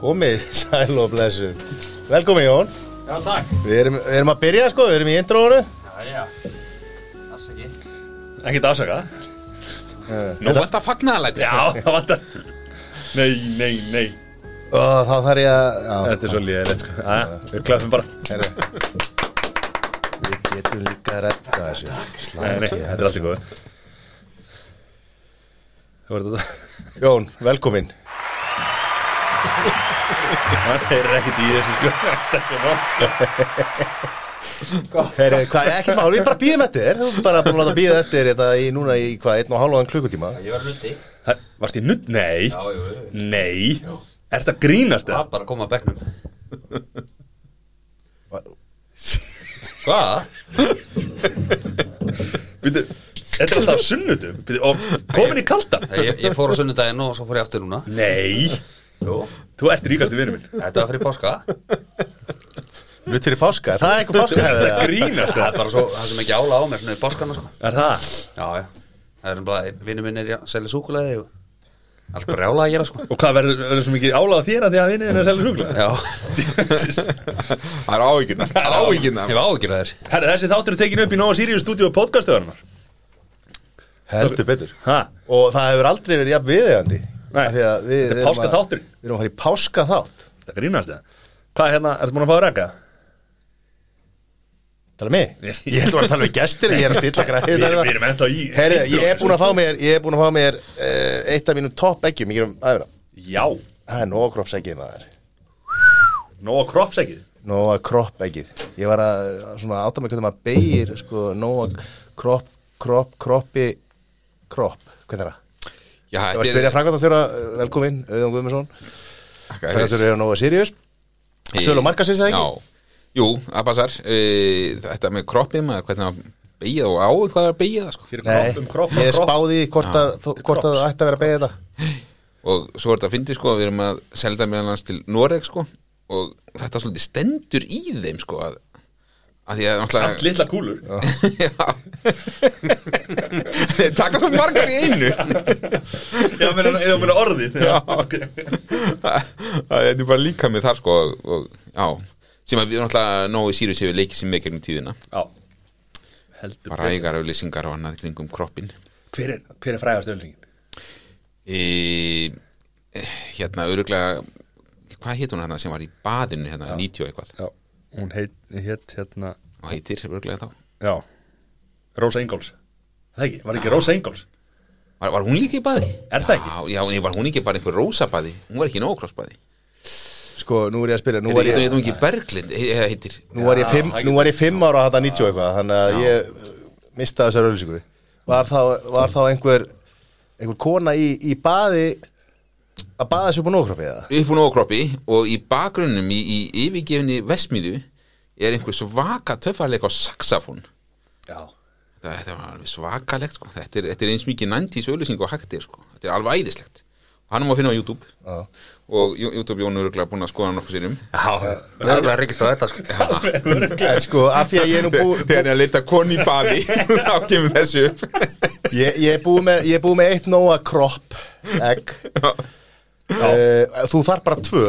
Komið, sæl og blessu Velkomin Jón. Já, takk. Við erum, við erum að byrja sko, við erum í introinu. Já, já. Ekki Ekkert afsaka. Nú þetta fagnaðalæti Já, það vantar Nei, nei, nei. Og þá þarf ég að já, Þetta er svo líðilegt sko. Æja, Við klöfum bara. Herri. Getum líka að redda þessu. Slangi þetta er allt í Það þetta Jón, velkomin. Það er ekkert í þessu sko. Þetta er svo vant sko. Herri, hvað, ekki mál, við bara býðum eftir Þú bara búin að býða eftir þetta í núna í hvað, einn og hálfaðan klukkutíma. Ég var hluti Það- Varst í nudd? Nei. Já, jú, jú Nei. Er þetta grínast Það það? var bara að koma að bekknum. Hvað? Býtu Þetta er alltaf sunnutum Býtu Og komin í kaldan Ég, ég fór á sunnudaginn og svo fór ég aftur núna. Nei. Jú. Þú ert ríkasti vinur minn. Þetta var fyrir páska. Nutt fyrir páska, það er eitthvað páska Er þetta hefði grínast Það er það? bara svo, það sem ekki ála á mér svona í páskana sko. Er það? Já, já. Það er bara, vinnu minn er að selja súkulega og allt bara ála að gera sko. Og hvað verður, verður svo mikið álæða þér að því að vinni en að selja sjúkla? Já. Það er áhyggjurnar. Áhyggjurnar. Ég var ágjur að þér. Herra, þessi þáttur er tekin upp í Nóa Sirius stúdíu og podcastöðarnar Heldur betur. Ha? Og það hefur aldrei verið jafn viðegandi Nei, Af því að við þetta er erum að- páskaþáttur. Við erum að fara í páska þátt Það grínast það Hvað er hérna, ertu búin að fá að reka? Tala mig? Ég- held að vera að tala við gestir Ég er að stilla Við græði erum, við erum ennþá í Herri, ég er búin að fá mér Ég er búin að fá mér uh, Eitt af mínum topp eggjum Ég er um aðeina Já, Það er nóga kroppseggið maður. Nóga kroppsækið Nóga kroppeggið Ég var að svona átta mig hvernig maður beigir Sko, nóga kropp, kropp, kroppi Kropp, hvernig er það? Já, Ég var að þetta spyrja er framkvæmtastjóra Velkomin, Auðun Guðmundsson. Framkvæmtastjóra er Nóga Sirius. Sölu markasins eða ekki? Já, jú, það passar Eh, Þetta með kroppið maður Hvernig að beigja og á hvað er að beigja það sko. Fyrir Nei, kropp um kropp ég spáði hvort að, það ætti að vera að beigja þetta. Og svo er þetta að fyndi sko Við erum að selja meðal hans til Noreg sko Og þetta svolítið stendur í þeim sko Að, að því að Samt litla kúlur. Já. Þeir taka svo margar í einu. Já, meina, eða meina orðið Já, ok. Það er bara líka með þar sko og, og, Já, sem að við náttúrulega Nói Sirius hefur leikið sem með gegnum tíðina. Já. Heldur Bara ægar auðlýsingar og annað kringum kroppin Hver er, hver er frægast öllingin? e, Hérna, öruglega Hvað heit hún hérna sem var í baðinu hérna, 90 og eitthvað? Já, hún heit, heit hérna Og heitir öruglega þá. Já. Rósa Ingóls Það ekki, var ekki Rósa Ingóls Var, var hún líka í baði? Er það ekki? Já, já, var hún ekki bara einhver rósa baði? Hún var ekki nógkrossbaði Sko, nú er ég að spyrja Nú var ég, ég ekki Berglind, nú var ég, fimm, nú var ég fimm ára að þetta 90 og eitthvað Þannig að ég mistaði þessar öllisingu var, þá- var þá einhver einhver kona í, í baði að baða sér upp á nógkroppi eða? upp úr nógkroppi og í bakgrunnum í, í yfirgefinni vesmiðu er einhver svaka töffarleik á saxafón Já þetta, var alveg svakalegt sko. þetta, er, þetta er eins mikið 90s auðlýsing og hægt er sko. þetta er alveg æðislegt hann má finna á YouTube. Já. og YouTube Jón er örugglega búinn að skoða nokkuð sérum Já, það er að reykist á þetta sko. Sko, af því að ég er nú bú, þegar ég er að leita koni í baði þá kemur þessu upp. Ég, ég er búið með, ég búið með eitt nóga kropp egg. Uh, Þú þarf bara tvö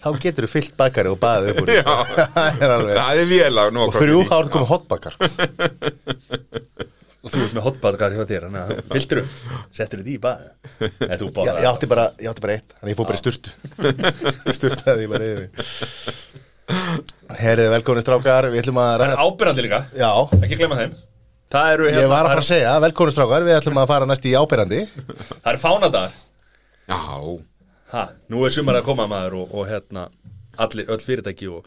þá getur þú fyllt bakari og baðið upp úr. Já. Það er alveg það er vel á Og þrjú þá ertu komið hotbakar Og þú ert með hotbadgar hjá þér Þannig að fylgtur um Settur þetta í bað. Bara ég átti bara, ég átti bara eitt Þannig ég fór bara í sturtu. Sturtaði ég bara yfir. Herriði velkomin strákar. Við ætlum að Það ræða er ábyrrandi líka. Já, Ekki glemma þeim. Það eru hérna, ég var að fara það að segja Velkomin strákar, við ætlum að fara næst í ábyrjandi eru- Það eru fánadagar. Já, Ha, nú er sumar að koma maður og, og hérna allir, öll fyrirtæki og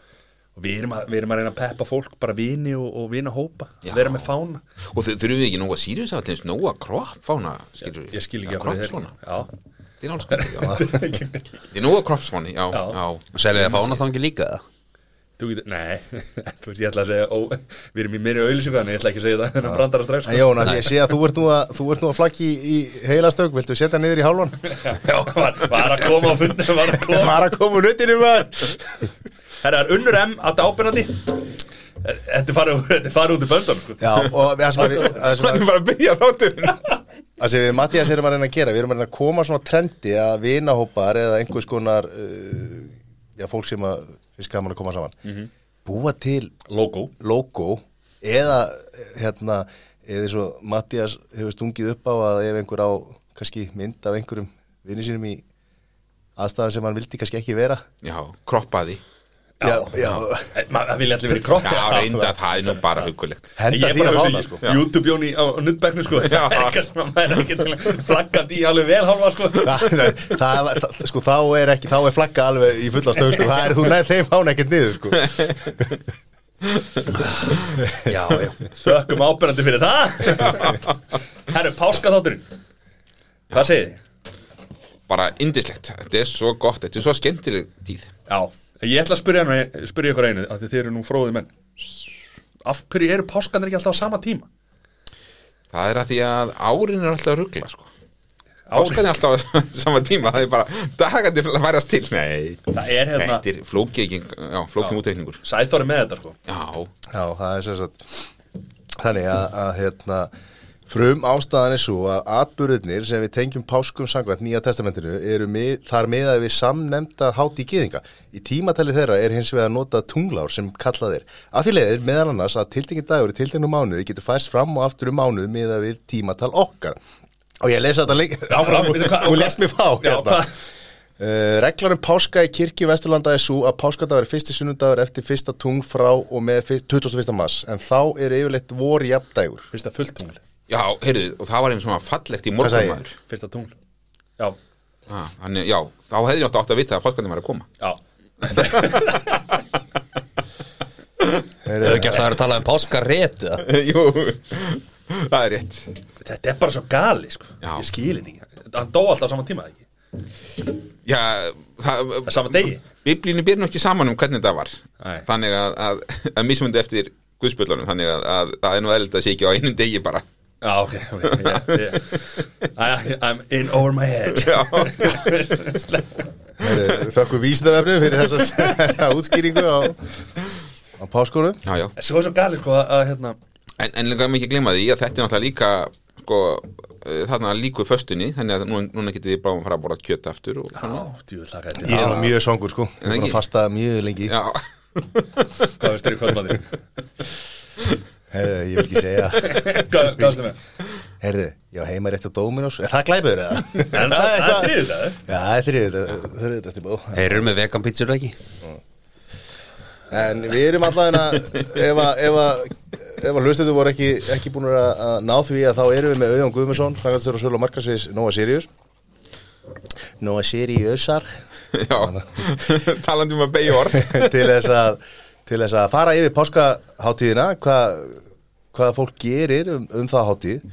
við, erum að, við erum að reyna að peppa fólk bara vini og, og vina hópa vera með fána. Og þau þurfum við ekki nóga Sirius að til nóga kropp fána skilur ég skil ekki Já, þetta er alls skoðið þetta er nóga kroppsfáni, já, Já. já, Selja það fána þá ekki líka það þú getur, nei þú veist ég ætla að segja, ó, við erum í minni auðlýsingu en ég ætla ekki að segja það, þennan brandara strax En Jón, að ég sé að þú ert nú að, þú ert nú að flaggi í, í heilastögg Viltu setja niður í hálfan? Já, var, var að koma á fundin var að koma. Að koma nutinu Herra, er unnur M. að Þetta er farið þetta er farið út í böndun sko. Já, og það sem að við, það sem að Hann er bara að byrja þátturinn? Það sem við Mattias erum að reyna að gera, við erum að reyna að koma svona trendi að vinahópar eða einhvers konar uh, já, fólk sem að finnst gaman að koma saman búa til Logo. logo eða hérna eða svo Mattias hefur stungið upp á að ef einhver á kannski mynd af einhverjum vinni sínum í aðstæðan sem hann vildi kannski ekki vera. Já, kroppaði Já, já. Það vilja allir verið kroppi Já, reynda, það er nú bara hugulegt henda Ég er því bara að að hugsa sko. í YouTube-jón í á nuttbæknu sko Já. Eitthvað sem að maður er ekki til að flagga því alveg vel hálfa sko það, það, það, sko, þá er ekki, þá er flagga alveg í fulla stöð sko. það er, þú nefn þeim hán ekkert niður sko. Já, já Þökkum ábyrjandi fyrir það Herru, páskaþátturinn Hvað segið þið? Bara indislegt, þetta er svo gott, þetta er svo skemmtileg tíð Já, ég ætla að spyrja, hana, spyrja ykkur einu af því þið eru nú fróði menn. Af hverju eru páskanir ekki alltaf á sama tíma? Það er að því að árin er alltaf að ruggla sko. Áskan er alltaf á sama tíma Það er bara dagandi að værast til. Nei, Það er hérna þetta er flókið ekki Já, flókið útreikningur. Sæþóri með þetta sko. Já, Já, er þannig að, að hérna, frum ástæðan er svo að atbyrðirnir sem við tengjum páskum sangvænt nýja testamentinu eru mið, þar miðað við samnemnda háti í gýðinga. Í tímatali þeirra er hins vegar notað tunglár sem kallað er. Að því leiðir meðal annars að tildingin dagur í tildinginu mánuði getur færst fram og aftur um mánuði miðað við tímatal okkar. Og ég lesa þetta hvað- og les mér fá. Hérna. Uh, reglan um páska í kirkju Vesturlanda er svo að páskadagur er fyrsti sunnudagur eftir fyrsta tung frá og með fyr- 21. mars en þá er yfirleitt vor jafndægur Fyrsta fulltungl já, heyrðu, og það var einn svona fallegt í morgunmaður Fyrsta tungl. Já, ah, Þannig, já, þá hefði ég átt að vita að páskarnir var að koma. Já. Heyrðu, Hefur ekki að vera að tala um páskarét eða? Jú, það er rétt. Þetta er bara svo gali sko. Já. Ég skil þetta ekki. Hann dó alltaf á sama tíma ekki? Já, það, Það er sama degi? Biblínu byrjum ekki saman um hvernig það var. Nei. Þannig að, að, að mismundi eftir guðspjöldunum Þannig að, að það er nú eðlild að sé ekki á einum degi bara Já, ok, ok yeah, yeah. I, I'm in over my head. Þakku vísnavefnum fyrir þessa, útskýringu á, á páskunum já, já. Svo er svo gali sko að, að hérna En, en líka mikið glemma því að þetta er náttúrulega líka sko, uh, þarna líku föstunni þannig að núna, núna getið þið bara að fara að bora kjöt aftur og Já, djúvill þakka Ég er nú mjög svangur sko. Ég er ekki? að fasta mjög lengi. Já, Hvað veist þér í kvöldmaði? Heyrðu, ég vil ekki segja veistu með? Heyrðu, ég var heima rétt á Dominos Er það glæpur eða? En það það er þriðið það Já, það er þriðið Það er þetta stíma Þeir eru með vegan pizzur ekki? En við erum allavega ef að, ef að, ef að hlustendur voru ekki, ekki búin að að ná því að þá erum við með Auðjón Guðmundsson, frangatistur og sölu og markasviðs Nóa Sirius. Nóa Siriusar. Já. Talandi um að beigja orð. Til þess að til þess að fara yfir páskaháttíðina hvað, hvað fólk gerir um, um það háttíð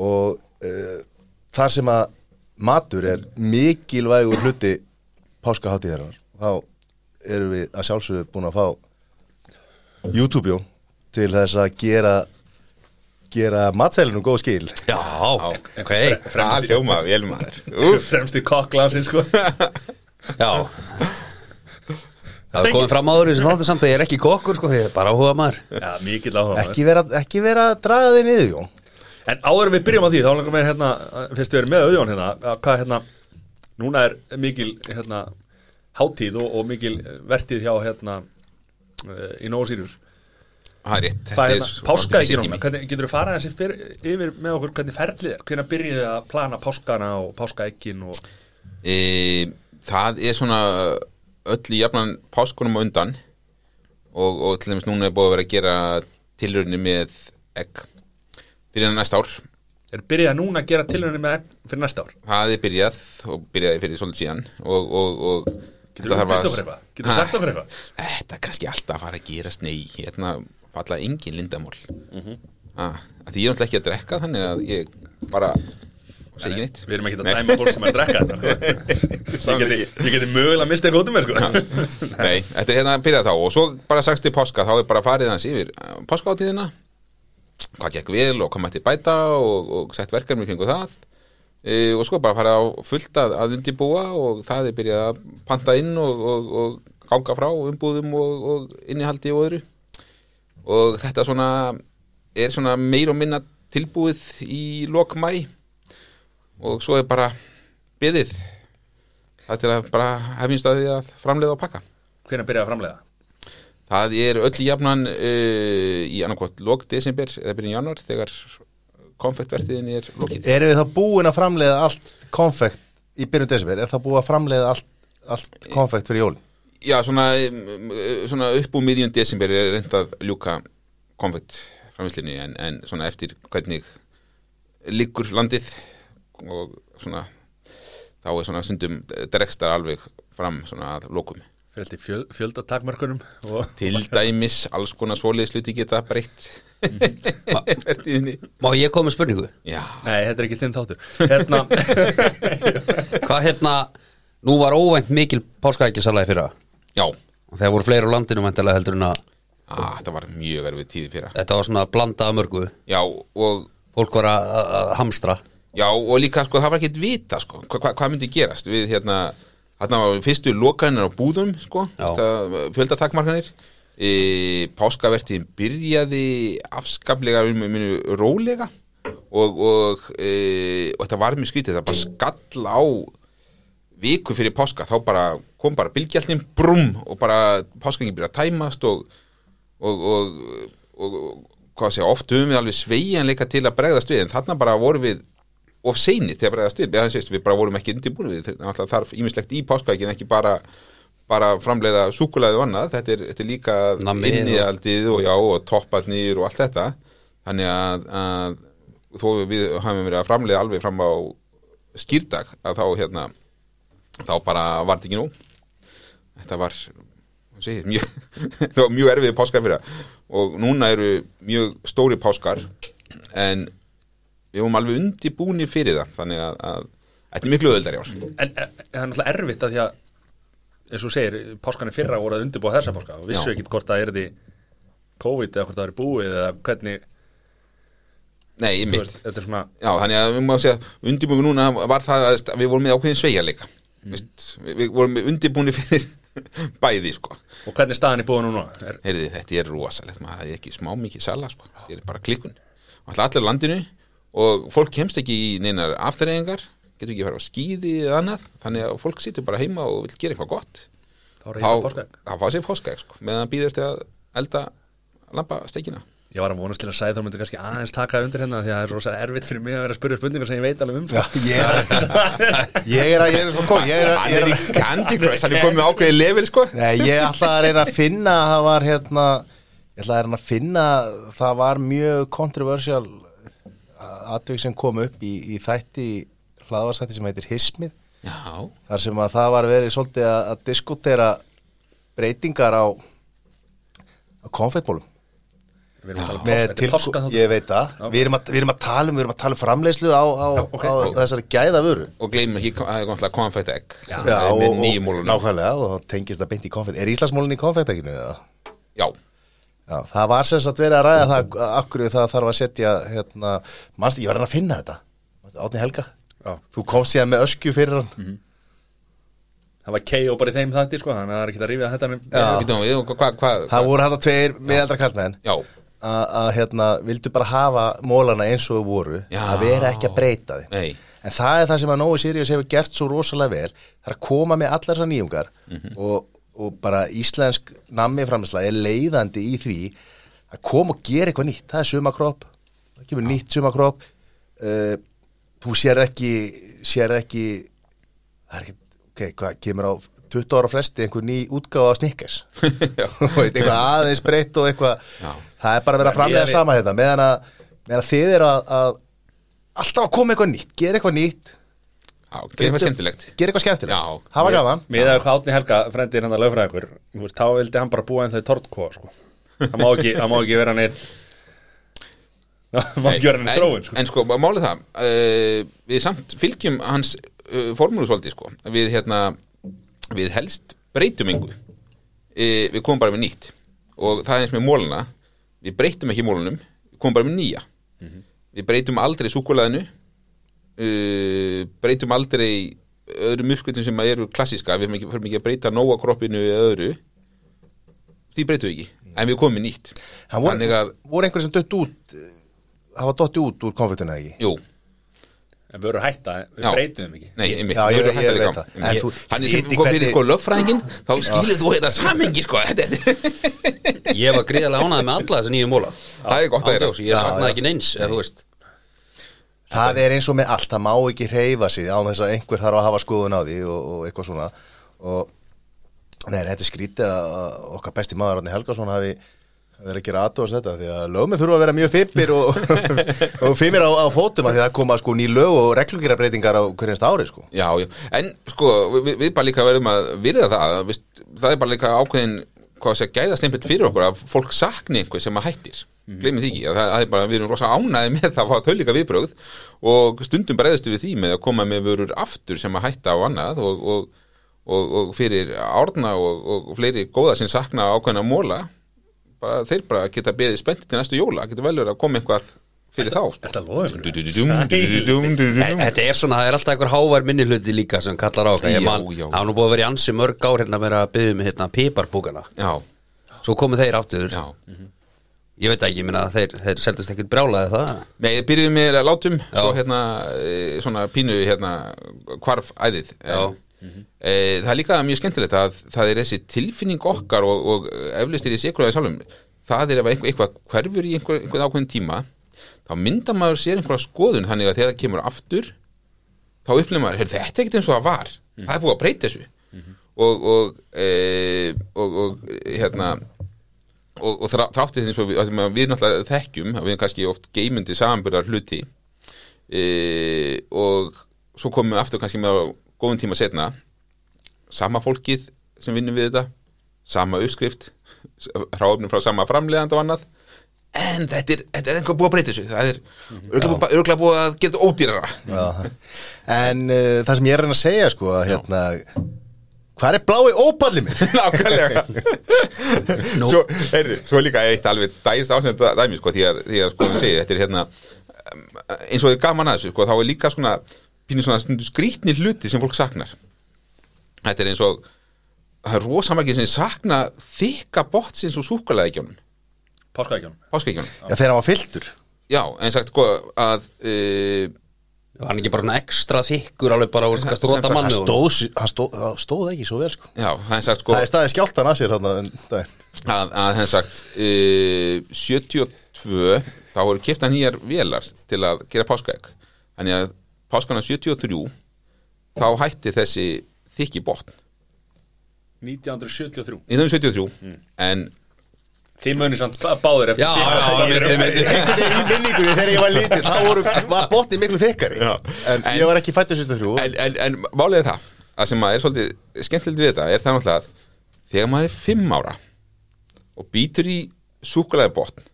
og uh, þar sem að matur er mikilvægur hluti páskaháttíðarinnar þá erum við að sjálfsögðu búin að fá YouTube-jón til þess að gera gera matsælunum góð skil. Já, ok. vel maður Úff, Fremst í sko. Já Það er komið fram áður í þessu þáttu samt að ég er ekki kokkur sko, ég er bara áhuga maður Já, mikill áhuga ekki vera, ekki vera að draga þig niður Jón. En áður en við byrjum á því, þá langar mér hérna Fyrst við erum með auðjón hérna að Hvað hérna, núna er mikil hérna Hátíð og, og mikil vertíð hjá hérna eh, Í Nóa Sirius. Það er rétt þetta hérna, svo- páska þessi ekki tími. núna? Hvernig getur þú farað þessi yfir með okkur Hvernig ferlið er, hvernig byrjið þið að plana páskana Og páskaekkin og e, Það er svona öll í jafnan páskunum á undan og, og til dæmis núna er búið að vera að gera tilröðinni með egg fyrir næsta ár Er byrjið að núna að gera tilhörni með egg fyrir næsta ár það er byrjað og byrjaði fyrir svolítið síðan og, og, og Getur þú upplýst okkur eitthvað? Getur þú sagt okkur eitthvað? Þetta er kannski alltaf að fara að gerast nei, hérna falla engin lindamál Mhm. ah, að því ég er náttúrulega ekki að drekka þannig að ég bara neitt. Við erum ekki að Nei. dæma fólk sem er að drekka þetta geti, ég geti mögulega að mista eitthvað út um mér sko. Nei, þetta er hérna að byrja þá. Og svo bara sagst til páska, þá er bara farið hans yfir páskaáttíðina hvað gekk vel og hvað mætti bæta og, og sett verkefni kringu það. E, og svo bara farið á fullt að, að undibúa og það er byrjað að panta inn og, og, og ganga frá umbúðum og, og innihaldi og öðru. Og þetta svona er svona meir og minna tilbúið í lok mæ og svo er bara byðið það til að bara hefjum staðið að framleiða og pakka Hvernig byrjaði að framlega? Það er öll í jafnan uh, í annarkot lok desember eða byrjun januar þegar konfektvertiðin er lokið. Erum við þá búin að framleiða allt konfekt í byrjun desember? Er það búið að framleiða allt, allt konfekt fyrir jólin? Já, svona, uh, svona upp úr miðjun desember er reynd að ljúka konfekt framvislinni en, en svona eftir hvernig liggur landið og svona þá er svona stundum drekstar alveg fram svona að lokum. Fyrir alltaf fjöl, fjöldatakmörkunum og Til dæmis alls konar svoleiðis hluti geta breytt vertiðinni. Má ég koma með spurningu? Já, Nei, þetta er ekki þinn þáttur Hérna, Hvað hérna, nú var óvænt mikil páskaækjasalagi fyrra já, og þegar voru fleiri á landinu mæntilega heldur en að ah, þetta var mjög erfið tíði fyrra. þetta var svona blandað mörgu Já, og fólk var að hamstra Já, og líka, sko, það var ekkert vita, sko, hvað hva, hvað myndi gerast við, hérna, hérna var fyrstu lokanir á búðum, sko, fjöldatakmarkanir. E, Páskavertin byrjaði afskaplega um, um, rólega og, og, e, og þetta var mjög skrítið, það bara skall á viku fyrir páska, þá bara kom bara bylgjaldin, brum, og bara páskangin byrja að tæmast og, og, og, hvað sé, oft höfum við alveg sveigjanleika til að bregðast við, en þarna bara vorum við of seini til að bregðast við, eða sést, við bara vorum ekki undirbúin við, þetta. Þarf ímislegt í páskaækin ekki bara, bara framleiða súkulæði og annað, þetta er, þetta er líka Nammið og- og já, og topparnir og allt þetta, þannig að, að þó við hafum verið að framleiða alveg fram á skýrdag, að þá hérna þá bara var þetta ekki nú þetta var segir, mjög, mjög erfið páskar fyrir og núna eru mjög stóri páskar en við vorum alveg undirbúni fyrir það þannig að, að þetta er miklu öðuldar í ár. En það er náttúrulega erfitt að því að eins og segir, páskanir fyrra voru að undirbúa þessa páska og vissu ekki hvort það er því COVID eða hvort það er búið eða hvernig, Nei, ég er svona Já, þannig að við má segja, undirbúin núna var það að við vorum með ákveðin sveigjarleika mm. við, við vorum undirbúni fyrir bæði, sko. Og hvernig staðan er búið núna? Er, Heyrði, þetta er rosalegt, maður það er ekki smá mikið sala, sko, þetta er bara klikkun. Alltaf allir landinu og fólk kemst ekki í neinar afturreyingar getur ekki að fara á skíði eða annað. Þannig að fólk situr bara heima og vil gera eitthvað gott. Þá það fá sér páskaegg, sko, meðan býður til að elda lampastekina ég var að vonast til að segja þá myndi kannski aðeins taka undir hérna því að það er rosa erfitt fyrir mig að vera að spyrja spurningar sem ég veit alveg um Já, sko. ég er, ég er að, ég er svo kom, ég er að, ég er í Candy Crush, hann er komið ákveðið level, sko. Nei, ég ætla að reyna að finna að það var hérna, ég ætla að reyna að finna, það var mjög kontroversial atvik sem kom upp í, í þætti, hlaðvarsætti sem heitir Hismið, Já, þar sem að það var verið svolítið að, að diskutera breytingar á, á konfettmólum. að um með páska, þetta til, páska þáttur. ég veit Já. við erum, að, við erum að tala um við erum að tala um framleiðslu á, á, Já, ok. á þessari gæða vöru og gleymum ekki að það er komið konfætt egg Já. Já, með og, nýjum og, mólunum nákvæmlega og þá tengist það beint í konfett er Íslandsmólun í konfettakinu eða? Já, Já, það var sem sagt verið að ræða það akkur það þarf að setja hérna, manst, ég var að reyna að finna þetta. Átni Helga, Já. þú komst síðan með öskju fyrir hann. Það var KO bara í þeim þætti sko, þannig að það er ekki að rífið þetta og hvað, hvað, það voru þetta tveir miðaldra kallmenn að að, hérna, vildu bara hafa mólana eins og þau voru Já. að vera ekki að breyta þeim. Nei, En það er það sem að Nói Sirius hefur gert svo rosalega vel Það er að koma með allar þessar nýjungar og, og bara íslensk nammi framlæsla er leiðandi í því að koma og gera eitthvað nýtt. Það er sumakropp, það kemur nýtt sumakropp uh, Þú sér ekki sér ekki það er ekki, ok, hvað kemur á 20 ára fresti einhver ný útgáfa á snikkers eitthvað aðeins breytt og eitthvað. Já. það er bara að vera framlega við- sama þetta meðan að, meðan að þið eru að, að alltaf að koma eitthvað nýtt, gera eitthvað nýtt gerir eitthvað skemmtilegt. Gera eitthvað skemmtilegt, Já. það var gaman. Með að hvað Átni Helga, frendir hann að lögfræða ykkur þá vildi hann bara búa en þau tortkóa sko. það má ekki, það má ekki vera neitt það má ekki vera neitt þróun sko. en, sko, málið það uh, við samt fylgjum hans uh, formúlu svolítið sko. Við hérna, við helst breytum engu. Uh, við komum bara með nýtt. Og það er eins með móluna við breytum ekki mólunum, við komum bara með nýja. Við breytum aldrei súkulaðinu uh, breytum aldrei öðrum myrkvöldum sem eru klassíska. Við förum ekki að breyta nóa kroppinu eða öðru. Því breytum við ekki. En við komum með nýtt. Það voru, að, voru einhverjir sem dött út eh, hafa dotti út úr konfektuna ekki? Jú, En við erum hætta, við Já. breytum ekki. Nei, einmitt. Já, ég- við ég í veit það. En Einmitt. þú- Þannig sem viti kom fyrir hvernig- sko lögfræðingin þá skilur þú þetta samengi sko. Ég var gríðarlega ánæði með alla þessa nýju móla. Það er gott að gera ég saknaði ekki neins eða þú veist Það er eins og með allt, það má ekki hreyfa sig á þess að einhver þarf að hafa skoðun á því og, og eitthvað svona. Og nei, þetta er skrítið að okkar besti maður Árni Helgason hafi verið að gera aðtóðast þetta því að lögmið þurfa að vera mjög fimmir og, og fimmir á, á fótum að því að koma sko ný lög og reglugirabreitingar á hverjast ári sko. Já, já, en sko við, við bara líka verðum að virða það við, það er bara líka ákveðin hvað að segja, gæðastempill fyrir okkur að fólk sakni einhver sem að hættir gleymið því ekki, að það, það er bara, við erum rosa ánæði með það að fá þau líka viðbrögð og stundum bregðastu við því með að koma með vörur aftur sem að hætta á annað og, og, og, og fyrir árna og, og fleiri góða sem sakna ákveðina móla bara, þeir bara geta beðið spennt til næstu jóla, geta vel verið að koma eitthvað fyrir þá. Þetta er svona, það er alltaf einhver hávær minni hluti líka sem kallar á það var nú búið að vera í ansi mörg ár hérna að vera að byggja um hérna piparbúkana. Já, Svo komu þeir aftur. Já Ég veit ekki, minna, þeir, þeir seldust ekkert brjálaði það. Nei, byrjuðum með látum Já. svo hérna, e, svona pínu hérna, hvarf æðið. En, e, það er líka mjög skemmtilegt að það er þessi tilfinning okkar og, og eflust er í sekruðaði sjálfum það er ef eitthvað, eitthvað hverfur í einhver, einhver ákveðin tíma þá myndar maður sér einhverja skoðun þannig að þegar það kemur aftur þá upplifir maður, "Heyrðu, þetta er ekkert eins og það var. Það er búið að breyta þessu. Og, og, e, og, og hérna og, og þrá, þráttið eins og við, við náttúrulega þekkjum að við erum kannski oft geimundi samanbyrðar hluti. E, og svo komum við aftur kannski með góðum tíma setna sama fólkið sem vinnum við þetta sama uppskrift hráöfnum frá sama framleiðand og annað. En þetta er, þetta er einhver búið að breyta þessu. Það er örgulega, örgulega búið að gera þetta ódýrara. Já. En uh, það sem ég er að segja sko að hérna Hvað er blái ópallið mér? Nákvæmlega. Svo, heyrðu, svo líka eitt alveg dægist ásend dæmi, sko, því að, því að sko, segi, þetta er hérna eins og þið gaman að þessu, sko, þá er líka svona pínir svona stundu skrítni hluti sem fólk saknar. Þetta er eins og það er rosamargir sem sakna þykka bottsins og súkulega Páskaækjunum páskaekjónum Já, þegar hann var fylltur Já, en sagt, sko, að uh, Var hann ekki bara svona ekstra þykkur alveg bara úr Sem skast róta sagt, manni Hann stóð, hann stóð, hann stóð ekki svo vel sko. Já, sagt, sko Það er staðið skjáltan að sér þarna um að, að henn sagt uh, 72 þá voru kifta nýjar vélar til að gera páskaegg. Þannig að páskana 73 þá hætti þessi þykki botn. 1973 1973 en Þið munir samt báður eftir Já, því. já, já, ég veit Einhvern veginn í minningunni þegar ég var lítið þá voru, var botnið miklu þykkari Já. en, En- ég var ekki fættur 73 en, en, en málið er það að sem að er svolítið skemmtilegt við þetta er það náttúrulega að þegar maður er 5 ára og býtur í súkulega botn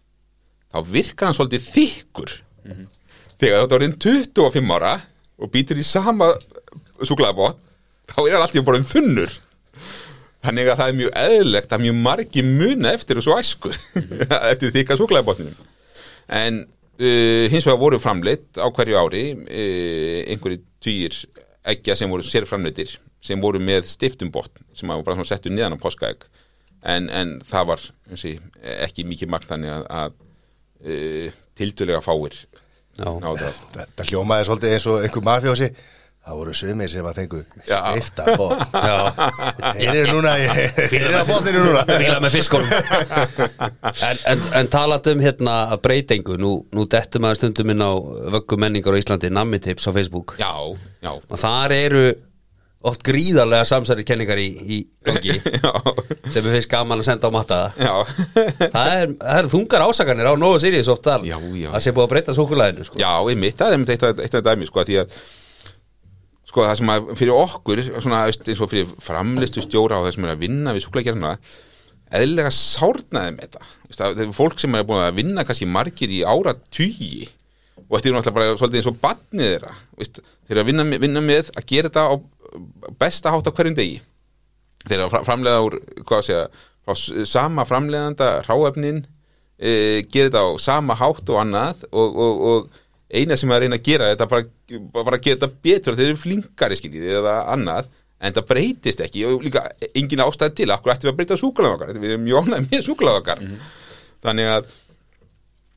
þá virkar hann svolítið þykkur þegar þetta orðin 25 ára og býtur í sama súkulega botn þá er hann alltaf bara um þunnur þannig að það er mjög eðlilegt að mjög margi muna eftir þessu æsku eftir þykka súkulega botninum en uh, hins vegar voru framleitt á hverju ári uh, einhverju týr eggja sem voru sérframleittir sem voru með stiftum botn sem var bara settu niðan á páskaegg. En, en það var sé, ekki mikið margt þannig að, að uh, tildulega fáir Já. náðu það Þetta hljómaði svolítið eins og einhver mafjósi Það voru sumir sem að fengu botn. Já, Þeir eru núna Þeir eru að botninu núna. fíla með fiskunum. En, en, en talað um hérna að breytingu Nú, nú dettum maður stundum inn á vöggu menningar á Íslandi Nammitips á Facebook. Já, já, og þar eru oft gríðarlega samsæri kenningar í, í gangi sem við finnst gaman að senda á matta. Já. það er, það er þungar ásakanir á Nóa Sirius oft þar Já, já. að sé búið að breyta súkulæðinu sko. Já, einmitt, það er einmitt eitt af eitt af dæmi sko, að því að sko, það sem að fyrir okkur svona, eins og fyrir framlistu stjóra og það sem er að vinna við súklagerna eðlilega sárnaði með þetta. Það er fólk sem er búin að vinna kannski margir í ára tugi og þetta er náttúrulega bara svolítið eins og barnið þeirra. Veist, þeir eru að vinna, vinna með að gera þetta á besta hátt á hverjum degi. Þeir eru að fra- framleiða úr segja, sama framleiðanda ráefnin e, gera þetta á sama hátt og annað og, og, og eina sem er að reyna að gera þetta bara, bara að gera þetta betur þeir eru flinkari skiljið eða annað en það breytist ekki. Og líka engin ástæð til, akkur ættum við að breyta súkulega okkar, við erum ánægð með súkulega okkar. Þannig að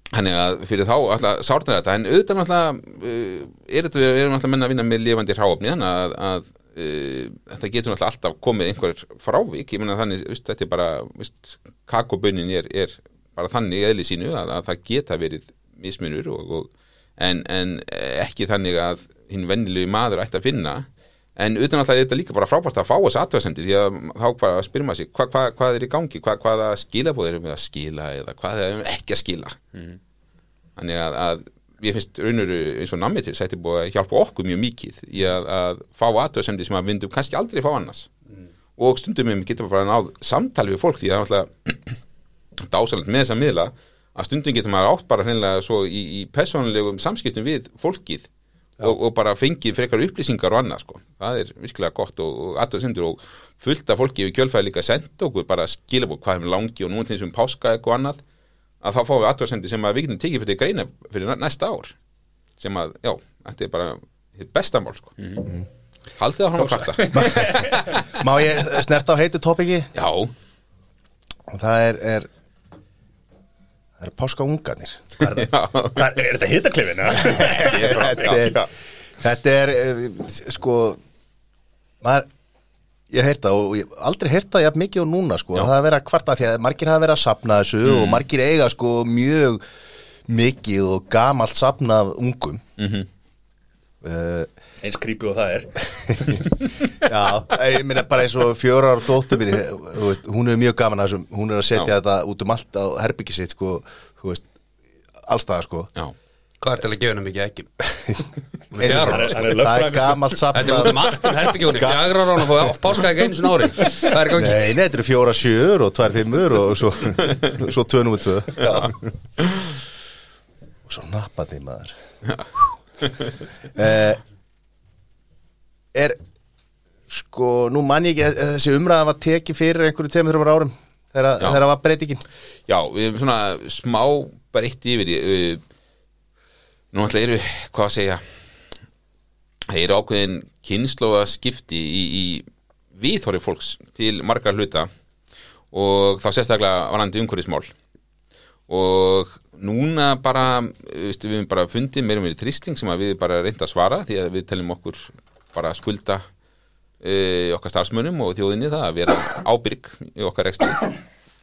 Þannig að fyrir þá alltaf sárnar þetta. En auðvitað alltaf uh, er þetta við erum alltaf menna að vinna með lifandi hráöfni þannig að, að uh, þetta getur alltaf alltaf komið einhver frávik. Ég meina þannig, veist, þetta er bara veist, kakobunnin er, er bara þannig eðli sínu að, að það geta verið mismunur og, og, en, en ekki þannig að hinn vennilegu maður ætti að finna. En utan alltaf er þetta líka bara frábært að fá þessu atvæðsendir því að þá bara spyrir maður sig hva, hva, hvað er í gangi, hva, hvaða skilabóð erum við að skila eða hvað erum við ekki að skila? Þannig að, að ég finnst raunur eins og nammi til sætti búið að hjálpa okkur mjög mikið í að, að fá atvæðsendir sem að vindum kannski aldrei fá annars. Og stundum við getum bara náð samtali við fólk því að það er alltaf dásalegt með þess að miðla að stundum getur maður átt bara hreinlega svo í, í persónulegum samskiptum við fólkið og, og bara fengið frekar upplýsingar og annað sko. það er virkilega gott og, og aðtöðsendur og fullt af fólki við kjölfæði líka senda okkur bara skilabók hvað er langi og nú til þessum páska eitthvað annað að þá fáum við aðtöðsendir sem að við getum tekið fyrir greina fyrir næ- næsta ár sem að, já, þetta er bara hitt besta mál sko. haldið það frá að kvarta Má ég snerta á heitu topiki? já, Og það er, er Það er páska ungarnir. Hvað er þetta hittaklifin? þetta, er, þetta er eh, sko maður ég hef heyrt það og ég hef aldrei heyrt það jafn mikið og núna sko, það er verið að kvarta því að margir hafa verið að sapna þessu og margir eiga sko mjög mikið og gamalt sapnað ungum. Mm Eins creepy og það er. Já, ég meina bara eins og fjóra ára dóttur minni, þú veist, hún er mjög gaman að þessum, hún er að setja Já. þetta út um allt á herbyggi sitt sko, þú veist, allstaðar sko. Já. Hvað er til að gefa henni mikið ekki? Er- sko. er það er gamalt Þetta er út um allt um herbygjóni Fjagra ára og fóða páska ekki einu sinni ári. Það er gangi? Nei, nei, þetta eru fjóra sjöur og tvær fimmur og svo, svo tvö númer tvö. Og svo nappaði maður. Eh, er sko, nú man ég ekki að þessi umræða var tekið fyrir einhverju tveimur þrjumar árum þegar það var breytingin. Já, við erum svona smá breytt yfir uh, Nú ætla eru, hvað að segja? Það eru ákveðin kynnslóða skipti í, í viðhorri fólks til margar hluta og þá sérstaklega varandi umhverfismál. Og núna bara við erum bara fundið meirum við trýsting sem við bara reynda að svara því að við teljum okkur bara skulda uh, okkar starfsmönnum og þjóðinni það að vera ábyrg í okkar ekstri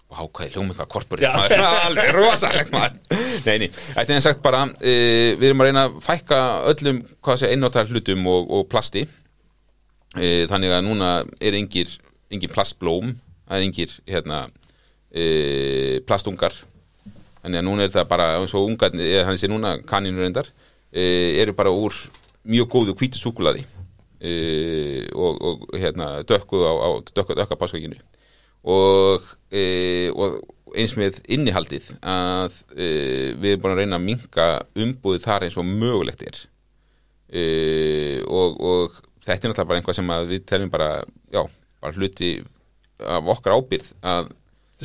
Vá, hvað er hljómið hvað korpur alveg rosalegt maður. Nei, nei, þetta er sagt bara uh, við erum að reyna að fækka öllum einnóttar hlutum og, og plasti. Uh, þannig að núna er engin plastblóm það er engir hérna uh, plastungar. Þannig að núna er þetta bara eins og ungar, eða hann sé núna kanínur reyndar uh, eru bara úr mjög góðu hvítu súkulaði og, og hérna dökku á, á dökku, dökka páskakinu og, e, og eins með innihaldið að e, við erum búin að reyna að minka umbúðið þar eins og mögulegt er. E, og, og þetta er náttúrulega bara einhvað sem við teljum bara, já, bara hluti af okkar ábyrð að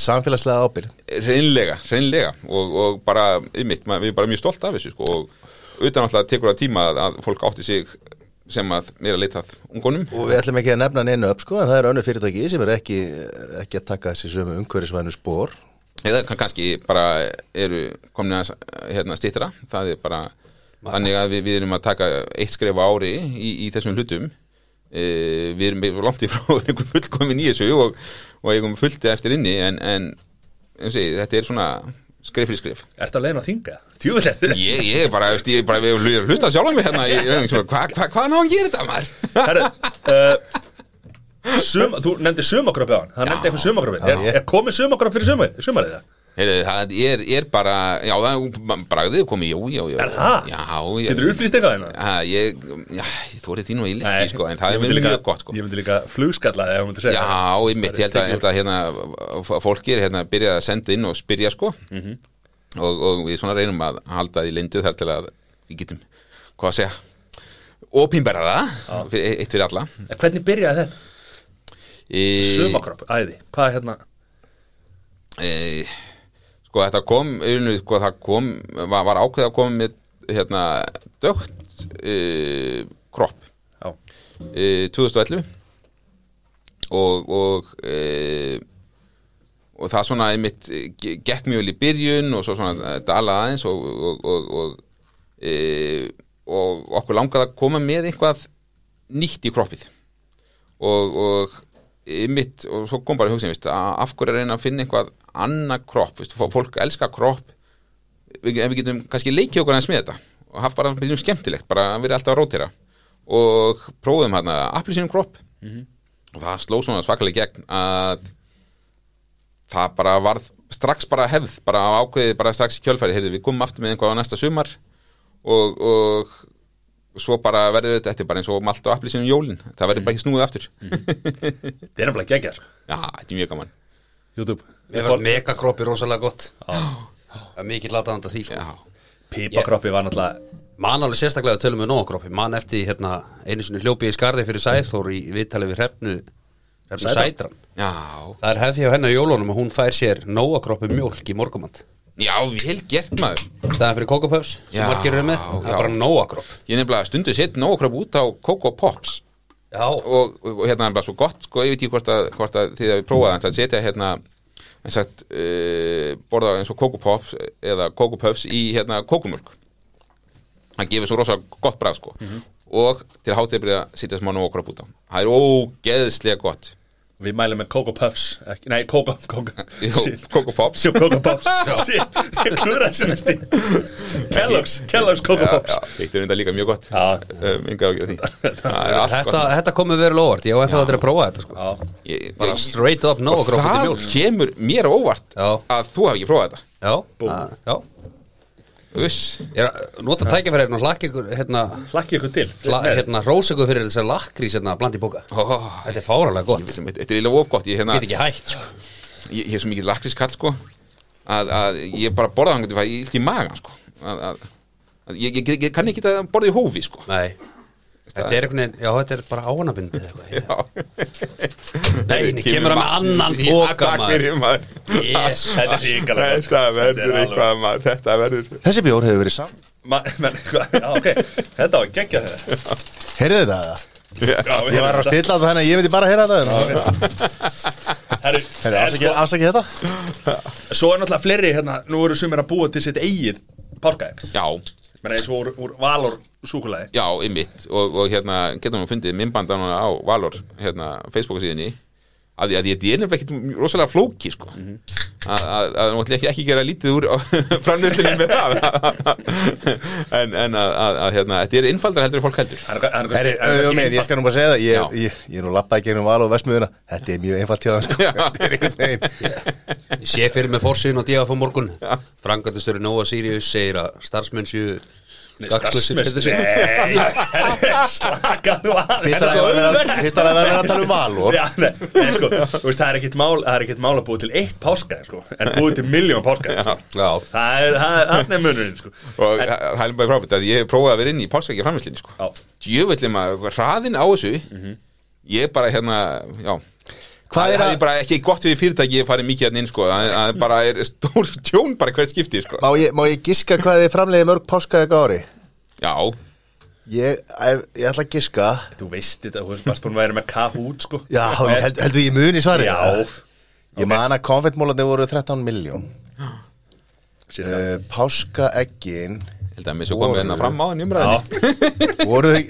samfélagslega ábyrð reynlega, reynlega og, og bara, ymmit, við erum bara mjög stolt af þessu sko, og utan alltaf tekur það tíma að, að fólk átti sig sem að er að leita að ungunum. Og við ætlum ekki að nefna neinu upp sko en það eru önnur fyrirtæki sem eru ekki, ekki að taka þessi sömu umhverfisvænu spór eða kann- kannski bara eru komin að hérna, stýttra það er bara þannig að við, við erum að taka eitt skref ári í, í þessum hlutum. E, við erum langt í frá einhver fullkomin í þessu og, og eigum fulltið eftir inni en, en og segi, þetta er svona skref fyrir skref Ertu að leiðin á þinga? Tjúvillig ég, ég er bara, veist, ég er bara við erum hlusta sjálfum mig hérna ég- ég- svona, hvað hva, hva ná að gera þetta maður Herru, uh, sum, þú nefndi sumakropp á hann Já. nefndi eitthvað sumakropp er, er komið sumakropp fyrir sumar, sumarið það? Heyrðu, það er, er bara, já það bragðið komið, jú, jú, jú Er það? Já, já Getur þú upplýst eitthvað hérna? Já, ég, já, ég þórið því nú í líki, sko, en það er mjög líka- gott, sko. Ég myndi líka flugskalla eða hún myndi segja Já, ég mitt, ég held að, ég held að hérna, fólki er hérna byrjað að senda inn og spyrja, sko, Mhm. og, og við svona reynum að halda því lindu þar til að við getum, hvað að segja, opinbera það, fyrir, eitt fyrir alla. Hvernig byrjaði þetta? E, Sumakropp, æði Hvað er hérna? Sko, þetta kom, einu, sko, það kom, var, var ákveð að koma með, hérna, dögt e, kropp. E, 2011 og og, e, og það svona einmitt ge- gekk mjög vel í byrjun og svo svona dalaði aðeins og og, og, og, e, og okkur langaði að koma með eitthvað nýtt í kroppið. Og, og einmitt, og svo kom bara hugsin, af hverju reyna að finna eitthvað annað kropp, fó- fólk elskar kropp. En við getum kannski leikið okkur aðeins með þetta og haft bara byrjum skemmtilegt, bara að vera alltaf að rótira og prófum hérna applisínum kropp. Og það sló svona svakalega í gegn að það bara varð strax bara hefð, bara á ákveði bara strax í kjölfæri, heyrðu við komum aftur með einhvað á næsta sumar. Og, og svo bara verður þetta, þetta er bara eins og malt og applisínum jólin, það verður bara ekki snúið aftur. Það er nefnilega geggjað sko. Já, þetta er mjög gaman. YouTube. Mér fannst megakroppi rosalega gott. Er mikið lataðanda því sko. Já, Pípakroppi var náttúrulega Man alveg sérstaklega að tölum við nógakroppi Man eftir hérna, einu sinni hljópi í skarði fyrir Sæþór í viðtali við hrefnu Sætran. Það er hefði á henni á jólunum og hún fær sér nógakroppi mjólk í morgumand já, vel gert maður. Stæðan fyrir Kókopöfs sem Já, margir eru með Það er bara nógakropp Ég nefnilega stundu sett nógkröp út á Coco Pops. Já, og, og, og hérna er bara svo gott sko, ég veit ekki hvort að, hvort að þið hefur prófað það, að setja hérna eins sagt, uh, borða eins og Coco Pops eða Coco Puffs í hérna kókumjölk það gefur svo rosa gott bræð sko. Og til hátíðbrið að setja smá nógkröp út á. Það er ógeðslega gott Við mælum með Coco Puffs ekki, Nei, Coco Coco Jú, Shit. Coco Pops Jú, Coco Pops Shit, ég klúra þessu næsti Kellogg's, Kellogg's Coco Pops eitt er þetta líka mjög gott. Já. um, enga ágjör því. Það er allt þetta, gott. þetta komið verið óvart. Ég á ennþá að prófa þetta sko. Já, Ég- Bara ég- straight up og nógakropp út í það mjólk. kemur mér á óvart Já. að þú hafi ekki prófað þetta. Já, að- já Uss. Ég er að nota tækifæri hérna og hlakka ykkur hérna, hlakki ykkur til. hla, hérna rósa ykkur fyrir þess að lakrís hérna bland í bóka Ó, Þetta er fáralega gott. Þetta er eiginlega of gott. Ég, hérna, Get ekki hægt sko. ég, ég er svo mikið lakrískall sko, að, að ég bara borða hann í magan sko. að, að ég, ég, ég kann ekki að borða í hófi sko. Nei Þetta er einhvern veginn, já þetta er bara ánabindið eitthvað Já. Nei, henni kemur hann með annan takk maður. Yes. Þetta er ríkalega gott, sko. Þetta verður Þetta er eitthvað maður. Þetta verður Þessi bjór hefur verið saman Ma- menn, hvað- Já, ok. Þetta var geggjað þeirra Heyrðu þetta það? Já, við Ég var að stilla það þannig að ég myndi bara þetta en afsakið sko, afsakið þetta. Svo er náttúrulega fleiri hérna Nú eru sumir að búa til sitt eigið Párkaeg Já, Menn eins og úr, úr valor súkulæði já, einmitt. Og, og hérna getum við fundið minnbandan á Valor hérna, Facebook að, því- að ég er nefnilega ekkit rosalega flóki sko. að, að, að náttúrulega ekki, ekki gera lítið úr framnustinni með það. En, en að, að, að hérna, þetta er innfaldar heldur en fólk heldur. Herri, auðvitað minn, ég skal nú bara segja það. Ég, ég, ég er nú lappaði gegnum val og vestmiðuna Þetta er mjög einfalt hjá það sko. Þetta er einhvern veginn. Ég sé fyrir með fórsýn og DF á morgun. Frangatustöru Nóa Sirius segir að starfsmenn herri, slaka þú að Fyrst að það verður- að tala um val og Já, nei, nei, sko, þú veist, það er ekkit mál það er ekkit mál að búa til eitt páska sko, en búið til miljón páska. Já, það er, það er, það er munurinn sko. og það er bara frábært að ég hef prófað að vera inn í framvislinni sko. Já. djöfullin maður, hraðin á þessu ég bara hérna já það er er að bara ekki gott fyrir fyrirtæki ég farið mikið hérna inn sko, það bara er stór tjón bara hvert skipti sko. Má ég, má ég giska hvað þið framleiði mörg páska eitthvað ári? já, Ég, ég, ég ætla að giska þú veist þetta, þú varst búin að vera með Kahoot sko. Já, held, heldur ég muni svarið Já. Ég man að konfettmólandi voru 13 miljón Sér það. uh, Páskaeggin held að mér svo komið hérna fram á en umræðinni voru þau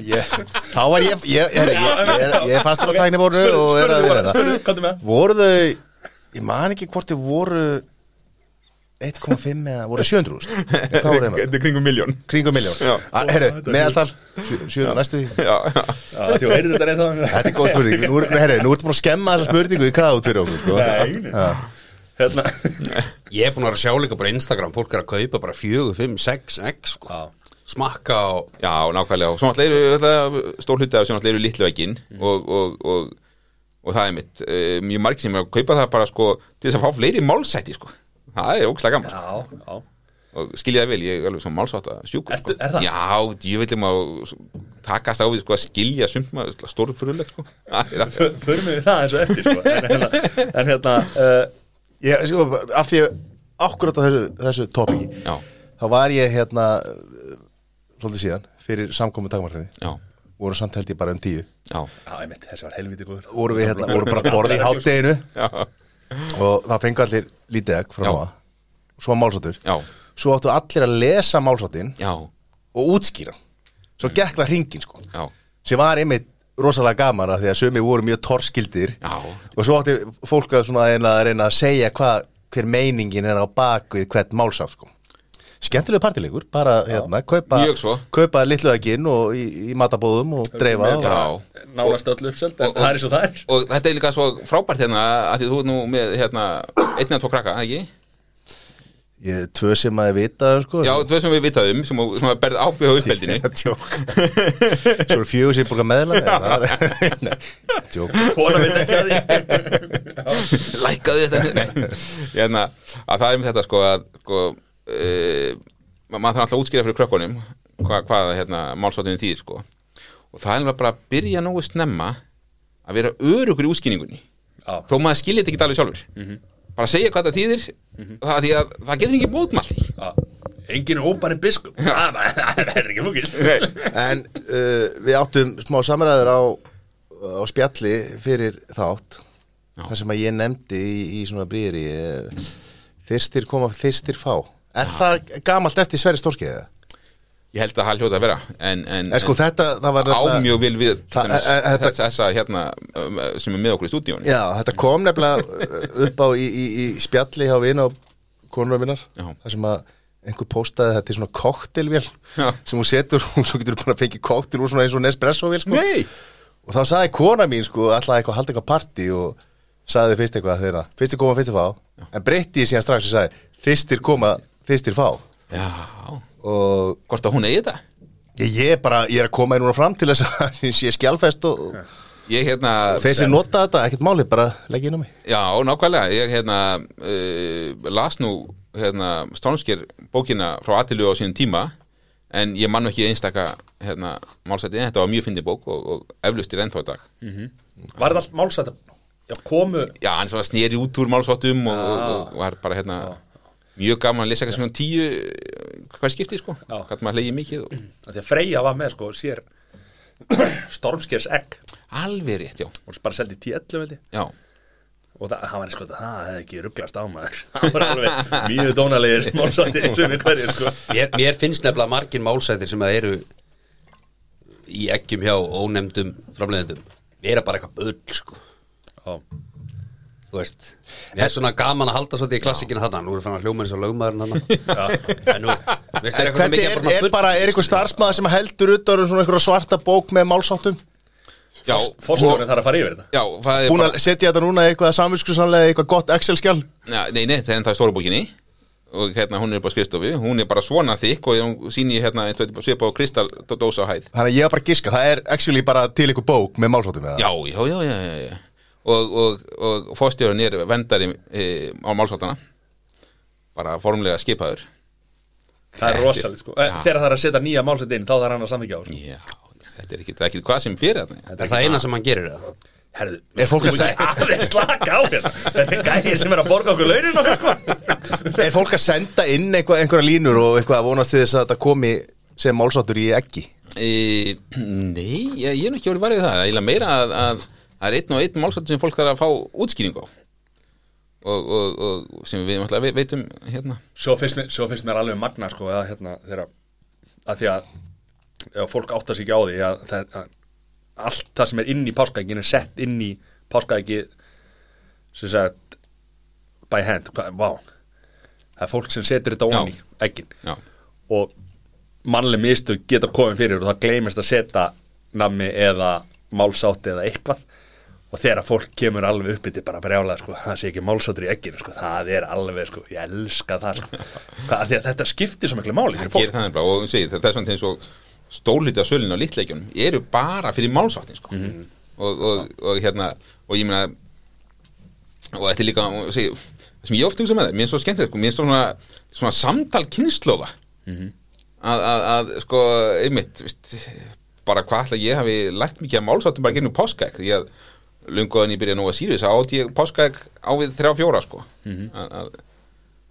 ég, Þá var ég Ég, ég, ég, ég, ég, ég er fastur á tæknibornu Spurðu, og er að bara, vera það komdu með. Voru þau Ég man ekki hvort þau voru 1,5 eða voru 700 Hvað voru þeim? þetta er kringum miljón Kringum miljón Já. Herru, meðaltal 700 næstu þetta reynd þá Þetta er góð spurning. Nú, er- herru, nú ertu búin að skemma þessa spurningu í út fyrir okkur sko. Nei, nei. Hérna. Ég er búin að vera að sjá líka bara Instagram Fólk er að kaupa bara fjögur, fimm, sex, x sko. Smakka og já, nákvæmlega. Og svo náttúrulega eru stór hluti af þessu náttúrulega eru litlu veginn og, og, og, og það er mitt. Uh, mjög margir sem er að kaupa það bara sko til þess að fá fleiri málsætti sko. Það er ógslag gaman sko. Já, já. Og skilja það vel, ég er alveg svona málsátt að sjúkur Ertu- er það? Já, ég vil um að takast á við sko að skilja sumt maður stórfurulegt sko. Förum við það eins og eftir sko. En hérna, en hérna uh, Ég, sko, af því akkurat á þessu, þessu topiki Já, þá var ég hérna svolítið síðan fyrir samkomu takmarklinni já, voru samt held ég bara um tíu. Já, Já, einmitt, þessi var helviti góður. Voru við hérna, voru bara borða í hátteginu já, og það fengu allir lítið egg frá það svo var málsáttur já, svo áttu allir að lesa málsáttin já, og útskýra svo gekk það hringin sko. Já, sem var einmitt rosalega gaman að því að sömi voru mjög torskildir já, og svo átti fólk að, svona, að reyna að segja hvað, hver meiningin er á bakvið hvert málsátt sko. skemmtilegu partilegur bara hérna, kaupa, kaupa litlu egginn og í, í matabóðum og dreifa og, já. Nánast öll uppselt, en Og- og- er og Og þetta er líka svo frábært hérna að því þú er nú með hérna einn eða tvo krakka, ekki? Ég, tvö sem að vita um, sko. Já, tvö sem við vitaðum sem, sem að berð ábyrða á uppeldinu Tjók Svo fjögur sem borga meðla Nei, Tjók Kona veit ekki að því. Lækkaðu þetta. Nei, hérna, að það er með þetta sko að sko, uh, maður þarf alltaf að útskýra fyrir krökkunum hvað, hvað hérna, málsáttunni týðir sko. Og það er bara að byrja nógu snemma að vera örugur í útskýringunni. Já. þó maður skiljið þetta ekki alveg sjálfur. Bara að segja hvað það þýðir það, að það getur ekki mótmælt Já. Engin óbæri biskup. Það það er ekki Nei. En uh, við áttum smá samræður á, á spjalli fyrir þátt. Þar sem að ég nefndi í, í svona brýri Þyrstir koma, þyrstir fá. Er það gamalt eftir Sverri Stórskiða? Ég held að það hljóta að vera en, en, En sko þetta, var á mjög vil við Það- e- e- þetta- þessa, hérna um, sem er með okkur í stúdíónu Já, þetta kom nefnilega upp á í, í, í spjalli hjá vina og konur minnar Já. þar sem að einhver postaði þetta í svona koktelvél Já. sem hún setur og svo getur þú bara að fengið koktel úr svona eins og Nespresso-vél sko. Og þá sagði kona mín sko alltaf eitthvað að halda eitthvað partí og sagði fyrst eitthvað þeirra fyrstir koma, fyrstir fá en breytti ég síðan strax og sagði fyrstir koma, fyrstir fá Já, og hvort að hún eigi þetta? Ég, ég bara, ég er að koma í núna fram til þess að ég sé skjálfest og, og Ég hérna þeir sem nota þetta, ekkert máli bara leggja inn á mig. Já, nákvæmlega, ég hérna uh, las nú hérna Stormskir bókina frá Atilu á sínum tíma en ég man nú ekki einstaka hérna málsætti, þetta var mjög fyndi bók og, og eflust í ennþá dag. Var þetta allt málsætt Já, komu Já, hann sneri út úr málsáttum og, og, og var bara hérna mjög gaman að lesa eitthvað svona tíu hvað skipti sko, hvað maður leiði mikið og, Því að Freyja var með sko sér Stormskers egg. Alveg rétt, já, og bara seldi tíallu veldi já. Og það, það var sko, það hefði ekki rugglast á maður. Það var alveg mjög dónalegir málsættir sem er hverjir sko. Mér, mér finnst nefnilega margir málsættir sem að eru í eggjum hjá ónefndum framleiðendum vera bara eitthvað böll sko. Já. Þú veist mér er svona gaman að halda svolítið í klassikina þarna. Nú er fann að hljóma eins og lögmaðurinn hann en þú veist, veist er eitthvað sem ekki er, bara er bara, er einhver starfsmaður sem heldur utan um svona einhverja svarta bók með málsáttum Já, Fórstöðurinn þarf að fara yfir þetta. Já, það er Búin bara að setja þetta núna í eitthvað samvinskusanlega eitthvað gott Excel-skjál Já, nei, nei, það er ennþá í. Stóru bókinni og hérna hún er bara skrifstofu, hún er bara svona þykk og hún sýni hérna svipa á kristaldósa á hæð. Þannig að ég var bara að giska, það er actually bara til eitthvað bók með málsáttum eða? Já, já, já, já, já, já. Og, og, og fórstjórun er vendari e, á málsátana bara formlega skipaður. Það er rosalit sko. Eh, Já. Þegar það er að setja nýja málsætt inn þá þarf hann að samþykja á sko. Já, þetta er ekki, það er ekki hvað sem fyrir þetta er það eina sem hann gerir það Herðu, Er fólk að segja- alveg slaka á hérna. Þetta er gæðir sem er að borga okkur launin okkar sko. Er fólk að senda inn eitthvað, einhverja línur og eitthvað að vonast þess að þetta komi sem málsáttur í eggi? e, Nei, ég, ég er ekki verið varðið það Það. Er meira að, að það er einn og einn málsáttur sem fólk þarf að fá útskýring á. Og, og, og sem við náttúrulega veitum hérna. Svo finnst mér, svo finnst mér alveg magna sko að hérna þegar að því að ef fólk áttar sig ekki á því að, það, að allt það sem er inn í páskaækin er sett inn í páskaæki sem sagt by hand, vá. Það er fólk sem setur þetta ekkin Já, og mannleg mistök geta komið fyrir og það gleymist að setja nammi eða málsátt eða eitthvað og þegar fólk kemur alveg upp þetta bara brjála sko, það sé ekki málsáttur í egginu sko, það er alveg, sko, ég elska það sko. Hvað, því að þetta skiptir svo miklu máli það gerir það nefnilega og segi, það er svona eins og stólítið af sölun á litleikjunum eru bara fyrir málsáttin sko. og, og, og hérna og ég meina og þetta er líka og segi, það sem ég oft hugsa með það, mér er svo skemmtilegt sko, mér er svona, svona samtal kynnslóða að, að, að sko einmitt, vist, bara hvað ætla ég hafi lært mikið af málsáttum bara gennum því að lungoðan ég byrja nú að sírus átt ég páskaegg á við þrjá fjóra sko. Að, að,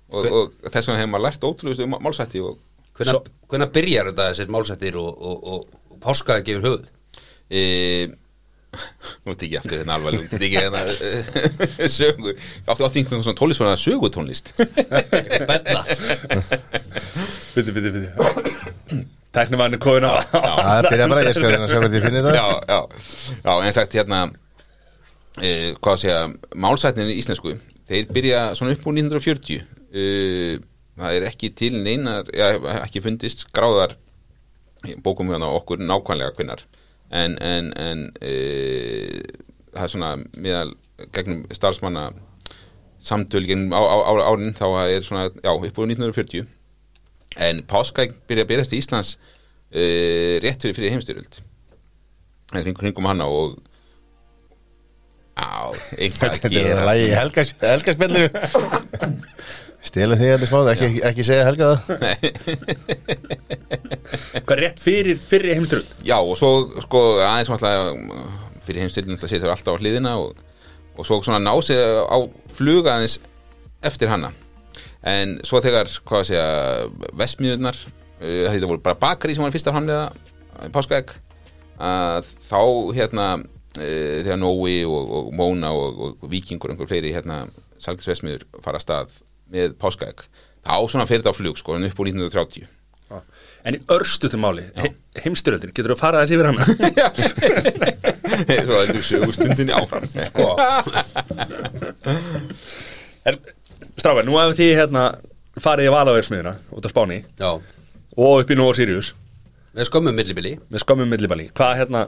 og, og þess vegna hefur maður lært ótrúlega um málsætti og Hvenær, Svo- hvenær byrjar þetta þessir málsættir og, og, og, og páskaði gefur höfuð? e, Nú tekið ég aftur þennan alvarleg Nú tekið ég hérna sögu Áttu átti einhvern svona tónlist svona sögutónlist? Bella Biti, biti, biti Teknimann er komin á Það byrja bara, ég skal reyna að sjá hvernig ég finnir það. Já, já, já, en sagt hérna e, Hvað að segja Málsætnin í íslensku Þeir byrja svona upp úr 1940 e, Það er ekki til neinar já, Ekki fundist gráðar Bókum hérna okkur nákvæmlega kvinnar En, en, en e, Það er svona Meðal gegnum starfsmanna Samtöl gegnum á, á, á, árin Þá er svona, já, upp úr 1940 En páskaegg byrja að byrjast í Íslands uh, rétt fyrir fyrir heimstyrjöld. Kring, kringum hana og á, einhvað að Þetta er það gera. lægi í helgaspjallinu. Stelum því allir smáð, ekki, ekki segja helga það. Hvað rétt fyrir fyrir heimströld Já, og svo sko aðeins fyrir heimstyrjöld setur alltaf á hliðina og, og svo svona ná sig á fluga aðeins eftir hana. En svo þegar, hvað að segja vestmiðurnar, uh, þetta voru bara bakari sem var fyrst að framlega páskaegg að þá hérna þegar Nói og, og Móna og, og Víkingur og einhver fleiri hérna Salgis vestmiður fara að stað með páskaegg. Þá svona fyrir þetta á flug sko en upp úr 1930 En í örstutum máli, he heimstyröldin Getur þú að fara þessi yfir hana? svo þetta er sögustundinni áfram. Sko. En, Strákar, nú hefur þið hérna farið í valaversmiðuna út af Spáni Já, og upp í Nóa Sirius. Við skömmum millibili. Með skömmum millibali Hvað hérna,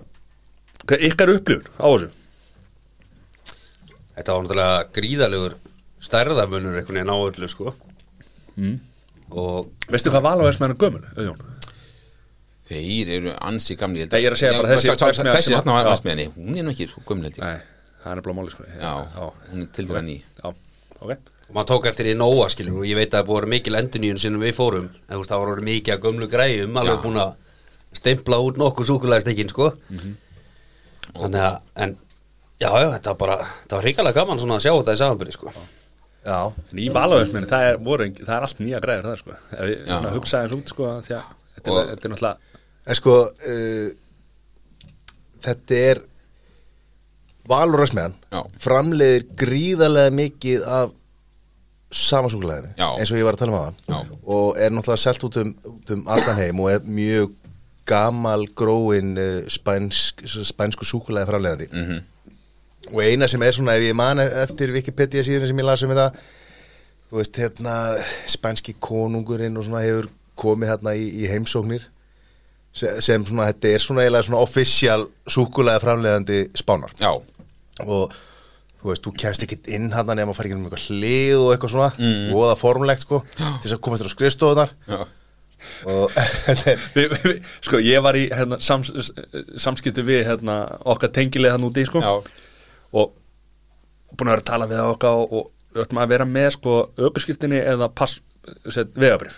ykkar upplifun á þessu? Þetta var náttúrulega gríðalegur stærðarmunur einhvern veginn á öllu sko. Mm. og Veistu hvað valaversmiðuna gömul, Auðjón? þeir eru ansi gamli Nei, ég er að segja bara þessi þessi að- hérna já. aðsmiðinni hún er nú ekki svo gömul Nei, það er bara máli sko. Já, hún er til dæra ný. Já, ok. Og maður tók eftir í Nóa skilur og ég veit að það vera mikil endurnýjun sinum við fórum það orðið mikið gömlu græjum alveg búin að stempla út nokkuð súkulæðstekkin sko þannig að en já já þetta var bara það var hrikalega gaman svona að sjá þetta í samanbyrði sko Já, En í valaversmiðuna, það er, voru, það er allt nýja græður það sko Ef ég Já. svona hugsa eins út sko því að þetta er, þetta er náttúrulega en sko uh, Þetta er Valur Rösmiðan Já. framleiðir gríðarlega mikið af samansúkulæðinu Já. eins og ég var að tala um aðan og er náttúrulega selt út um, um allan heim og er mjög gamal gróin uh, spænsk, spænsku súkulæði framleiðandi. Mhm. og eina sem er svona ef ég man eftir Wikipedia síðan sem ég las um þetta þú veist hérna spænski konungurinn og svona hefur komið hérna í, í heimsóknir sem, sem svona þetta er svona eiginlega svona official súkulæði framleiðandi spánar. Já, og þú veist, þú kemst ekkit inn hann nema að fara ekki um eitthvað hlið og eitthvað svona mm. og það formlegt sko til þess að komast þér á skrifstofunar já, Sko, ég var í hérna, sams, samskiptu við hérna, okkar tengilega hann úti sko. Og búin að vera að tala við okkar og, og ættum að vera með sko aukurskiptinni eða vegabrif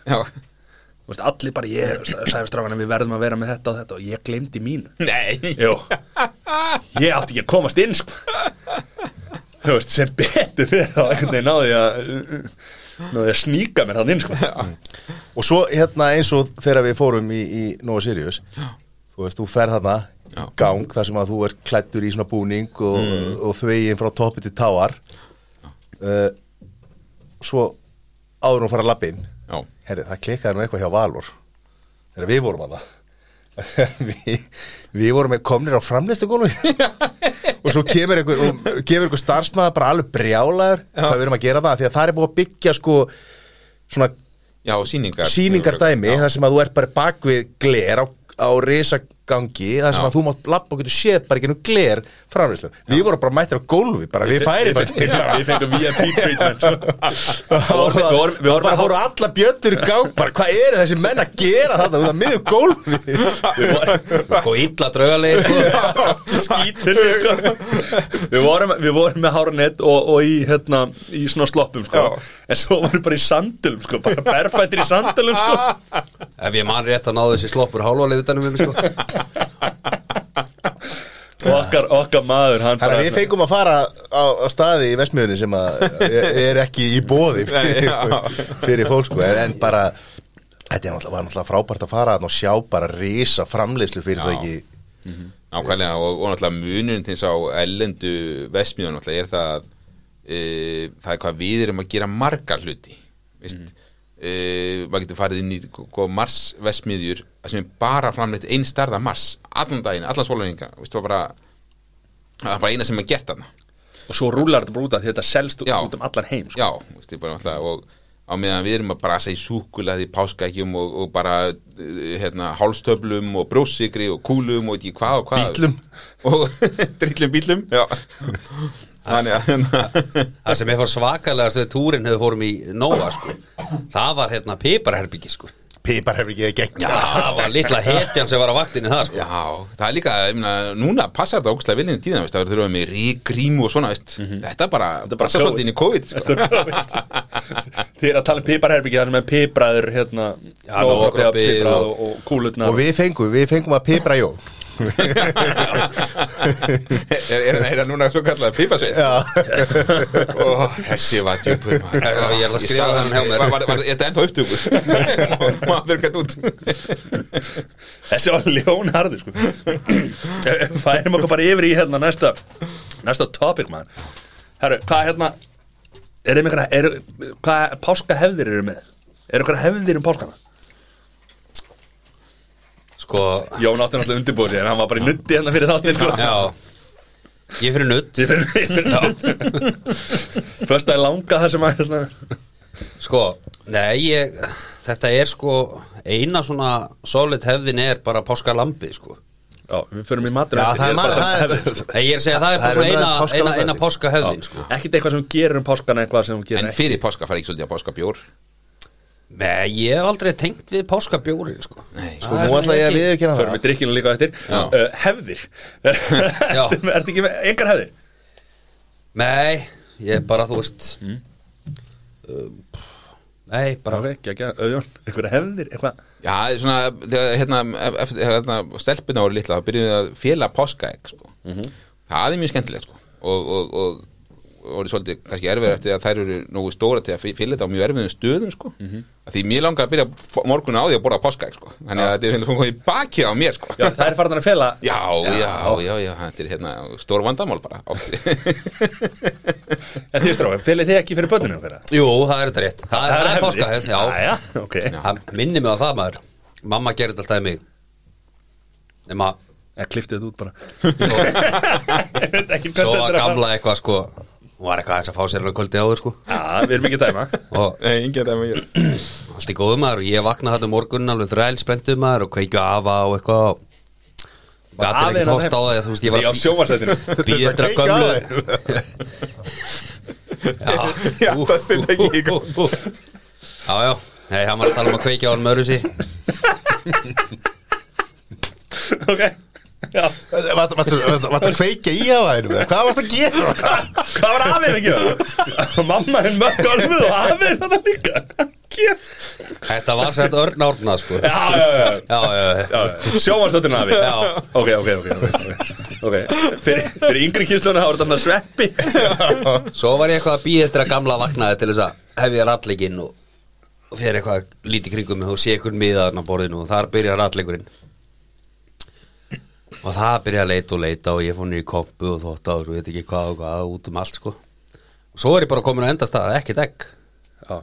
allir bara ég sagði við verðum að vera með þetta og þetta. Og ég glemdi mínu. Ég átti ekki að komast inn sko. Veist, sem betur fyrir þá einhvern veginn náði að náði að sníka mér hann inn sko. og svo hérna eins og þegar við fórum í, í Nova Sirius þú veist, þú ferð þarna í gang þar sem að þú ert klættur í svona búning og, Mm. og þvegin frá toppi til táar. Uh, svo áður nú fara að labba inn já, herri, það klikkaði nú eitthvað hjá Valur þegar við vorum að það við, við vorum komnir á framlistu og svo kemur einhver, einhver starfsmaður bara alveg brjálaður hvað við erum að gera það, því að það er búið að byggja sko svona já, síningar sýningardæmi já, þar sem að þú ert bara bak við gler á, á risagangi þar sem Já. að þú mátt lappa og getur séð bara ekki nú gler framlýslu við vorum bara mættir á gólfi bara við færi Við fengum VIP treatment sko. við við við bara að- fóru alla bjötur í gang bara hvað eru þessi menn að gera þetta út af miður gólfi Við og illa draugalegir sko. skítur sko. við, vorum, við vorum með hárnett og, og í, hérna, í svona sloppum sko. en svo vorum við bara í sandulum sko. bara berfættir í sandulum sko. Ef ég man rétt að náðu þessi sloppur hálfalið utanum við mig sko. Okkar, okkar maður hann Þannig að við fengum að fara á, á staði í Vestmiðunni sem að er, er ekki í bóði fyrir, fyrir fólk sko. En, en bara þetta er var náttúrulega frábært að fara þarna og sjá bara risa framleiðslu fyrir það ekki. Nákvæmlega og, og náttúrulega munurinn til þess á ellendu vesmiðun náttúrulega er það að e, það er hvað við erum að gera margar hluti. Veist mm. E, maður getur farið inn í sko, Mars vesmiðjur sem er bara framleitt einn starða Mars allan daginn, allan svolunninga veist það var bara bara eina sem er gert þarna. Og svo rúlar þetta bara út af því þetta selst Já. út um allan heim sko. Já, veist, bara náttúrulega og á meðan við erum að brasa í súkulaði páskaækjum og, og bara eh, hérna, hálstöflum og brjóssikri og kúlum og ekki hvað og hvað. Og drillum bílum já Það sem ég fór svakalega þegar túrin hefur fórum í Nóa sko. Það var hérna piparherbyggi sko. Piparherfingi er gegn það var litla hetjan sem var á vaktinni það sko. Já, það er líka, ég meina, núna passar þetta ógustlega viljandi tíðan, veist, það þurfum við með rík, grímu og svona, veist, þetta bara Mhm. Þetta er bara passar COVID. svolítið inn í COVID, sko. Er að tala um piparherbyggi þannig með pipraður hérna, Já, nógrópi piprað og- og, og kúlutna Og við fengum, við fengum að pipra jó er, er, er það núna svo kallað pípasveit? Ó, þessi var djúpur ég ætla að skrifa þennan hjá mér. Var, er þetta ennþá upptöku? Maður gætt út Þessi var ljónharði sko. Færum okkur bara yfir í hérna næsta næsta topic man Herru, hvað hérna er er, hvað páskahefðir eru með? Er einhverja hefðir um páskana? Sko, Jón átti náttúrulega undirbúið sér en hann var bara í nutti hérna fyrir þáttir sko. já. Ég fyrir nutt Ég fyrir, ég fyrir nutt Föstaði langa þar sem að hérna. Sko, nei, ég Þetta er sko Eina svona solid hefðin er bara páskalambi sko. Já, við fyrir í matur Já, það er það er- Nei, ég er að segja það er bara Það svona umræða eina, eina, eina páskahefðin sko. Ekkert eitthvað sem gerir um páskana eitthvað sem gerir En fyrir páska fara ekki svolítið að páska bjór Nei, ég hef aldrei tengt við páskabjórin sko Nei, Sko, nú ætla ég að viðurkenna Förum það við drikkinu líka eftir uh, Hefðir. Ertu ertu ekki með engar hefðir? Nei, ég bara, þú veist Mm. um, Nei, bara ekki ekki, auðjón Eitthvað hefðir, eitthvað Já, svona, þegar hérna, eftir, hérna stelpuna voru litla, þá byrjuðum við að fjela páskaegg, sko. Það er mjög skemmtilegt, sko. Og, og, og, og voru svolítið kannski erfið eftir að þær eru nógu stóra til að fjela þetta á mjög erfiðum stöðum, sko. Að Því mér langar að byrja morgun á því að borða páskaegg, sko. Þannig að þetta er svona komið í bakið á mér, sko. Já, það er farin að fela. Já, já, já, já, þetta er hérna stór vandamál bara. En því stráð, felið þið ekki fyrir börninu okkar? Jú, það er þetta rétt. Það, það er hefðir. páskahefð, já. Já, ok. Það minnir mig á það maður. Mamma gerir þetta alltaf í mig. Nema, Ég kliftið þetta út bara. Svo, Ég veit ekki hvað svo þetta var er að gamla eitthvað sko Hún var eitthvað aðeins að fá sér alveg kvöldi áður sko. Já, við erum ekki dæma. Og Nei, með ég. allt í góðu maður. Og ég vaknaði þetta morgun alveg þrælsprendu maður Og kveikju afa og eitthvað. Og Gat Afinn er ekkert að hort á það Þú veist, ég var býð eftir að gömlu. Já, það stund ekki í góð. Já, já, nei, hann var að tala um að kveikja á hann mörðu sí Ok Varst varstu að kveikja í á hænum? Hvað varst að gera? hvað var afinn að gera? Mamma er mökk alveg og afinn þetta líka Hvað gera? Þetta var sett örn árna sko Já, já, já Já, já, já Já, sjómarsættinu afi Já. Ok, ok, ok, Fyrir, fyrir yngri kysluna þá er þetta sveppi Svo var ég eitthvað að býða eftir að gamla vaknaði til þess að hefja ralleginn og, og fyrir eitthvað lítið kringum mig og sé eitthvað miðaðarna á borðinu og þar byrja rallegurinn og það byrja að leita og leita og ég fór í kompu og þótt á og veit ekki hvað og hvað út um allt sko. Og svo er ég bara komin á endastað, ekkert egg. Þá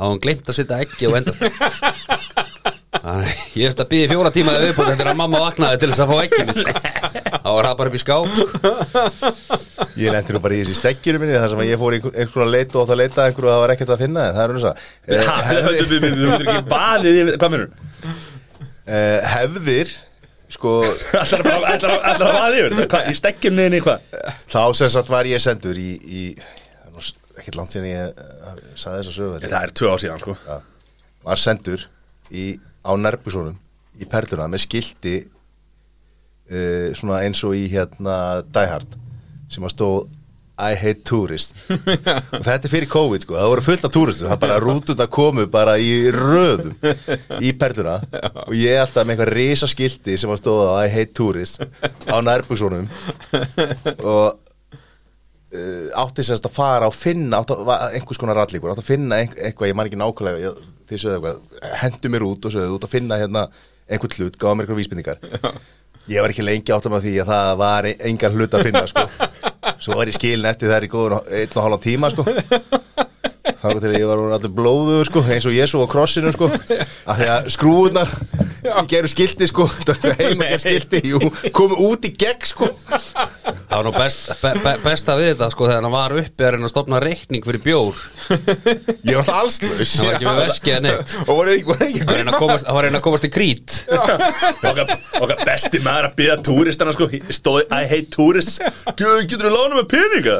hann glimt að setja eggi á endastað. Þannig, ég eftir að býða í fjóra tíma viðbútt eftir að mamma vaknaði til þess að fá eggi mitt þá var það bara upp í skáp sko. Ég lendi nú bara í þessi stekkjuru minni þar sem að ég fór í einhver- einhvers konar leit og átt að leita að einhverju og það var ekkert að finna það er Ha, þess að hefðir sko Ætlar að baðið yfir þetta? Í stekkjum niðin í hvað? þá sem sagt var ég sendur í, í er ekkert langt síðan ég uh, saði þess að sögu Það er tvö ár síðan sko Já. var sendur í, á nærbúsónum í perluna með skilti uh, svona eins og í hérna Die Hard sem að stóð I hate tourist og þetta er fyrir COVID sko, það voru fullt af túristum. Það bara rútund að komu bara í röðum í perluna. Og ég alltaf með eitthvað risa skilti sem að stóða I hate tourist á nærbúsónum og uh, átti sérst að fara og finna átti, einhvers konar rallíkur, átti að finna ein- eitthvað, ég man ekki nákvæmlega þið sögðu eitthvað, hendu mér út og sögðu út að finna hérna einhvern hlut, gáða mér eitthvað vísbendingar. Ég var ekki lengi átt að maður því að það var e- engan hlut að finna sko. Svo var ég skilin eftir þær í góðun einn og hálfa tíma sko. Þá að ég var allur blóðu sko, eins og Jésu á krossinu sko. af því að skrúðunar geru skilti sko, heima geru skilti. Jú, komu út í gegn sko. Það var nú best, be, be, besta við þetta sko þegar hann var uppi að reyna að stopna reikning fyrir bjór. Ég var alltaf allslaus Hann var ekki með veski eða neitt. Og voru ekki, var að reyna að komast, var reyna að komast í krít. Okkar, okkar besti maður að byggja túristana sko. Stóði I hate tourists Gjöðu, getur þú lána með peninga?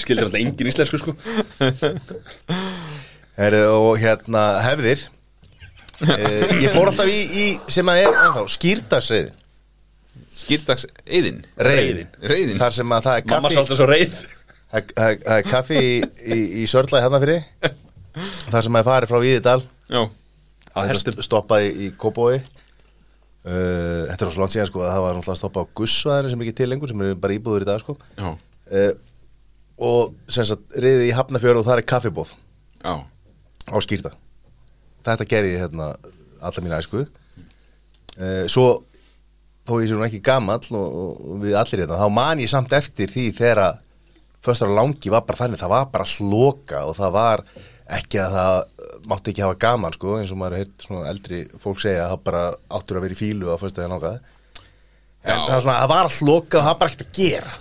Skildir alltaf engin íslensku sko. Heru, og hérna hefðir uh, Ég fór alltaf í, í sem að er ennþá, skýrdagsreiðin Skýrdags, eðin Reiðin. Reiðin. Þar sem að það er mamma kaffi svo alltaf svo reið. Það það- það er kaffi í, í, í Sörlaði hérna fyrir. Þar sem að farið frá Víðidal. Já, á hestum stoppaði í Kópói uh, Þetta er á svo langt síðan sko að það var náttúrulega að stoppa á Gussvæðinu sem er ekki til lengur sem er bara íbúður í dag sko. Já, uh, og sem sagt riðið í Hafnafjörðu og það er kaffibóð já. Á skýrta Þetta gerði ég hérna alla mína æsku. Uh, Svo þó ég sé nú ekki gamall og, og við allir hérna, þá man ég samt eftir því þegar að föstur á langi var bara þannig, það var bara sloka og það var ekki að það uh, mátti ekki hafa gaman sko, eins og maður er heilt svona eldri fólk segja að það bara áttur að vera í fílu á föstu langa en Já. það, var svona, það var sloka og það var bara ekkert að gera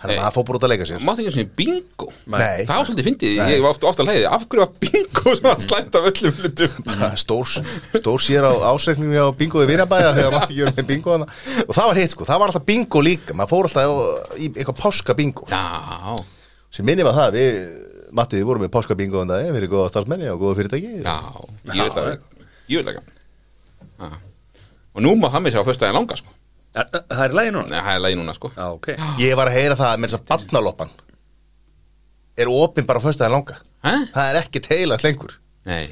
þannig Nei. að það fór bara út að leika sér Mátti ekki svona bingo? Nei. Það var svolítið fyndið, Nei. ég var ofta, ofta að leiði Af hverju var bingo sem var slæmt af öllum hlutum? Stór, stór sér á ásreikningu á bingo í Vinabæja þegar maður ekki verið með bingo hana. og það var hitt sko, það var alltaf bingo líka. Maður fór alltaf í eitthvað páska bingo. Já, sem minnum að það, við Matti, við vorum með páska bingo en það, við erum góða starfsmenni og góða fyrirtæki. Já, ég veit það. Ég veit það. Ekki Og nú má það með sér á föstudaginn langa sko. Er- það er í lagi núna? Nei, það er lagi núna sko. Já ok. Ég var að heyra það með þess að barnaloppan. Er opinn bara á föstudaginn langa? Hæ? það er ekkert heilagt lengur. Nei.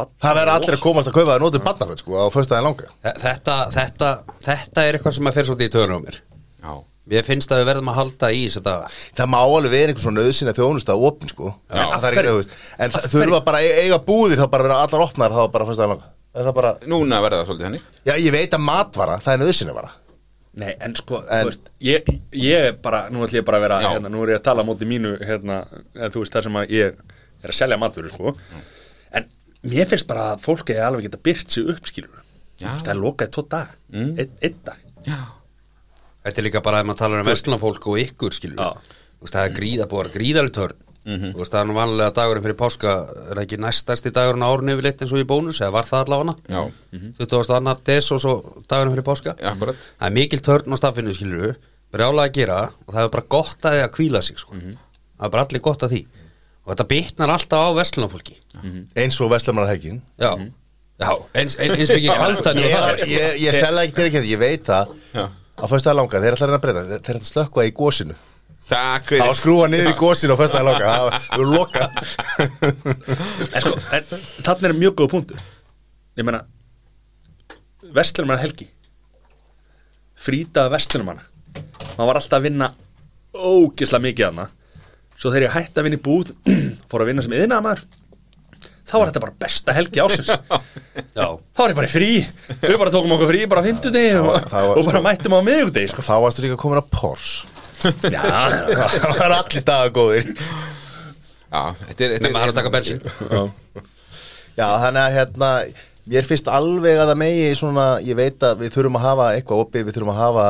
Það verður allir að komast að kaupa það nótum barnaföld sko á föstudaginn langa. Þetta, þetta, þetta er eitthvað sem að fyrir svolítið í töðunum á mér. Já, Við finnst að við verðum að halda í þetta það má alveg vera einhver svona nöðsina þjónust að opinn sko. Já. en, það er ekki, þú veist, en það þurfa bara að eiga búðir þá bara vera allar opnar þá bara föstudaginn langa er það bara, núna verða það svolítið henni já ég veit að matvara það er nöðsina bara Nei, en sko, En- þú veist, ég, ég er bara, nú ætlum ég bara að vera, hérna, nú er ég að tala móti mínu, hérna, eða þú veist, það sem að ég er að selja matvöru, sko, en mér finnst bara að fólki er alveg geta byrt sig upp, skilur, það er lokaði tvo dag, mm. einn ein dag, Já. Þetta er líka bara að maður talar um vestlunafólk og ykkur skilur Það er gríða búið að gríðalit törn Þú veist, Það er nú vanlega dagurinn fyrir páska Er það ekki næstæsti dagurinn á árun yfirleitt eins og í bónus eða var það allavega? Já, 22. annar des og svo dagurinn fyrir páska. Akkurat. Það er mikil törn á staffinu skilur við Brjálega að gera og það er bara gott að því að kvíla sig sko. Það er bara allir gott að því. Og þetta bitnar alltaf á vestlunafólki eins og Vestlamar Hegin Já, Já eins, eins, eins mikið kaldan ég, var- ég, ég selða ekki til ekki ég veit það. Já. á föstudaginn langa, þeir ætla að reyna að breyta. Þeir þeir ætla að slökkva í gósinu takk það var fyrir. að skrúa niður í gósinu á föstudaginn langa það var- það var loka en sko, þannig er mjög góða punktur, ég meina, vestlunumanna helgi, frýtaða vestlunumanna, maður var alltaf að vinna ógislega mikið hana, svo þegar ég hætti að vinna í búð, fór að vinna sem yðnaðamaður, þá var þetta bara besta helgi ásins Já, þá var ég bara frí. Við bara tókum okkur frí bara á fimmtudegi og, og bara mættum á miðugdegi sko. þá varstu líka komin að Porsche já, það var allir dagar góðir. Já, þetta er, er að taka bensin já, þannig að hérna mér finnst alveg að það megi svona, ég veit að við þurfum að hafa eitthvað opið, við þurfum að hafa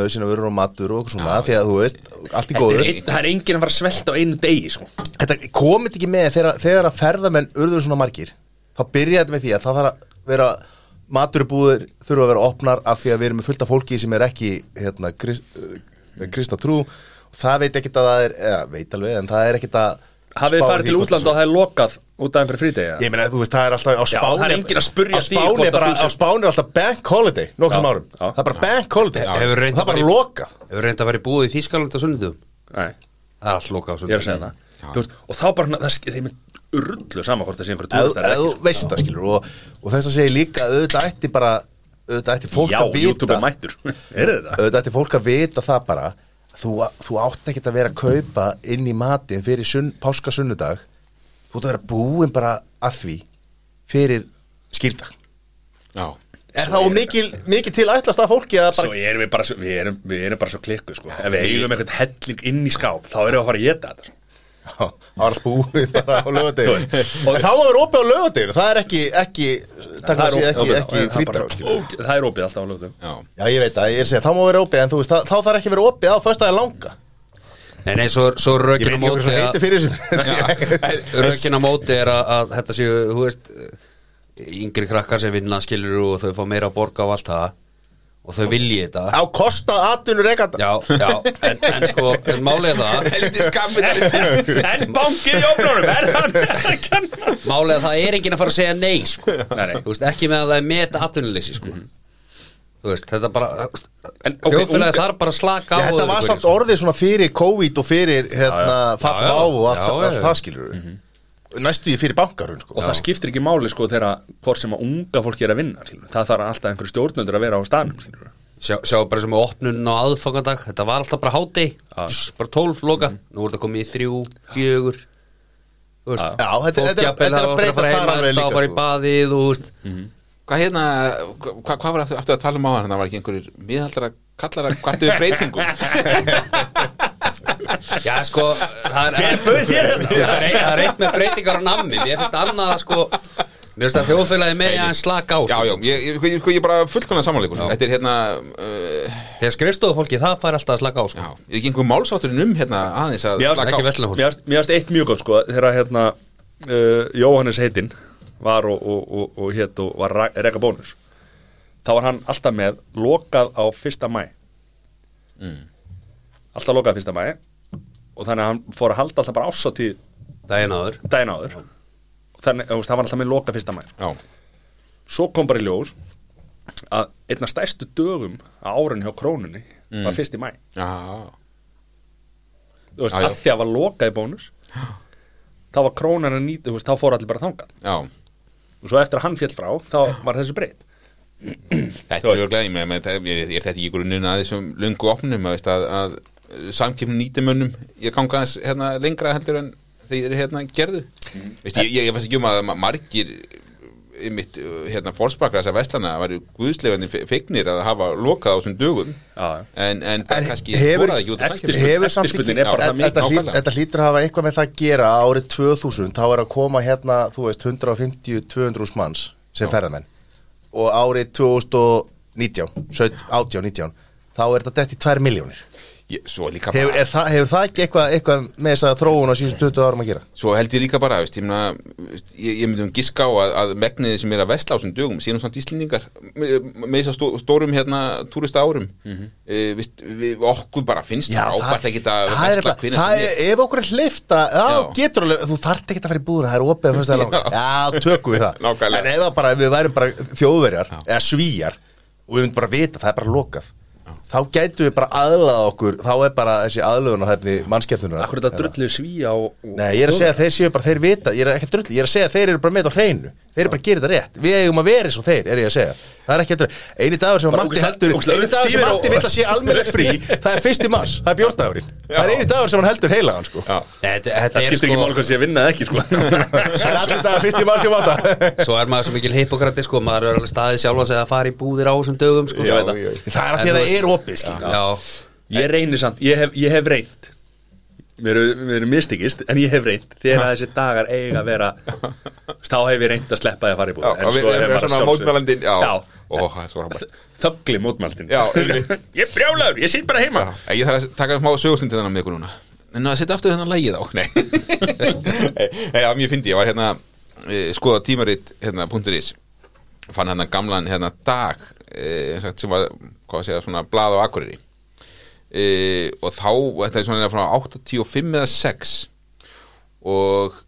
nöðsina vörur og matur og svona, því að þú veist allt er góður ein, það er enginn að fara að svelta á einu degi sko. þetta komið ekki með þegar, þegar að ferðamenn urður svona margir. Þá byrja þetta með því að það þarf að vera maturubúður þurfa að vera opnar af því að við erum með fullt af fólki sem er ekki hérna, kristna trú. Og það veit ekkit að það er eða, veit alveg, en það er ekkit að hafið þið farið til útlanda og það er lokað út af fyrir frídegi Ég meina, þú veist, það er alltaf á Já, Spáni það er enginn að spurja á því er á Spáni er alltaf bank holiday nokkrum árum, það er bara bank holiday. Og það er bara lokað. Hefur reynd að vera í búið í Þýskaland á sunnudum Nei, Það er allt lokað á ég er að segja það. Þú veist, og þá bara, það er urrlu sama hvort það sé einhverju túrist ef þú veist það, skilur og, og þess að segja líka, að auðvitað ætti bara auðvitað ætti fólk Já, að YouTube vita mættur þetta? auðvitað ætti fólk að vita það bara þú, þú átt ekkert að vera að kaupa inn í matin fyrir sunn, páskasunnudag þú átt að vera búin bara að því fyrir skýrdag Já, er það mikil, mikil til ætlast af fólki að Svo bara erum við bara svo, við erum, við erum bara svo klikku sko. Ef við eigum einhvern helling inn í skáp Þá erum við að fara að geta þetta sko. Það var allt búið bara á lögadegur Og- þá má vera opið á lögadegur Það er ekki, ekki, takk að sé opið- ekki, opið- ekki það er óge- Það er opið alltaf á lögum Já, Já, ég veit að ég er að segja, þá má vera opið En þú veist, það, þá þarf ekki að vera opið á föstaði langa. Nei, nei, svo, svo Ég rökin veit á móti svo að- heitir fyrir þessu. Rökin á móti er að, að þetta séu, þú veist yngri krakkar sem vinna skilur og þau fá meira að borga á allt það og þau vilji þetta Á kostað atvinnur rekanda Já, já, en, en sko, en málið er það kapitalist En bankið í ofnunum, er það að kenna? Málið er að það er enginn að fara að segja nei sko. Nei, nei. Þú veist, ekki með að það er meta atvinnuleysi sko. Þú veist, þetta bara En, Þjóðfélagi þarf bara að slaka á þetta var samt sko. orðið svona fyrir COVID og fyrir hérna, já. á og allt, það skilur við Næstu því fyrir bankarun sko. Og það skiptir ekki máli sko þegar hvort sem að unga fólki er að vinna skilur. Það þarf alltaf einhverju stjórnundur að vera á staðnum skilur. Sjá, sjá bara sem á opnun á aðfangandag Þetta var alltaf bara háti Bara tólf lokað Nú er þetta komið í þrjú, fjögur Fólk þetta er- jafnvel þetta er að þar heima þetta og bara í sko. baðið veist Hvað hérna, hvað, hvað var aftur, aftur að tala um á hann? Það var ekki einhverjir miðaldara kallara kvartuðu breytingum Já, sko Það er, hérna? það er, er eitt með breytingar á nammi. Mér finnst annað að sko Mér finnst að þjóðfélagi með að slaka á Já, sko. já, ég, ég, ég, ég er bara fullkonar samanleikur Þetta er hérna uh, Þegar skrifstofu fólki, það fær alltaf að slaka á sko. Já, er ekki einhver málsátturinn um hérna aðeins að Mér slaka á? Mér varst eitt mjög gott sko þegar hérna uh, Jóhannes heitinn var og, og, og, og hétt og var reka bónus þá var hann alltaf með lokað á fyrsta mæ alltaf lokað fyrsta mæ og þannig að hann fór að halda alltaf bara ásatíð Daginn áður daginn áður þannig að það var alltaf með lokað fyrsta mæ svo kom bara í ljós að einna stærstu dögum á árun hjá krónunni var fyrst í mæ já, þú veist, Já, já. að því að var lokað í bónus þá var krónan að nýta, þú veist, þá fór allir bara þangað og svo eftir að hann fjall frá þá var þessi breytt Þetta er með, með, ég, er þetta ekki grunninn að þessum lungu opnum að, að, að samkipnum nýtimönnum ég ganga aðeins hérna, lengra heldur en þeir eru hérna gerðu. Veist, ég, ég, ég veist ekki um að ma- margir mitt hérna fórsparkar þessar vestlana væri guðslefandi fegnir að hafa lokað á þessum dögum. Já. en, en, En kannski hefur- voru það ekki út af er mikil. þetta, hlýtur að hafa eitthvað með það að gera. Árið 2000 þá er að koma hérna, þú veist, 150-200 manns sem ferðamenn. Og árið 2019 17, 18, 19 þá er þetta dett í 2 miljónir hefur, bara er það, hefur það ekki eitthvað, eitthvað með þess að þróun á síðustu 20 árum að gera? Svo held ég líka bara, veist, ég, mena, ég, ég myndi um giska á að, að megniði sem er að vesla á þessum dögum síðan samt íslendingar með, með þess að stó, stórum hérna túrista árum mm veist, við, okkur bara finnst ekki að það er vesla eitthvað- hvenær það sem er. ef okkur er hlifta já, Já. getur alveg, þú þarft ekki að fara í búðuna það er opið að já, tökum við það. Nákvæmlega. en ef, bara, ef við værum bara þjóðverjar eða svíjar og við myndum bara vita, það er bara lokað þá gætum við bara aðlaða okkur þá er bara þessi aðlöðunarhæfni mannskepnunar Akkur þetta drullið svíja og, og Nei, ég er að segja að þeir séu bara, þeir vita Ég er ekki að drulli, ég er að segja að þeir eru bara með á hreinu Þeir eru bara að gera þetta rétt. Við eigum að vera eins og þeir, er ég að segja. Það er ekki að Einu dagur sem Matti heldur Einu dagur sem Matti vill að sé almennileg frí Það er fyrsti mars, það er bjórndagurinn Það er einu dagur sem hann heldur heilagan sko. Já, Þetta, þetta það er skiptir ekki sko hvað sé að vinna eða ekki sko. Það er allir dagar fyrsti mars sem Mata Svo er maður svo mikil hippokrati sko Maður er alveg staðið sjálfa sig að fara í búðir á þessum dögum sko. Ég veit það. Það er að því að það er opið Já, ég reynir samt, ég hef, ég hef reynd mér eru- mistikist en ég hef reynd þegar þessi dagar eiga að vera þá hef ég reynd að sleppa því að fara í búð. Já og við erum svona mótmælandin Já, já. Ó, það er svo frábært þöggli einmitt. ég er brjálaður, ég sitt bara heima. Já, Ég þarf að taka smá sögustund þennan með ykkur núna. En að setja aftur þennan lægið á. Nei, já, mér fyndi, ég var hérna eh, skoða tímarit hérna .is. Fann hérna gamlan hérna dag eh, sem var, hvað að segja, svona blað á Akureyri eh, og þá, þetta er svona frá 85 eða 6 og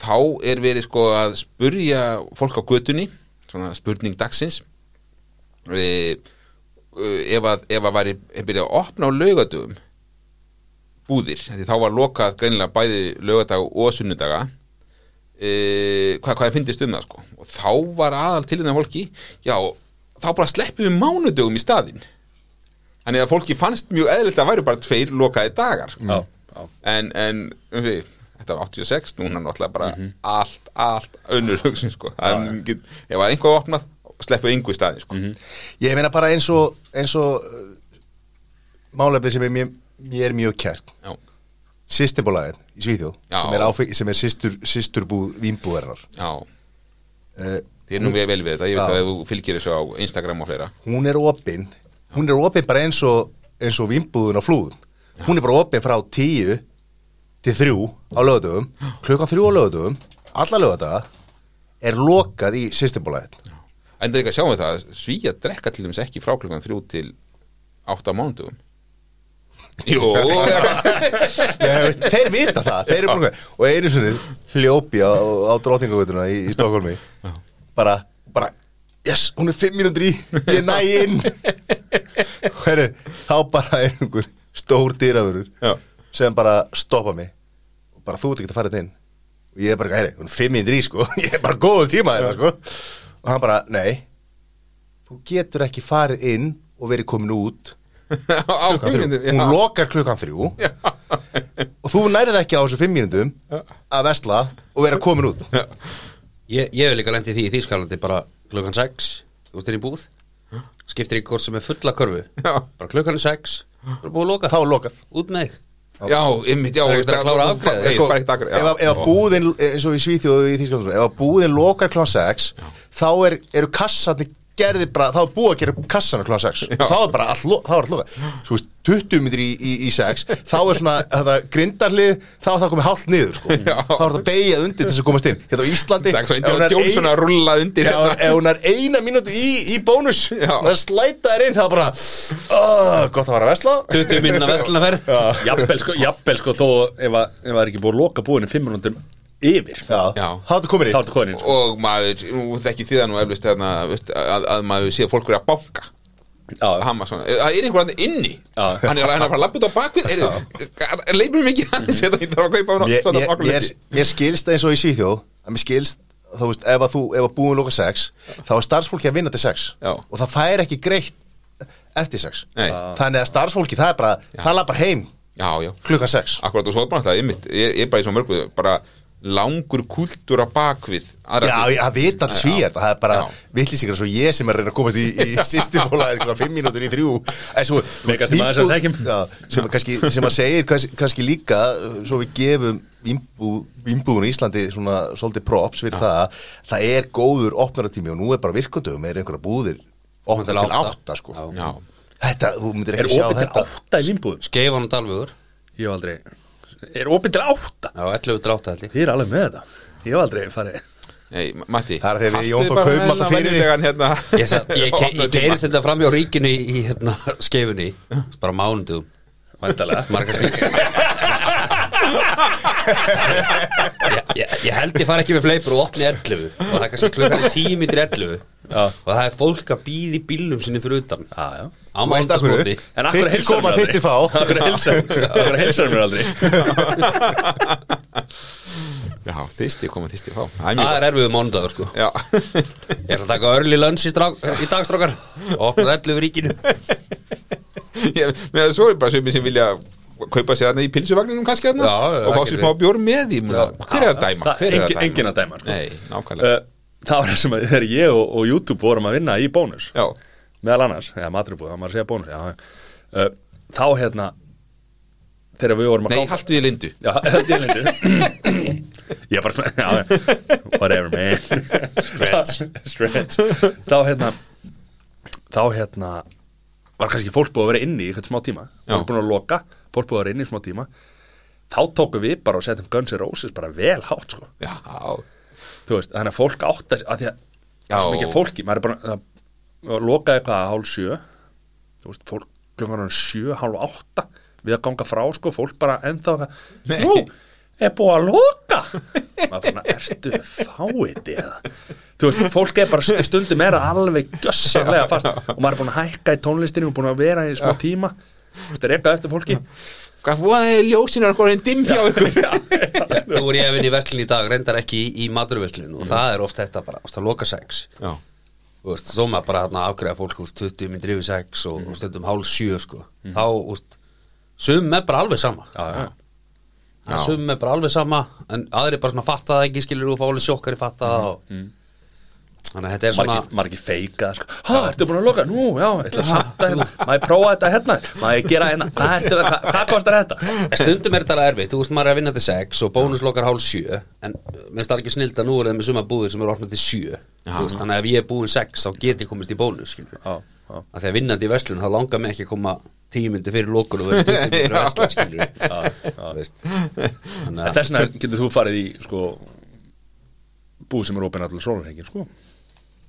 þá er verið sko að spurja fólk á götunni svona spurning dagsins. Eh, ef að, ef að væri byrja að opna á laugadögum búðir, því þá var lokað greinilega bæði laugadag og sunnudaga. E, hvað, hvað er fyndist um það sko? Og þá var aðal til hérna fólki já, þá bara sleppum við mánudögum í staðinn þannig að fólki fannst mjög eðlilt að væri bara tveir lokaði dagar. Já, já. en, en um því, þetta var 86 núna náttúrulega bara allt, allt önnur hugsin sko, það er get, ef að einhvað opnað sleppu í staði sko. Ég meina bara eins og eins og uh, málefni sem er mér, mér mjög kært. Já, Systembolaðin í Svíþjóð sem er, áfeng, sem er systur, systurbúð vínbúðarinnar. Já, uh, þið er nú vel vel við þetta Ég veit að þú fylgir þessu á Instagram og fleira. Hún er opin hún er opin bara eins og eins og vínbúðun á flúðum. Hún er bara opin frá tíu til þrjú á lögadöfum klukkan þrjú á lögadöfum alla lögadaga er lokað í Systembolaðin En það er ekki að sjá við það að Svíja drekka til dæmis ekki frá klukkan þrjú til átta mánudugum Jú, Já, þeir vita það þeir og einu sinni hljópi á, á drótingagötuna í, í Stokkólmi bara, bara yes, hún er fimm mínútur í, ég næ inn Heru, þá bara er einhver stór dýrafurur Já. sem bara stoppa mig. Og bara þú ert ekki að fara þetta inn. Og ég er bara, heyri, hún er fimm í sko. Ég er bara góðu tíma þetta sko. Og hann bara, nei þú getur ekki farið inn og verið komin út. Hún lokar klukkan þrjú. Og þú nærið ekki á þessu fimm mínútum að vesla og vera komin út. Ég, ég hef líka lent í því í Þýskalandi bara klukkan 6 Þú ert inn í búð Skiptir hvort sem er fulla körfu. Já. Bara klukkan er 6 Það er búið að loka. Þá er lokað. Út með þig. Já, ymmit, já Það er ekkert að klára afgreiðið. Nei, sko, ef, að- búðin eins og í Svíþjóðu í Þýskalandu ef að búðin lokar klukkan 6 þá er, eru kassarnir gerði bara, þá er búið að gera kassana klukkan 6 Já. þá er bara allt, lo- þá allt lokað. Svo veist, 20 minnir í, í, í 6 þá er svona, grindarlið þá er það komið hálft niður, sko. Þá er það beigja undir til þess að komast inn. Hérna á Íslandi Það ef hún er að hérna. ef hún er eina mínúti í, í bónus Já. hún er að slæta þér inn það er bara, oh, gott að fara að vesla 20 minna veslunaferð Jafnvel sko, jafnvel sko þó ef að ef það er ekki búið að loka búinu fimm minúndum yfir. Já, Já. þá ertu komin þá inn sko. Og maður, nú þekki þið það nú eflust að, að maður sé að fólk verið að Já, svona, það er einhver hann inni? Já. Hann er að hann að fara að lappa út á bakvið? Leifur mikið það ekki þarf að kaupa hann mér, skilst eins og í Svíþjóð að mér skilst, þú veist, ef að þú ef að búin loka 6, þá er starfsfólki að vinna til 6 Já. og það fær ekki greitt eftir 6 Nei. þannig að starfsfólki, það er bara, það lappar heim Já, já. klukkan 6 Akkurat og svo er bara ég ég er bara í svo mörgu bara langur kultúr á bakvið aðra Já, það vita allir svíjar, það er bara Já. vittlýsingar svo ég sem er að reyna að komast í, í sýstimóla eða 5 mínútur í þrjú svo, þekkjum. Já, sem, kannski, sem að segir kannski, kannski líka svo við gefum vínbúð, vínbúðun í Íslandi svona svolítið props fyrir það það er góður opnaratími og nú er bara virkundum er einhverja búðir opnar til átta. sko. Já. Já, þetta, þú myndir Er ekki sjá opið til þetta átta í vinnbúðum? Skeifan og dalvugur Ég hef aldrei Er opið til átta? Já, 11 drátt held ég. Þið er alveg með þetta. Ég hef aldrei farið. Nei, Matti Það er þegar þig Þór bara kaupum með alltaf fyrir venjulegan, hérna, Ég, sa- ég, ke, ég keirist þetta fram hjá ríkinu í, í hérna, skeifunni. Bara mánundum Væntalega margar ég, ég, ég held ég fara ekki með fleipur og opni 11 og það er kannski klukkan 10 minnir 11 Já. og það er fólk að býða í bílum sinni fyrir utan. Já á hverju Fyrstir koma, mér fyrstir fá. Heilsar af hverju heilsar mér aldrei? Já, þýsti koma þýsti fá. Það er það er erfiðu mánudagur sko. Já, ég ætla að taka early lunch í, í dagstrákar og opna 11 ríkinu. Með það svo er bara sömur sem vilja kaupa sér þarna í pilsuvagninum kannski Já, já, og fá sér smá bjór með því Já. hver er að dæma? Engin, að dæma sko. Nei, nákvæmlega. Uh, Það var það sem að þegar ég og, og YouTube vorum að vinna í bónus Já, meðal annars, eða maturubúð, það maður að segja bónus já, já. uh, þá hérna þegar við vorum að nei, ganga- haltu því lindu. Já, þetta er lindu. Ég bara já, já, whatever man. Stretch. Stretch. Þá hérna Þá hérna Var kannski fólk búið að vera inni í eitthvað smá tíma. Já. Var búin að loka, að vera inni í smá tíma Þá tókum við bara og setjum Guns N' Roses bara vel hátt sko. Já, veist, þannig að fólk átt að, að því að það er svo mikið fólki, maður er bara það, það lokaði eitthvað að hálf sjö þú veist, fólk klukkan var sjö, hálf átta við að ganga frá, sko, fólk bara ennþá Nei. nú, er búið að loka? Maður fann að ertu fáið eða þú veist, fólk er bara stundum er alveg gjössanlega fast og maður er búin að hækka í tónlistinu og búin að vera í smá tíma þú veist, eitthvað eftir fólki. Hvað voða ljósinu er hvernig dimm hjá ykkur. Nú er ég að vinna í vestlun í dag, reyndar ekki í, í maturveslun og það er oft þetta bara, ást að loka sex. Já, Þú veist, svo maður bara hérna afgreða fólk úst, 20 minn drifið 6 og, og stundum hálf 7 sko. þá, úst, sum er bara alveg sama. Já, já, sum er bara alveg sama en aðri bara svona fatta það ekki skilur og fá alveg sjokkari fatta það og Þannig að þetta er svona margir, margir feika sko. ha, ertu búin að loka, nú, já, ég ætla að hata hérna. Má ég prófa þetta hérna, má ég gera hérna? Hvað, ertu, hvað, hvað kostar þetta? Stundum er þetta alveg erfitt, þú veist maður er að vinna til 6 og bónuslokar hálf 7 en minnst það er ekki snild að nú er það með suma búðir sem eru opnað til 7 Þú veist, þannig að ef ég er búin 6 þá get ég komist í bónus að að vinnandi í verslun þá langar mig ekki að koma 10 myndi fyrir lokun og vera 20 myndi fyrir að í sko búð sem er opinn allir sólarhengin sko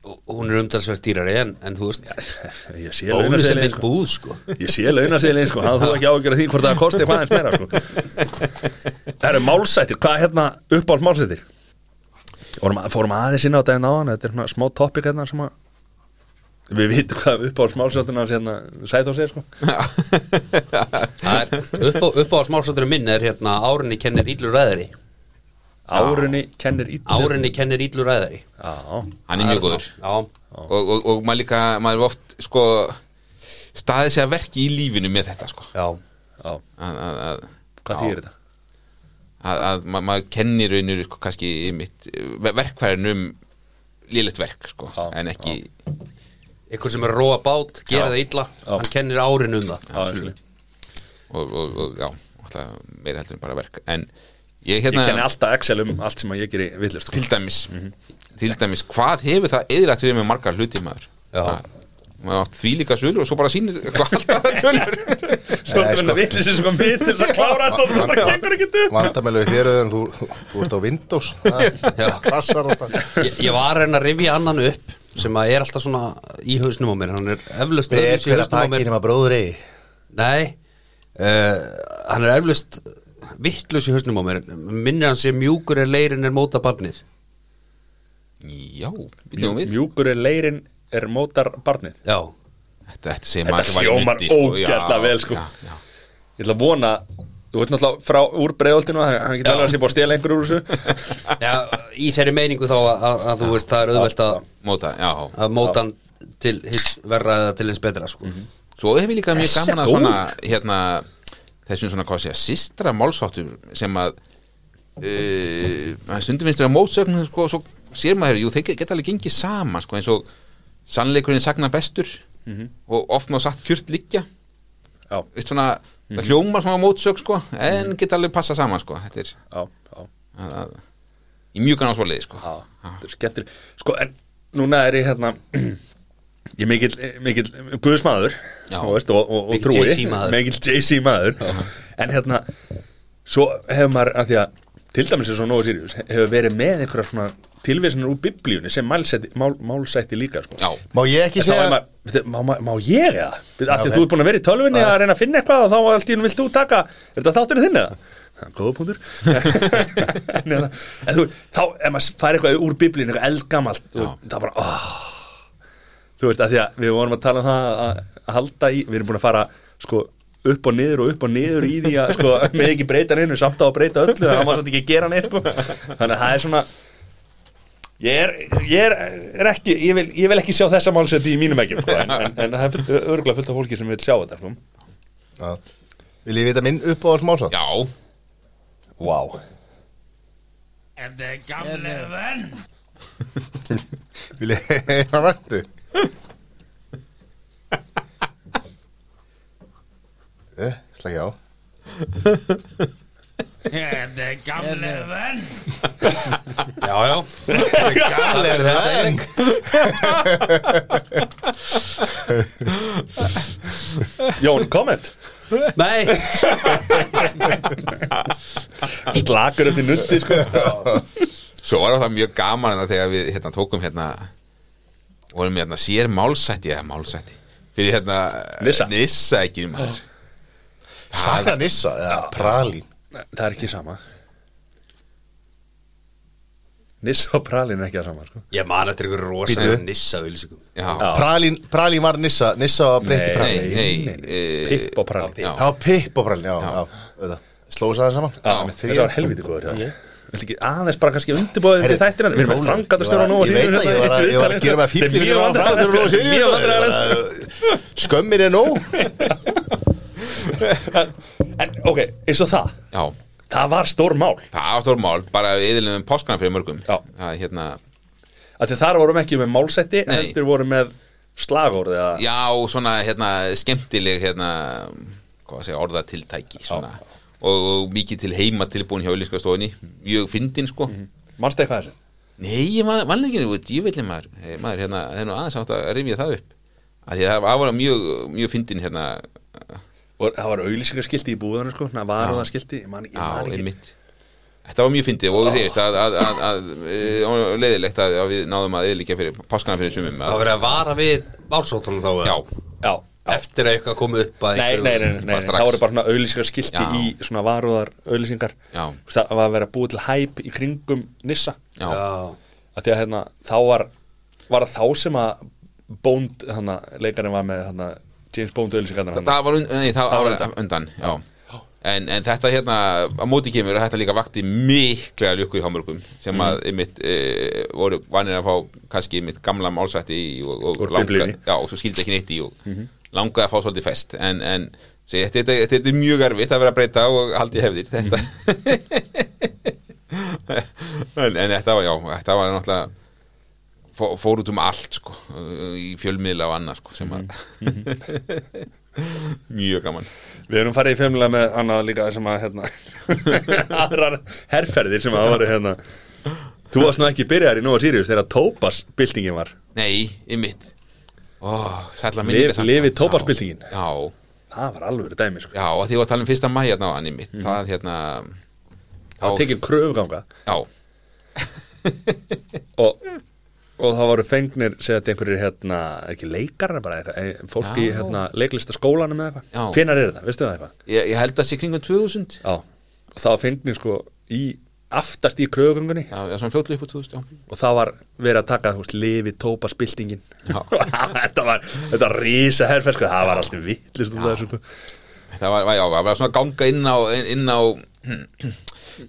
hún er umtalsvert dýrari en, en þú veist. Ég sé minn sko. sko. Ég sé launaseðilinn sko, hann þú ekki ágjör því hvort það kosti hvað eins meira sko. Það eru málsættir, hvað er hérna uppáhalds málsættir fórum, fórum aðeins inn á daginn á hann þetta er svona smá topic hérna sem að við vitum hvað uppáhalds málsættina hérna sæð þá segir sko. Það er upp á, upp á smálsátturum minn er hérna árinni kennir íllur ræðari árunni kennir ítlu árinni kennir íllur ræðari. Hann er mjög góður. og, og, og maður líka, maður er oft sko, staðið sig að verki í lífinu með þetta sko. já, já, að, að, að, hvað þýr þetta? að, að ma maður kennir raunir sko, kannski mitt verkfærin um lélegt verk sko, en ekki ykkur sem er róa bát, gera Já. það illa hann kennir árin um það. Og, og, og já, meira heldur en bara verk. En ég ég hérna kenni alltaf Excel um allt sem að ég geri villust sko. til dæmis til dæmis, hvað hefur það eðrætt fyrir með margar hluti maður? Já. Að- maður átt því líka sölur og svo bara sýnir hvað alltaf það tölur svo Nei, er sko. það klára þetta og það bara gengur ekki upp. Vandamælu við þér en þú, þú, þú ert á Windows. Það krassar ég, ég var að reyna að rifja annan upp sem að er alltaf svona í hausnum á mér. Hann er eflaust er uh, hann er eflaust vittlust í hausnum á mér. Minnir hann sem mjúkur er leirin er móta barnið. Já, við. mjúkur er leirin er mótar barnið. Já, þetta, þetta segir Þetta myndi, sko. ógeðslega Já, vel, sko. já, já. ég ætla að vona þú veit náttúrulega frá úr breiðoltinu hann hann getur alveg að sé búið að stela einhver úr þessu. Já í þeirri meiningu þá að, að, að þú veist það er auðvelt að, móta, já. að móta hann til hins verra eða til hins betra sko. Svo hefur líka mjög gaman að svona hérna, þessum svona hvað sé að sistra málsáttum sem að uh, stundum finnst þér að mótsögn sko, svo sér maður, jú, þeir geta alveg gengið saman sko, eins og sannleikurinn sagna bestur og oft maður satt kjurt liggja. Já, veist svona, það hljómar svona mótsögn sko, en geta alveg passa saman sko, þetta er já, já, að, að, í mjög gann ásvaliði sko. þetta er skemmtileg sko en núna er ég hérna ég er mikill, mikill guðsmaður Já. og, og, og trúi mikill JC maður en hérna svo hefur maður að því að til dæmis er svo nógu Sirius hefur verið með einhverja svona tilvísinur úr biblíunni sem málsætti, mál, málsætti líka sko. Já, Má ég ekki segja maður, veistu, má, má, má ég eða? Því að þú ert búin að vera í tölvunni að reyna að finna eitthvað og þá allt í hennu vilt þú taka Er þetta þátturinn þinn eða? Er Góða punktur en, hérna, en þú, þá ef maður fær eitthvað úr biblíun eitthvað eldgamalt Já. það er bara oh. Þú veist að því að við vorum að tala um það að, halda í, við erum búin að fara sko upp og niður og upp og niður í því að sko, með ekki breyta neinu samt á að breyta öllu þannig að maður samt ekki gera neitt sko. þannig að það er svona Ég er, ég er, er ekki, ég vil, ég vil ekki sjá þessa málseti í mínum ekki, sko, en, en, en það er fullt, örgulega fullt af fólki sem vil sjá þetta, sko. Já. Vil ég vita minn upp á smásátt? já, Vá. Vil ég heyra rættu? Eh, slagi á. Já, já. Gallir venn. Jón, komment? nei, Slakur upp í nutti, sko. Svo var það mjög gaman þegar við hérna, tókum hérna vorum við hérna sér málsætti eða málsætti fyrir hérna Nissa. Nissa ekki maður Saga Nissa, eða Pralín Það er ekki sama. Nissa og pralin er ekki að sama, sko. ég man eftir ykkur rosa Bíddu. nissa vilsingum Já, Já. Pralín, Pralín var Nissa Nissa var breytti Nei. Pralín nei, nei, eh, Pipp og pralin. Já. Pipp og Pralín, já, já, auðvitað Slóðu það saman Já, þetta var helviti góður, já. Viltu ekki aðeins bara kannski undirbúið til þættina? Við erum með frangatastjóra nú Ég veit að ég var að, ég var að gera með fíbli Mjög vandræðalegt. nú og Mjög vandræðalegt. Skömmir er nóg En, ok, eins og það. já, Það var stór mál. það var stór mál bara yðurlega um páskana fyrir mörgum Já. það er hérna, þar vorum ekki með málsetti heldur vorum með slagorð Já, svona hérna, skemmtileg hérna, hvað að segja, orðatiltæki svona. og, og mikið til heima tilbúin hjá auðlýskastofunni mjög fyndin sko. Mannstu eitthvað þessu? Nei, ég man, man ekki nú, ég veit maður, maður hérna, það er nú aðeins átt að rifja það upp. Að því að það var mjög, mjög fyndin hérna, Og það var auðlýsingarskilti í búðunum sko, það var það skilti, ég man, ég á, man ekki. Þetta var mjög fyndið og þú segist að, að, að, að, að leiðilegt að, að við náðum að eðlíkja fyrir páskana fyrir sumum Það að, var að vara við málsóttunum þá Já, já. Eftir að eitthvað komið upp að Nei, nei, nei, nei, það voru bara svona auðlýsingarskilti Já. í svona varúðar auðlýsingar Já. Það var að vera búið til hæp í kringum Nissa. Já, Já, að því að hérna, þá var var þá sem að Bond, hana, leikarinn var með hana, James Bond auðlýsingarnar það, það var, nei, það Það var var undan, já. En, en þetta hérna, á móti kemur að þetta líka vakti miklega lukku í hámörgum sem að einmitt e, voru vanir að fá kannski einmitt gamla málsætti og, og Úr langa, Biblíunni. já, og svo skildi ekki neitt í og langaði að fá svolítið fest. En, en segi, þetta, þetta, þetta, þetta er mjög erfitt að vera að breyta og haldi hefðir. Þetta en, en þetta var, já, þetta var náttúrulega fó- fór út um allt sko, í fjölmiðla og annað sko, sem að mjög gaman. Við erum farið í femnilega með annað líka sem að hérna, aðrar herrferðir sem að voru hérna. Þú varst nú ekki byrjar í Nova Sirius þegar Tópas byltingin var. Nei, ymmit Ó, tóbaksbyltingin. Já, Það var alveg dæmi sko. Já, og því að tala um fyrsta mæ hérna á hann ymmit Það hérna Það var tekið kröfuganga. Já, og, og það voru fengnir segja þetta einhverjir hérna, er ekki leikarar bara eitthvað, eh, fólk í Já. hérna leiklistaskólanum eða eitthvað? Hvenær er það, veistu það eitthvað? ég, ég held að sé kringum 2000 Já, og það var fengnir sko í aftast í kröfugangunni Já, já svona fljótlega upp á 2000 já. og það var verið að taka veist, lifi tópaspiltingin Já. þetta var þetta var rísa herferð sko, það var alltaf vittlist um þessu sko. Það var, já, það var svona að ganga inn á inn á,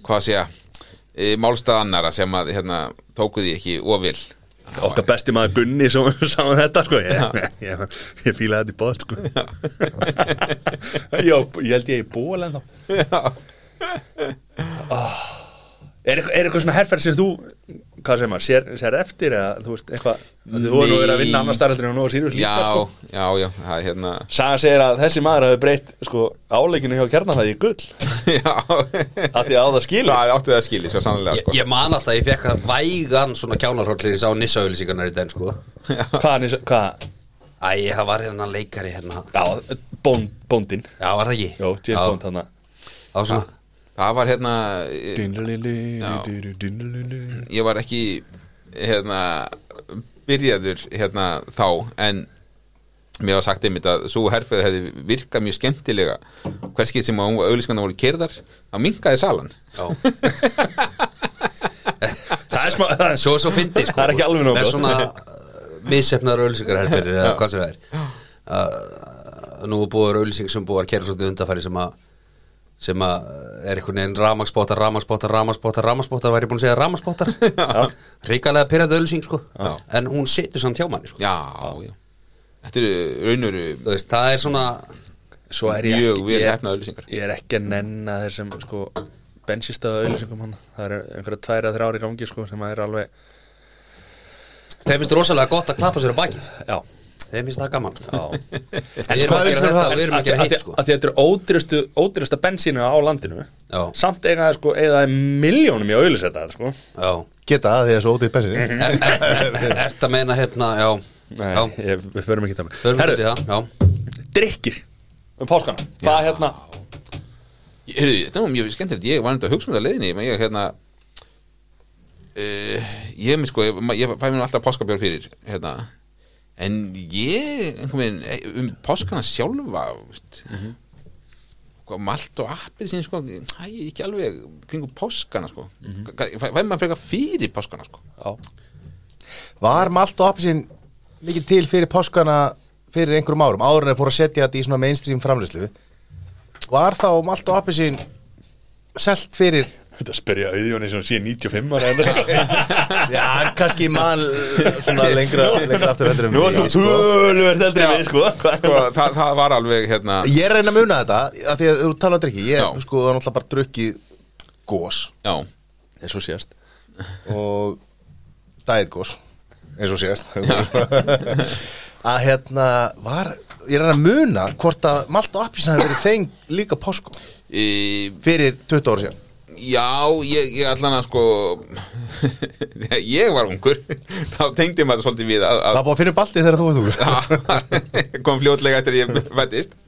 hvað að segja e, málstæðannara sem að hérna, tóku því ekki ofil okkar besti maður Gunni sem um þetta sko. ég, ég, ég fílaði þetta í bóð sko. já, ég held ég í ból en þá Er eitthvað, er eitthvað svona herferð sem þú hvað segir maður, sér, sér eftir eða þú veist, eitthvað, þú nú verið að vinna annar starfaldur en nú að Sirius líka Já, sko. já, já, það er hérna Saga segir að þessi maður hafi breytt sko, áleikinu hjá kjarnafæði í gull. Já, að því að á það skilur. Það átti það að skilja svo sannlega sko. ég man alltaf að ég fekk að vægan svona kjánarhóllir ég sá nissauðlýsingarnar í den sko. Hvað, Nils- hvað, Æ, það var hérna leikari hérna. Já, bón, bóndin Já, var það ekki? Jó, Já, Það var hérna e, ég var ekki hérna byrjaður hérna þá en mér var sagt einmitt að svo herfið hefði virkað mjög skemmtilega. Hverskið sem auðlýskanna voru kerðar þá minkaði salan. Já. Það er smá, það er Svo, svo fyndi sko. Það er ekki alveg nóg Með svona missefnar auðlýsingar herfyrir eða hvað sem það er uh, Nú búið auðlýsing sem búið að kera svolítið undarfæri sem að sem að er einhvern veginn ramagsbótar, ramagsbótar, ramagsbótar, ramagsbótar væri búin að segja ramagsbótar ríkalega pyrrandi auðlýsing sko. Já. en hún situr samt hjá manni sko. Já, já. Þetta eru raunuru Þú veist, það er svona Svo er ég mjög ekki vel ég, hefnað auðlýsingar ég er ekki að nenna þessum sko bensistöða auðlýsingum hann Það eru einhverja tvær eða þrjár í gangi sko sem að er alveg þeim finnst rosalega gott að klappa sér á bakið. Já, þeim finnst það gaman já. Við erum að gera er það? þetta? Við erum að Að gera að hitt því- sko. að þetta er ódýrasta bensínu á landinu. Já. Samt eiga það sko, eða miljónum í að auðlýseta þetta sko. Já. Geta það því að svo bensinni Er- er- er- Ertu að meina hérna, já. Nei, Já, ég, við förum ekki það. Það, já. Drikkir um páskana. Hvað hérna? Heyrðu, Þetta var mjög skemmtilegt, ég var enda að hugsa um þetta leiðinni menn ég hérna uh, ég með sko, ég, ég fæ mér alltaf páskabjör fyrir hérna en ég, veginn eh, um páskana sjálfa veist, hvað, malt og appelsín sko, hæ, ekki alveg kringum páskana sko. Fæ, fæ maður frekar fyrir páskana sko. Var malt og appelsín mikið til fyrir páskana fyrir einhverjum árum áður en þeir fóru að setja þetta í svona mainstream framleyslu Var þá malt og appelsín selt fyrir þetta spyrja auðjóni sem sé 95 ára Já, kannski mann svona lengra, lengra aftur heldur en Nú ertu ég, sko. tölvöld eldri en við sko. Sko, það, það var alveg hérna Ég reyna að muna þetta að því að þú tala um drikki ég Já. sko það náttúrulega bara drukkið gós já, eins og sést og diet gós eins og síðast. Að hérna var ég er að muna hvort að malt og appísin hefur verið þeim líka páskum. E, fyrir 20 ára síðan Já, ég, ég allan að sko ég var ungur þá tengdi maður svolítið við að, það að var búið að finna baltið þegar þú varst úr kom fljótlega eftir ég fættist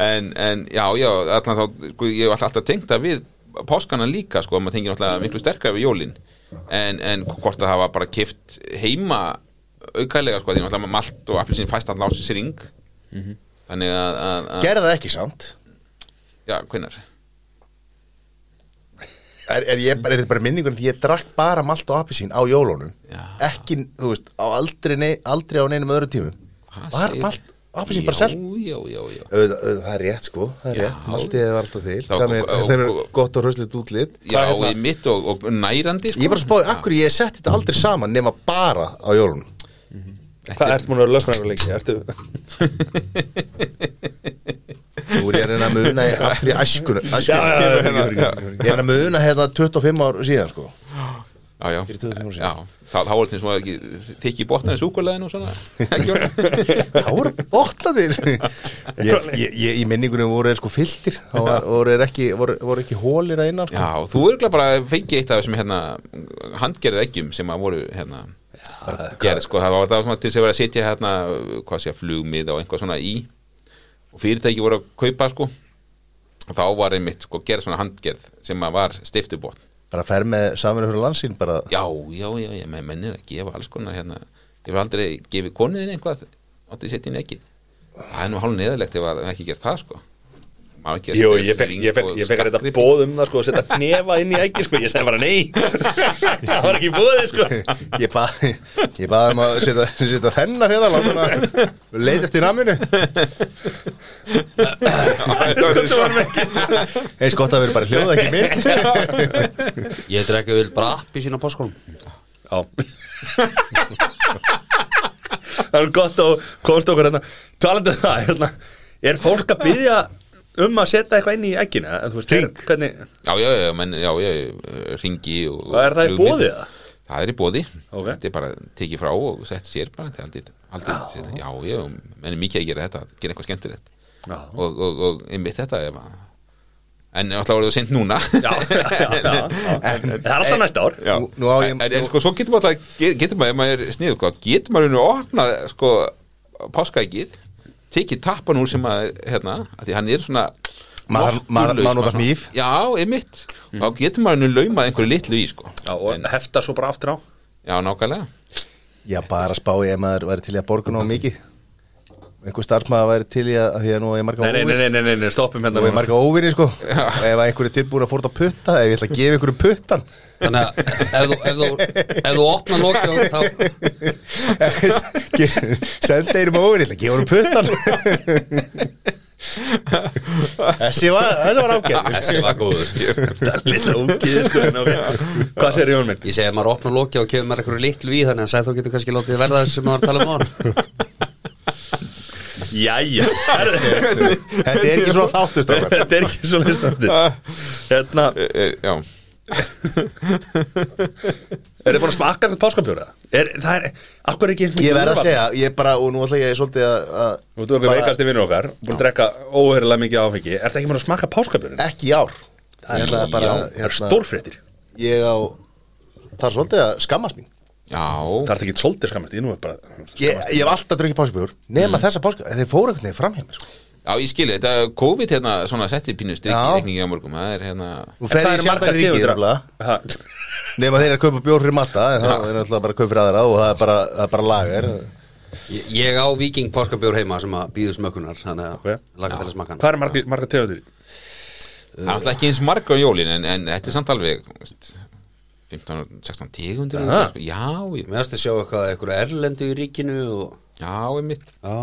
en, en já, já, allan þá sko, ég hef alltaf tengt það við páskana líka, sko, maður tengir náttúrulega miklu sterkar við jólin. En, en hvort að það var bara kift heima aukalega, sko, því náttúrulega malt og appelsín fæst alltaf á sér ring. Þannig að, að, að gerði það ekki samt. Já, hvenær? Er, er, ég, er þetta bara minningur því ég drakk bara malt og appísín á jólunum Já. ekki, þú veist, á aldrei, nei, aldrei á neinum öðru tímum Hvað var segir- malt og appísín bara selt Já, já, já, það er rétt sko, það er Já. rétt maltið er alltaf til, Það var- þannig og- þess að og- gott og rauslið útlit Já, Hvað hérna? í mitt og, og nærandi sko. ég bara spáði, akkur ég setti þetta aldrei saman nema bara á jólunum Hvað ert múin að vera lögfræðingur lengi? Ertu Nú er ég að að muna í aftur í já. Ég er að að muna hérna 25 ár síðan sko. Já, já, Fyrir 25 árum já síðan. þá, þá er þetta sem að ekki tekki í botnaði súkuleginu og svona. Ekki. Það voru botnaðir. Ég, ég, ég, Í minningunum voru þeir sko Það var- voru ekki, voru, voru ekki hólir að innan sko. Já, þú örgulega bara fengið eitt af þessum hérna, handgerðu eggjum sem að voru hérna, gerð, sko, það var það svona til þess að vera að setja hérna, hvað sé, flugmið og einhvað svona í og fyrirtæki voru að kaupa, sko. Og þá var einmitt, sko, gerð svona handgerð sem að var stiftubotn. Bara fer með saminu fyrir landsín bara Já, já, já, já, menn menn er að gefa alls konar hérna, ég vil aldrei gefið konuðin eitthvað, átti að setja inn ekkið það er nú hálf neðalegt ef að ekki gert það, sko Jú, ég fekk, lyng ég fekk, og ég fekk að þetta skartgripi. bóð um það sko að setja hnefa inn í ægir sko, ég segi bara nei. Það var ekki bóðið sko. Ég baði um að setja, setja hennar hérna leitast í naminu. Eins gott að vera bara hljóða ekki mynd. Ég drekka vel bara appi sína páskonum Já. Það er gott að komst okkur hérna. Talandi um það hérna, er fólk að byggja um að setja eitthvað inn í ægina Hring. hvernig, Já, já, já, menn, já, já, ringi og Og er það í flugmið. boði, eða? Það er í bóði, Ok. þetta er bara tekið frá og sett sér bara til aldrei, aldrei já, já, já, menn er mikið að gera þetta gera eitthvað skemmtilegt Já. og, og, og einmitt þetta ef að en alltaf voruð það sent núna já, já, já, já. það er alltaf næsta ár Já. Nú- nú á ég- en, en, en sko, svo getur maður alltaf getur maður, ef maður er sniður, getur maður að opna, sko, páskaækið tekið tappan úr sem að hérna, að því hann er svona Maður- notar svona- hníf. Já, einmitt, þá getur maður nú laumað einhverju litlu í, sko. Já, og En- hefta svo bara aftur á. Já, nákvæmlega. Já, bara spá ég ef maður væri til að borga ná mikið Einhver starfsmaður væri til í að, því að nú er ég marga nei, nei, nei, nei, nei, nei, stoppum hérna Nú er marga óvinni sko. Ef að einhver er tilbúin að fórta putta Ef ég ætla að gefa einhverju puttan. Þannig að ef þú, ef þú, ef þú opna lokið þá Senda einhverjum óvinni, ég ætla að gefa einhverjum puttan. Þessi var, þessi var ágæð Þessi var góður. Það er lilla ok. hvað segir Jón minn? Ég segi að maður opna lokið og kefur maður eitthvað litlu í þannig að Jæja. Þetta er ekki svona þáttust Þetta er ekki svona stöndur Hérna, e, e, Já, er þið búin að smakka þetta páskapjóra? Er, það er, akkur ekki Ég verð að segja, ég bara, og nú ætla ég svolítið að- Þú ert okkur veikasti vinnur okkar, búin að drekka óhörulega mikið áfengi. Er það ekki búin að smakka páskapjórin? Ekki í ár. Það er hérna, stórfréttir. Ég á Það er svolítið að skammast mín Það er ekki svolítið skammast, ég nú er bara Ég, ég hef alltaf drukkið páskabjór Nema þessa páska, þeir fóru veginn fram hjá mér sko. Já, ég skilji, þetta. COVID hérna svona setti pínu styrk í reikningi á morgum Það er hérna Nú fer í ríkið nefnilega. Ha, Nema þeir eru að kaupa bjór fyrir matta En það er náttúrulega bara að kaupa fyrir aðra Og það er bara, það er bara lager. Ég, ég á viking páskabjór heima sem að býðu smökunar Þannig að laga til að smaka hann Hvað er marga, marga tegundir? Það er alltaf ekki eins marga á jólin en, en þetta er samt alveg veist, 15-16 tegundir. Já, ég, Mér ástu að sjá eitthvað, eitthvað erlendu í ríkinu og já, ég mitt já,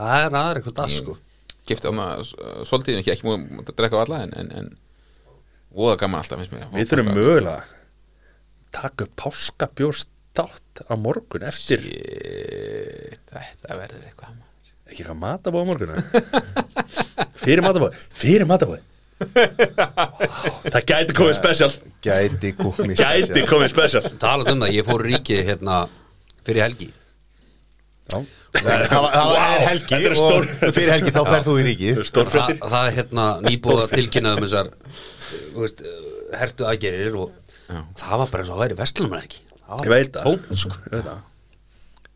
það er aðra eitthvað das sko. Gifti á maður svolítið ekki, ekki múið að drekka á alla en, en, en voða gaman alltaf finnst mér. Við þurfum mögulega taka upp páskabjórstátt á morgun eftir Shit, Þetta verður eitthvað ekki hvað matabóð á morgun fyrir matabóð fyrir matabóð það gæti komið special. Gæti komið gæti komið special. Talað um það, ég fór í ríkið hérna fyrir helgi. Það var- það var er helgi Þetta er og stór- fyrir helgi þá ferð þú í ríkið. Þa, Stórfréttir það er hérna nýbúið að tilkynna um þessar veist, hertu aðgerir og það var bara eins og að væri vestlunum ekki Ég veit það. það.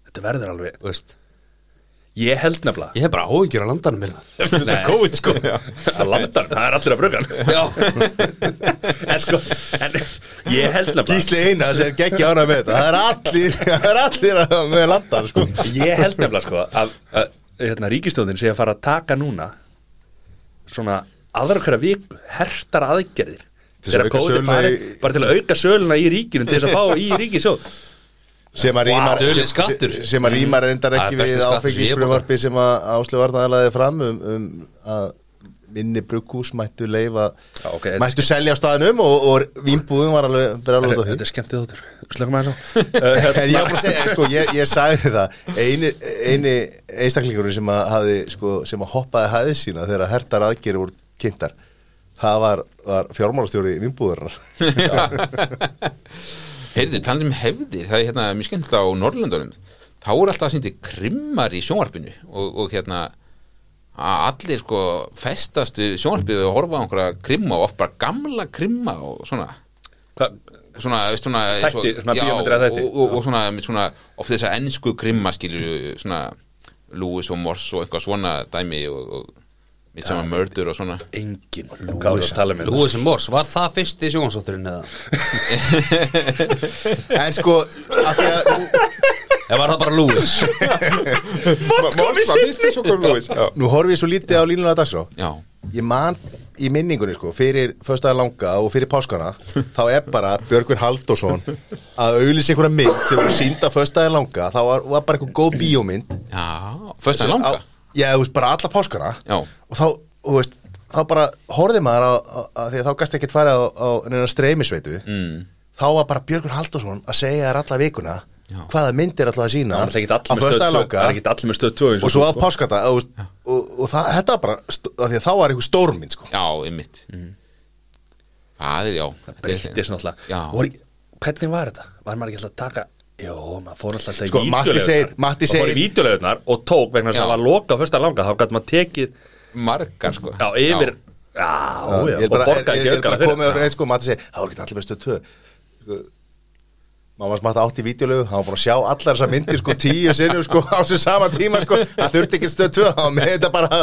Þetta verður alveg veist, Ég held nefnilega. Ég hef bara áhyggjur að landanum hérna Þetta er COVID sko. Að landar, það er allir að bruga hann já, En sko, en ég held nefnilega Gísli eina sem geggja ána með þetta. Það er allir, það er allir að- með landan sko. Ég held nefnilega sko að, að hérna, ríkistjóðin sé að fara að taka núna svona aðra hverja viku hertar aðgerðir að Þegar auka COVID söluna fari, í- bara til að auka söluna í ríkinu til þess að fá í ríkisjóð sem að rýmar sem, að rýmar er ekki við skattur sem að Áslu Varnaðalaði fram um, um að minni brugghús mættu leifa Já, ok, þetta mættu selja á staðnum og, og vínbúðum var alveg alveg út af Þetta því. er skemmtið þóttur Slökum að það En ég var bara að segja, sko, ég, ég sagði það. Eini, eini einstaklingur sem að, hafi, sko, sem að hoppaði hæðið sína þegar hertar aðgerið voru kynntar það var, var fjármálastjóri vinnbúðurnar Heyrðu, talandi um hefðir, það er hérna mjög skemmt á Norrlöndunum þá er alltaf sýndi krimmar í sjónvarpinu og, og hérna að allir sko festastu sjónvarpið og horfa á einhverja krimma og oft bara gamla krimma og svona. Svona, veist svona Þætti, svo- svona bíómyndir af þætti. og, og, og svona, svona oft þess að ennsku krimma skilju svona Lewis og Morse og eitthvað svona dæmi og, mitt saman mördur og svona. Engin Hvað að tala með Lúið sem Mors, var það fyrsti sjónsátturinn eða? en sko, að því að Eða var það bara Lúis? Morse var fyrst Lewis já. nú horfi ég svo lítið á línuna að dagskrá. Já, ég man í minningunni sko fyrir föstaðar langa og fyrir páskana þá er bara Björgvin Halldórsson að auðlýsa einhverja mynd sem voru sínda föstaðar langa. Þá var, var bara einhver góð bíómynd. Já, fyrst að langa? á, já, þú veist, bara alla páskana Já. og þá, þú veist, þá bara horfði maður á, á, á því að þá gæst ekkert fara á, á neina streymisveitu mm. þá var bara Björgvin Halldórsson að segja þér alla vikuna Já. hvaða mynd er alltaf að sína Það er ekki allir með stöð föstaðar 2 langa Það er ekki allir með stöð 2 og svo á páskata og, og, og það, þetta var bara því að þá var einhver stórmynd sko. Já, ymmit Það er, já Já. Voru ekki- Hvernig var þetta? Var maður ekki alltaf að taka Jó, maður fór alltaf Sko, Matti segir- Matti Maður fór segir- í vídeolegunar og tók vegna þess Já. að það var loka á fyrsta langa þá gæti maður tekið Margar, sko. Já, yfir Já, já, er og bara, ég, borgaði ég er bara ekki komið á aukana reynd sko, Matti segi, það voru ekki allir með stöð 2 sko, Mammas Matti átti í vídeolegu, hann var búin að sjá allar þessar myndir sko tíu sinnum sko á sér sama tíma sko, hann þurfti ekki stöð 2 hann var með þetta bara,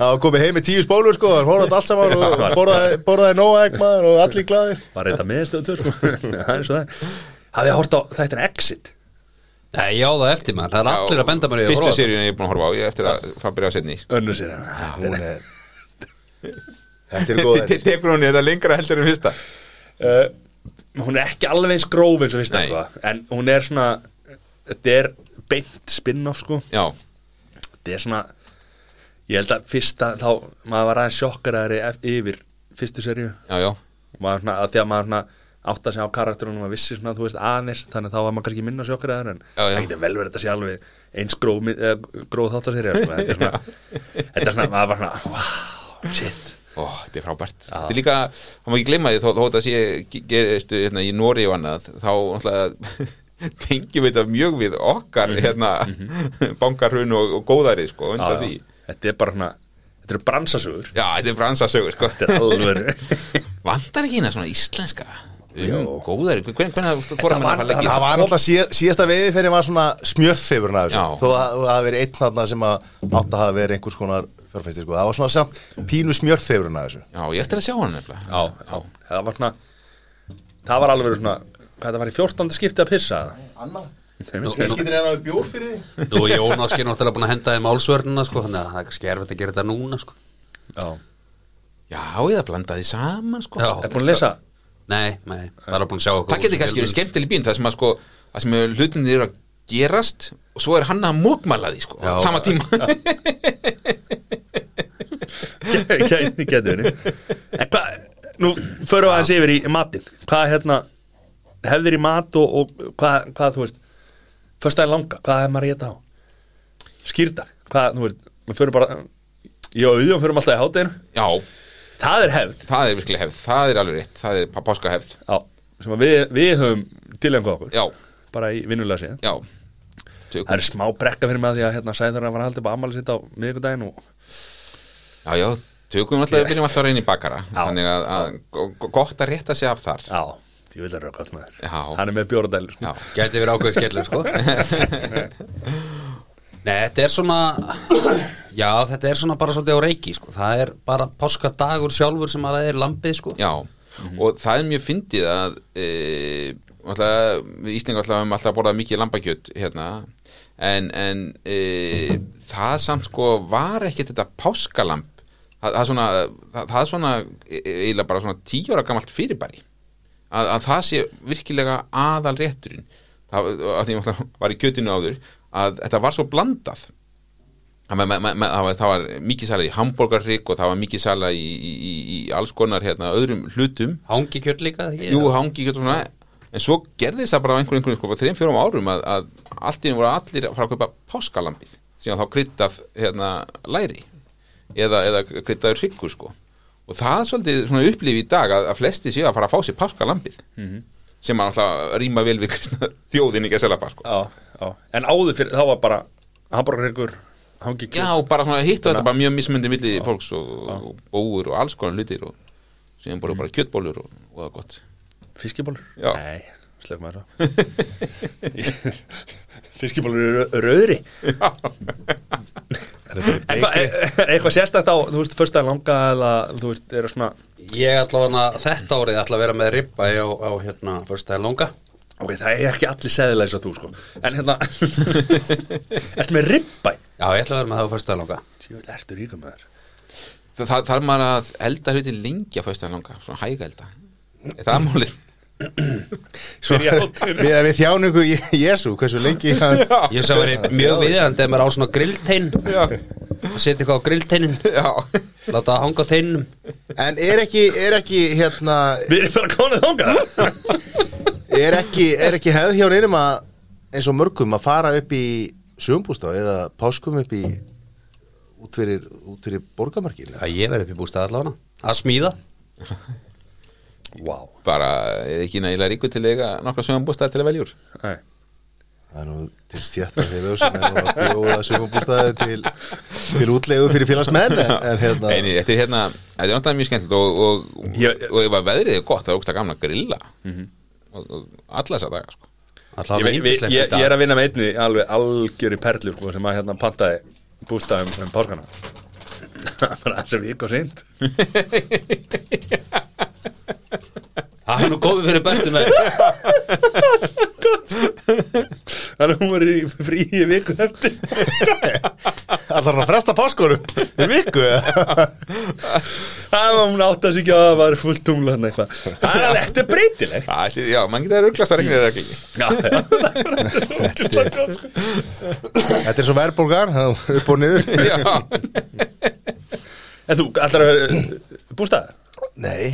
hann var komið heim með tíu spólur sko, hann horfði allt saman og borðaði, borðaði nóa egg maður og allir glæðir Var þetta með stöð 2 sko? Það er svo það Hafið hort á þetta er Exit? Nei, já það eftir maður, það er allir að benda mér í að Fyrstu seríun ég er búin að horfa á Ég eftir að að byrja að setni Önnu sér Hún er Þetta er góð. Tekur hún í þetta lengra heldur en fyrsta? Uh, Hún er ekki alveg eins gróf eins og fyrsta Nei. sko. En hún er svona Þetta er beint spin-off sko. Já, Þetta er svona Ég held að fyrsta þá Maður var aðeins sjokkaraðri yfir Fyrstu seríu. Já, já. Maður svona, að því að maður svona átt að segja á karakterunum að vissi svona, þú veist, aðeins þannig að þá var maður kannski minna sjokkaraður en Já, já. það getur vel verið þetta sé alveg eins gróð, eh, gróð þáttarserið sko. þetta er þetta er svona, maður var svona wow, shit. Ó, þetta er frábært. Þetta er líka, þá má ekki gleyma því þó, þó þetta sé gerist hérna, í Nóri og annað þá tengjum við þetta mjög við okkar hérna, bankarhrun og, og góðari sko, undan því. Þetta er bara svona þetta eru bransasögur. Já, þetta er bransasögur sko. er Vantar ekki hérna svona íslenska góðari, hvernig fórum við að leggja Það var síð, síðasta veiði fyrir var svona smjörþefurinn af Já. þessu þó að það hafi verið einn þarna sem að átt að hafa verið einhvers konar fjárfæstir sko. það var svona samt pínu smjörþefurinn af þessu. Já, ég eftir að sjá hann nefnilega. Það var svona það var alveg svona það var í 14. skipti að pissa Anna, Þeim Nú- er- getur eða bjór fyrir því Nú er Jón Áskir náttúrulega búin að henda þeim álsvörnuna sko, þannig að það er kannski erfitt að gera þetta núna sko. já, Já, ég það blanda því saman sko. Já. er búin að lesa Nei, nei, það er búin að sjá okkur Það getur kannski verið skemmtileg bín það sem að sko það sem hlutinni eru að gerast og svo er hann að mótmæla því sko Já. sama tíma. Gæti En hvað, nú förum við aðeins yfir í matinn. Hvað hérna hefðir í mat og, og hvað, hvað þú veist Föstaði langa, hvað er maður að geta á? Skýrta, hvað, þú veist Við förum bara Ég og auðjum förum alltaf í hátæðinu Já, Það er hefð. Það er virkelig hefð, það er alveg rétt. Það er páska hefð Já, sem að við, við höfum tilengað okkur. Já, Bara í vinnulega síðan já, Það er smá brekka fyrir mig að því að hérna sæður að var haldið bara ammali sitt á miðvikudaginn og já, já, tökum alltaf, við byrjum alltaf að reyna í bakara. Já. þannig að, að go- gott að rétta sig af þar. Já, ég vil að röka allt með þér Já. Hann er með bjóradæli sko. Já, Gæti verið ákveð skellur sko Nei, þetta er svona Já, þetta er svona bara svolítið á reiki sko. Það er bara páskadagur sjálfur sem að það er lambið sko já. og það er mjög fyndið að e, alltaf, við Íslingar alltaf höfum alltaf borðað mikið lambakjöt hérna en, en e, það samt sko var ekki þetta páskalamb það, það, er svona, það, það svona e- eiginlega bara svona tíu ára gamalt fyrirbæri að, að það sé virkilega aðal rétturinn það, að því að var í kjötinu áður að þetta var svo blandað. Það, var, það var mikið sala í hambúrgarrygg og það var mikið sala í, í, í, alls konar hérna, öðrum hlutum. Hangi kjört líka? Jú, hangi og svona. En svo gerðist það bara á einhverjum einhverjum sko, bara þreim fjórum árum að, að einu voru allir að fara að kaupa páskalambið síðan þá kryddað hérna, læri eða, eða kryddaður hryggur sko. Og það er svolítið upplifi í dag að, að flesti séu að fara að fá sér páskalambið sem að rýma vel við þjóðin ekki að selja já. En áður fyrir, þá var bara Hamburgerryggur, hangi Já, og bara svona hitt og þetta bara mjög mismundi milli fólks og, og bóur og alls konar hlutir og síðan bara bara kjötbólur og, og það er gott. Fiskibólur? Já. Nei, slökum að það Fiskibólur eru Er er, er eitthvað sérstætt á, þú veist, fyrsta langa eða, þú veist, eru svona Ég ætla að þetta árið ætla að vera með ribba á, á hérna fyrstæði longa Ok, það er ekki allir seðilega eins og þú, sko. En hérna Ertu með ribbæ? Já, ég ætla að vera með það á fyrstæði longa Sjöfell, ertu ríkum með þér Það, það þarf maður að elda hluti lengi að fæsta langa, svona hæga elda Er það málið? Fyrir hátíðina. Við, við þjáningu Jésu, hversu lengi hann Ég sem verið mjög viðjandi ef maður á svona grilltein. Já, að setja eitthvað á grillteinin já. Láta það hanga á teinum En er ekki, er ekki hérna Við erum bara konið þangað er ekki, er ekki hefð hjá neinum að eins og mörgum að fara upp í sjöumbústaf eða páskum upp í út fyrir, út fyrir borgamarkin Það ég verið upp í bústað allavega að smíða. Vá. Bara er ekki nægilega ríku til að eiga nokkra sögumbústæðar til að velja úr? Nei. Það er nú til stjætta fyrir sem er nú að bjóða sjöumbústafi til, til útlegu fyrir félagsmenn en, en hérna Eini, þetta er hérna, þetta er náttúrulega mjög skemmtilegt og, og, og að veðrið er gott það er ógst að gamla að grilla. Og, og alla þessa daga sko. Ég, Allavega ég, ég, ég, er að vinna með einni alveg algjöri perlu sko, sem að hérna pantaði bústafum um páskana. Bara sem vik og seint. Það er nú komið fyrir bestu með þannig að hún var í frí í viku eftir. Allar hann að fresta páskorum í viku? Það var hún átt að ekki að það var fullt tungla þannig eitthvað. Það er alveg, þetta er breytilegt. Já, ætli- já, mann getur að rugglast að já, já. Sko. þetta er svo verðbólgar upp og niður. Já, en þú, allar að bústafir nei,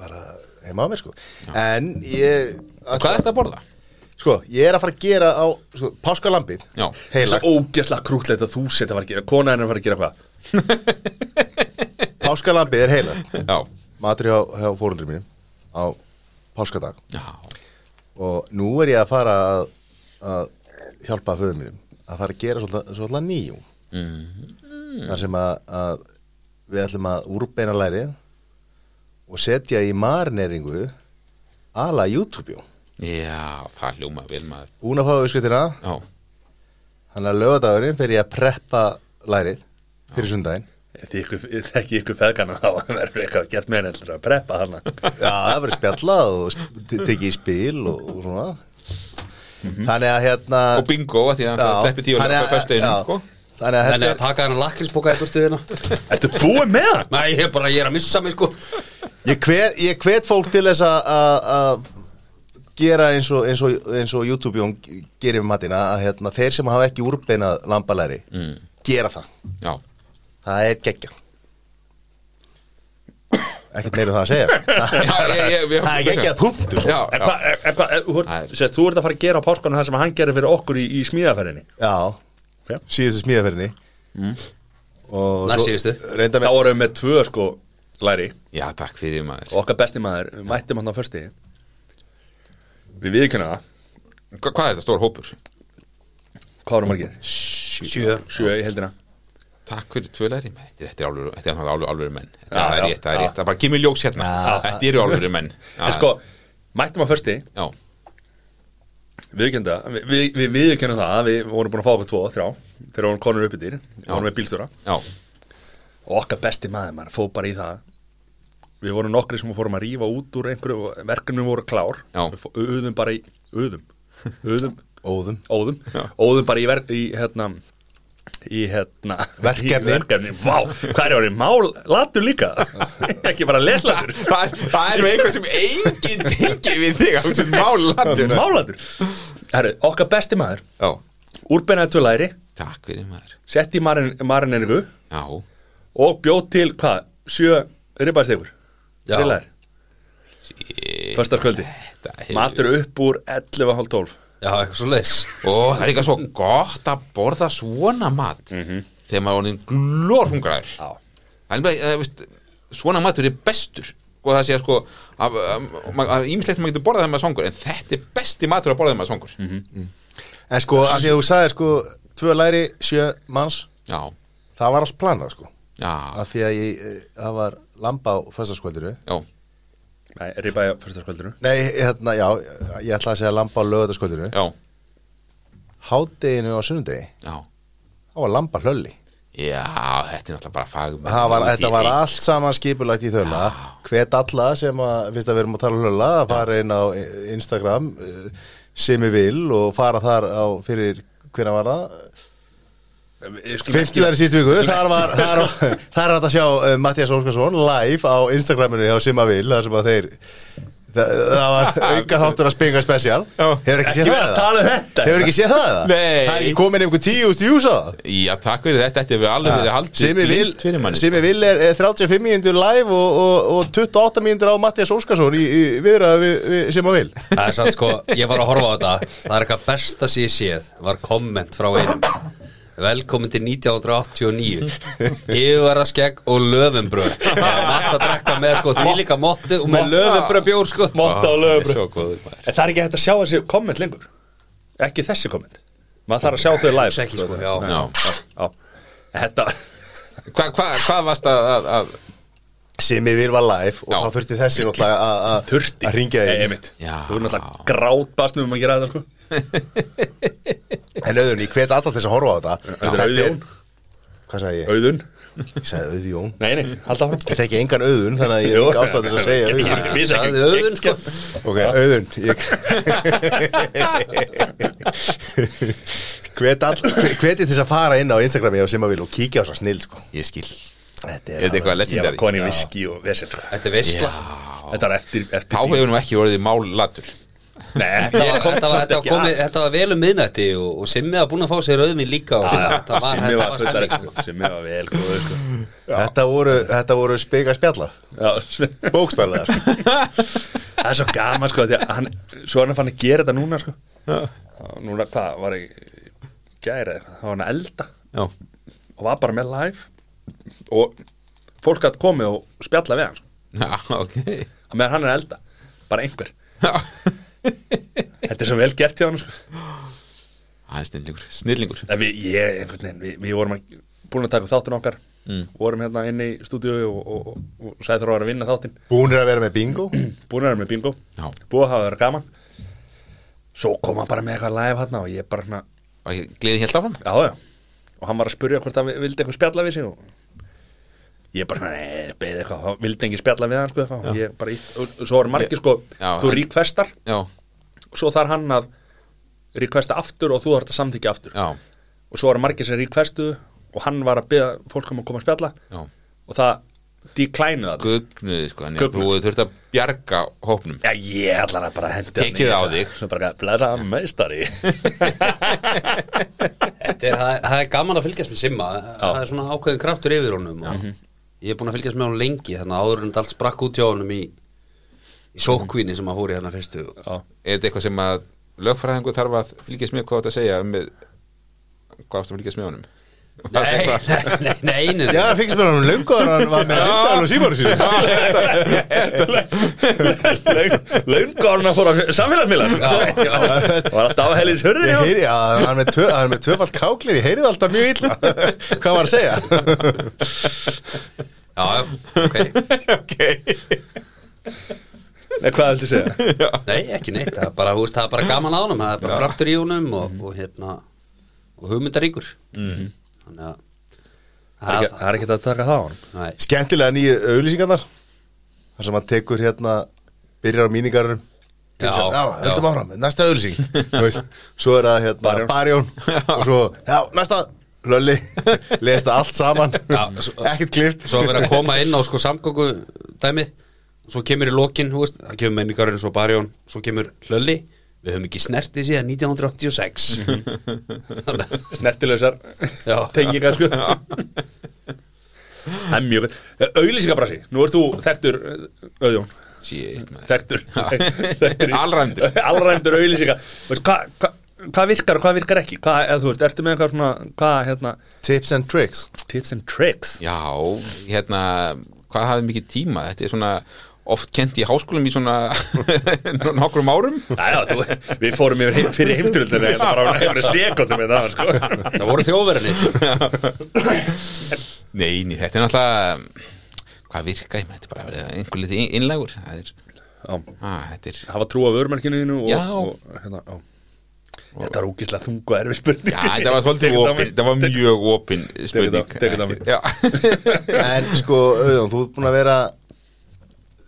bara heima á mér sko. En ég hvað er þetta að borða? Sko, ég er að fara að gera á sko, páskalambið Já. það heilagt, er ógæslega krútlegt að þú setja að fara að gera kona henni að fara að gera hvað? Páskalambið er heilagt. Já, matur hjá, hjá fórundri mínum á páskadag. Já, og nú er ég að fara að, að hjálpa föðum mínum að fara að gera svolítið, svolítið nýjum mm. þar sem að, að við ætlum að úrbeina læri og setja í marineringu ala YouTube-jó já, það hljóma vel maður. Búin að fá auðskritina Já, þannig að lögadagurinn fer ég að preppa lærið fyrir sundaginn. Þið ykkur, ekki ykkur feðgana þá? Verður eitthvað gert með henni að preppa hana Já, það verður spjallað og sp- te- tekið í spil og, og svona. Þannig að hérna og bingo að því að það sleppi tíu og leppa að- föstuðinu sko. Þannig að Þannig að þetta taka hennar lakríspoka í burtuðina Ertu búið með hann? Nei, ég er bara, ég er að missa mig sko. Er ég hvet, ég hvet fólk til þess að- að að gera eins og, eins og, eins og YouTube-jón gerir við matinn að hérna, þeir sem hafa ekki úrbeinað lambalæri Mm. gera það, Já, það er geggja ekkert meira um það að segja. Það er geggjað punktur sko. þú ert- Það er- sérst, þú ert að fara að gera á páskanum það sem hann gerir fyrir okkur í, í smíðaferðinni? Já, Já. síðustu smíðaferðinni. Mm. og síðustu. Þá vorum við með tvö sko læri. Já, takk fyrir maður. Okkar besti maður, við mættum hann á fösti Við viðkynna það. Hva, Hvað er þetta stór hópur? Hvað voru margir? Sjö. Sjö. Í heldina Takk fyrir tvö læri Þetta er alveg, þetta er alveg, alveg menn. Þetta er rétt, það er rétt. Það er bara kemur ljós hérna. Þetta eru alveg menn. En sko, mættum að försti. Já, Viðkjönda, við, við, við viðkjöndum það að Við vorum búin að fá okkur tvo, þrjá Þegar vorum konur upp í dýr Við vorum með bílstjóra. Já, Og okkar besti maður, maður, fóð bara í það Við vorum nokkri sem fórum að rífa út úr einhverju Verkefnum voru klár. Já. Við fó- Uðum bara í, uðum. Uðum, Óðum. Óðum. Óðum bara í, ver, í hérna Í hérna Verkefni. í verkefni, vá, hvað er orðið, mál latur líka? Ekki bara leslatur Það, það er með eitthvað sem enginn tengi við þig málatur Málatur Herru, okkar besti maður. Já, Úrbeinaði tvö læri. Takk fyrir maður. Sett í marin, marineringu Já, Og bjóð til, hvað, sjö ribbastegur Þetta hefur- Matur upp úr 11.30 Já, eitthvað svo leis Og það er eitthvað svo gott að borða svona mat. Þegar maður er orðin glórhungraður. Já. Það er veist, svona matur er bestur. Og það sé að sko af- af- af ímislegt maður getur borðað þegar maður er svangur en þetta er besti matur að borða þegar maður er svangur. En sko, af því að þú sagði sko Tvö læri, sjö manns. Já, Það var alls planað sko. Já, Af því að ég, eh, það var lamba á föstaskvöldinu já, Nei, ribbaði á föstarkvöldinu Nei, hérna, já, ég ætla að segja lamba á lögataskvöldinu já, Hádeginu á sunnudegi. Já. Það var lamba hlölli. Já, þetta er náttúrulega bara fag Það var, þetta var allt saman skipulagt í þölla Hvet alla sem að, fyrst að við erum að tala um hlölla að fara inn á Instagram eh, sem ég vil og fara þar á fyrir, hvernig var það? Ég skulum ekki- Fymtilegri sístu viku, þar var þar, þar er hægt að sjá uh, Mattias Óskarsson live á Instagraminu hjá Simavil þar sem að þeir það, það var auka þáttur að spinga spesial. Hefur ekki Ekki séð verið það? að tala um þetta. Hefur ekki séð það? eða? Nei. Það er komin einhver tíu úst jús á það. Já, takk fyrir þetta, þetta hefur alveg verið haldið Simi Vil, fyrir manni Simi Vil er, er 35 mínútur live og, og, og 28 mínútur á Mattias Óskarsson í, í viðraða við, við Simavil Það er satt sko, ég var að horfa á þetta. Það er eitthvað besta sem ég séð Var komment frá einum Velkomin til 1989 Yfirverða skegg og löfumbröð Matt að drekka með sko því líka móttu og með löfumbröð bjór sko Motta og maður En það er ekki hægt að sjá þessi komment lengur Ekki þessi komment Maður þarf að sjá þau live Ekki, sko, já. Já. já. En Þetta Hvað hva, hva varst að, að, að Simi Vil var live og Já. þá þurfti þessi að- að þurfti að ringja. Já. Þú erum náttúrulega grátbasnum um að gera þetta sko En auðvun, ég hvet alltaf þess að horfa á þetta. Þetta er Auðjón Hvað sagði ég? Auðun. Ég sagði Auðjón. Nei, nei, halda áfram. Ég þekki engan auðun þannig að ég er ekki ástæð þess að segja auðun. Við Sagði auðun sko. Ok, auðun ég... Hvet all Hveti til þess að fara inn á Instagrami á Simavil og kíkja á svo snill sko. Ég skil. Þetta Er þetta eitthvað Ég var legendary? koni viski og vesel. Þetta er veistla Þetta var eftir, eftir Þá hefur nú ekki orðið en Þetta var, vel um miðnætti og, og Simmi var búin að fá sér rauðvin líka og þetta var, Simmi þetta var fullari stemming sko. Simmi var vel góður sko. Þetta voru, þetta voru spika spjalla sko. Það er svo gaman sko hann, Svo hann fann að gera þetta núna sko. Núna, hvað, var ég Gæri þá var hann að elda. Já. Og var bara með live. Og fólk gætt komið og spjalla við hann sko. Já, ok. Og meðan hann er að elda, bara einhver. Já Þetta er svo vel gert hjá hann sko. Það er snillingur, snillingur. En við, ég, einhvern veginn, við, við vorum að, búin að taka þáttun okkar. Vorum hérna inni í stúdíu og, og, og, og sagði þurfa að vera að vinna þáttinn. Búnir að vera með bingo? Búin að vera með bingo. Já. Búið að hafa verið gaman. Svo kom hann bara með eitthvað live hérna og ég bara hérna gleði helt áfram? Já, já. Og hann var að spurja hvort hann vildi eitthvað spjalla við sig og ég bara, nei, beðið eitthvað. Þá vildi engin spjalla við hann, sko, eitthvað og ég bara, í, og svo voru margir, sko, Já, þú en- requestar. Já, svo þarf hann að requesta aftur og þú þarf að samþykja aftur. Já, og svo voru margir sem requestuðu og hann var að beða fólk um að koma að spjalla. Já. Og það declinuð það Gugnuði sko, þannig að Gugnuðu. þú þurft að bjarga hópnum. Já, ég ætlar að bara hendi Tekið á þig. Svo bara, blæra meistari. Þetta er, það, það er gaman að fylgjast með Simma. Það er svona ákveðin kraftur yfir honum og Ég er búin að fylgjast með honum lengi Þannig að áður en allt sprakk út hjá honum í, í sókvíni sem að fór í hérna fyrstu Já, Er þetta eitthvað sem að lögfræðingu þarf að fylgjast með hvað þetta segja um hvað ást að fylgjast með honum? Nei, nei, nei, nei, Já, það fengið mér hann löngu að hann var með Vindal og Símóru sínu. Laungárna fór á samfélagsmiðlar. Já, já. Var alltaf á helins hörðin Ég já heyri, já, hann er með, tvö, hann með tvöfald káklir, ég heyri það alltaf mjög illa. Hvað var að segja? Já, ok. Ok. Nei, hvað heldur segja? Nei, ekki neitt, það er bara, þú veist, það er bara gaman á honum. Það er bara kraftur í honum og, og hérna og hugmyndaríkur. Mhm. Þannig að Það er er ekki að taka það á hann Nei, Skemmtilega nýju auglýsingarnar þar sem hann tekur hérna byrjar á mínigarum Já, já. áfram, næsta auglýsing. Þú veist, Svo er það hérna Barjón. Og svo, já, næsta. Lölli, lest það allt saman. Ekkert klift Svo að vera að koma inn á sko samgöngu dæmið Svo kemur í lokin, þú veist Það kemur menningarinn, svo barjón Svo kemur hlölli Við höfum ekki snertið síðan 1986 Þannig að- Snertilegsar Já. tengingar sko. Það er mjög Auglýsingabrasi, nú ert þú þekktur Auðjón, þekktur. Alræmdur. Auglýsinga. Veist, Hvað hva, hva virkar og hvað virkar ekki? Hvað, eða þú veist, ertu með eitthvað svona Hvað, hérna, Tips and tricks. Tips and tricks? Já, hérna Hvað hafði mikið tíma? Þetta er svona oft kent í háskólum í svona nokkrum árum Næja, þú, við fórum yfir heim, fyrir heimstyrildinu Þetta bara á einhverju sekundum það, sko Það voru þjóðverðinni Nei, nei, þetta er náttúrulega hvað virka ég með þetta bara að vera einhver liti innlægur það er, Já. að, þetta er hafa trú á vörumarkinu þínu og, Já. og, hérna, já. Þetta var úkislega þungu og erfið spurning Já, þetta var svolítið Tekur það opin, mig. þetta var mjög opin spurning það- tekur það mig. Já, En sko, auðvitað, þú ert búin að vera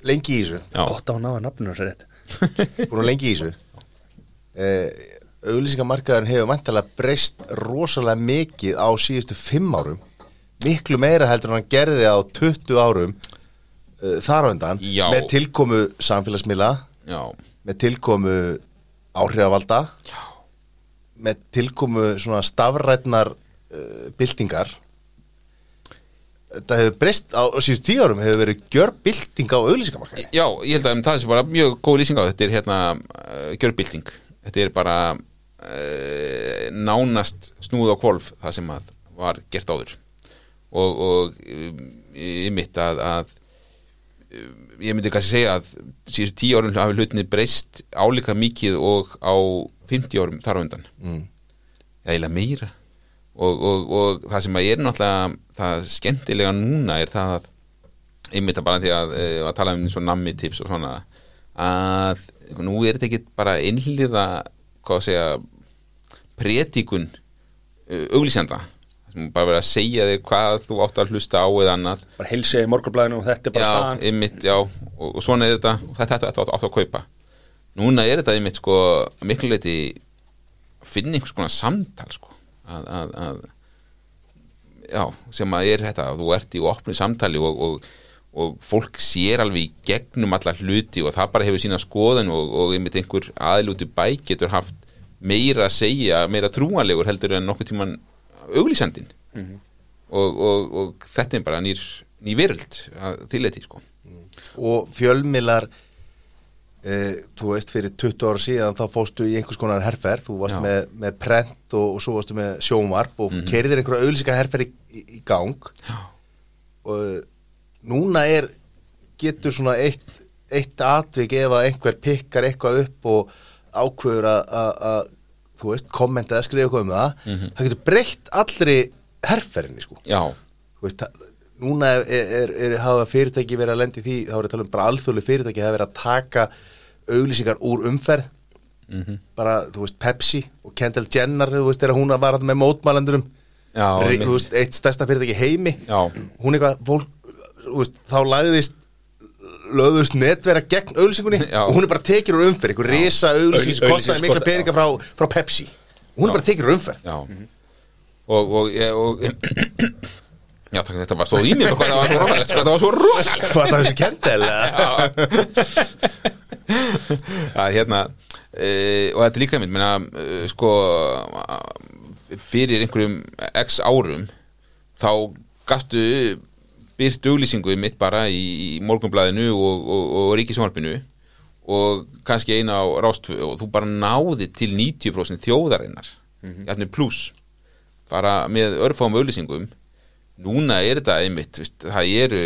lengi í þessu. Gott á að ná að nafninu hans rétt. Búin að lengi í þessu. Eh, auglýsingamarkaðurinn hefur vantilega breyst rosalega mikið á síðustu fimm árum. Miklu meira heldur en hann gerði á 20 árum uh, þar á undan Já. með tilkomu samfélagsmiðla já, með tilkomu áhrifavalda Já. með tilkomu svona stafrætnar uh, byltingar þetta hefur breyst á, síðustu tíu árum hefur verið gjör bylting á auglýsingamarkaði. Já, ég held að um, það sé bara mjög góð lýsing á þetta er hérna uh, gjörbylting. Þetta er bara uh, nánast snúð á kvolf það sem að var gert áður. Og, og um, ég mitt að, að um, ég myndi kannski segja að síðustu tíu árum hafi hlutinni breyst álíka mikið og á 50 árum þar á undan. Mm. eða meira og, og, og það sem að er náttúrulega það skemmtilega núna er það að einmitt að bara því að, eh, að tala um eins og nammi tips og svona að nú er þetta ekki bara einhliða hvað að segja predikun uh, auglýsenda. Sem bara verið að segja þig hvað þú átt að hlusta á eða annað. Bara heilsa í morgunblæðinu og þetta er bara já, staðan. einmitt, já, og, og svona er þetta. Og þetta, átt að kaupa. Núna er þetta einmitt sko miklu leiti að finna einhvers konar samtal sko að, að, að já, sem að er þetta þú ert í opnu samtali og, og, og fólk sér alveg í gegnum alla hluti og það bara hefur sína skoðan og, og einmitt einhver aðlúti bæ getur haft meira að segja meira trúanlegur heldur en nokkuð tíman auglýsandinn. Og, og, og þetta er bara nýr, ný virld að þýleiti sko. Og fjölmilar þú veist fyrir 20 ára síðan þá fóstu í einhvers konar herferð. Þú varst með, með prent og, og svo varstu með sjónvarp og mm -hmm. kerðir einhverja auðlýsinga herferð í, í, í gang. Já. og e, núna er getur svona eitt, eitt atvik ef að einhver pikkar eitthvað upp og ákveður að- þú veist, kommenta eða skrifa eitthvað um það það getur breytt allri herferðinni sko. Já, Þú veist, það- núna er, er, er, hafa fyrirtæki verið að lendi því, þá er að tala um bara alþjóðlega fyrirtæki hafa verið að taka auglýsingar úr umferð. Mhm. bara, þú veist, Pepsi og Kendall Jenner, þú veist, þegar hún var með mótmælendurum. Já, eitt stærsta fyrirtæki heimi. Já. hún eitthvað, fólk þú veist, þá lagðist lögðust netvera gegn auglýsingunni Já. og hún er bara tekið úr umferð, einhver risa auglýsing sem kostaði mikla peninga frá, frá Pepsi. Og hún er Já. bara tekið úr umferð. Já. Og, og, ég- og já, takk, þetta var svo í mér hvað það var svo rosalegt sko, þetta var svo rosalegt hvað það þessi Kendall að hérna e, og þetta er líka mynd menna, e, sko fyrir einhverjum x árum þá gastu byrt auglýsingu mitt bara í, í morgunblæðinu og, og, og ríkisvarpinu og kannski eina á rástfu og þú bara náði til 90% þjóðarinnar. Mm -hmm. pluss bara með örfáum auðlýsingum núna er þetta einmitt veist, það eru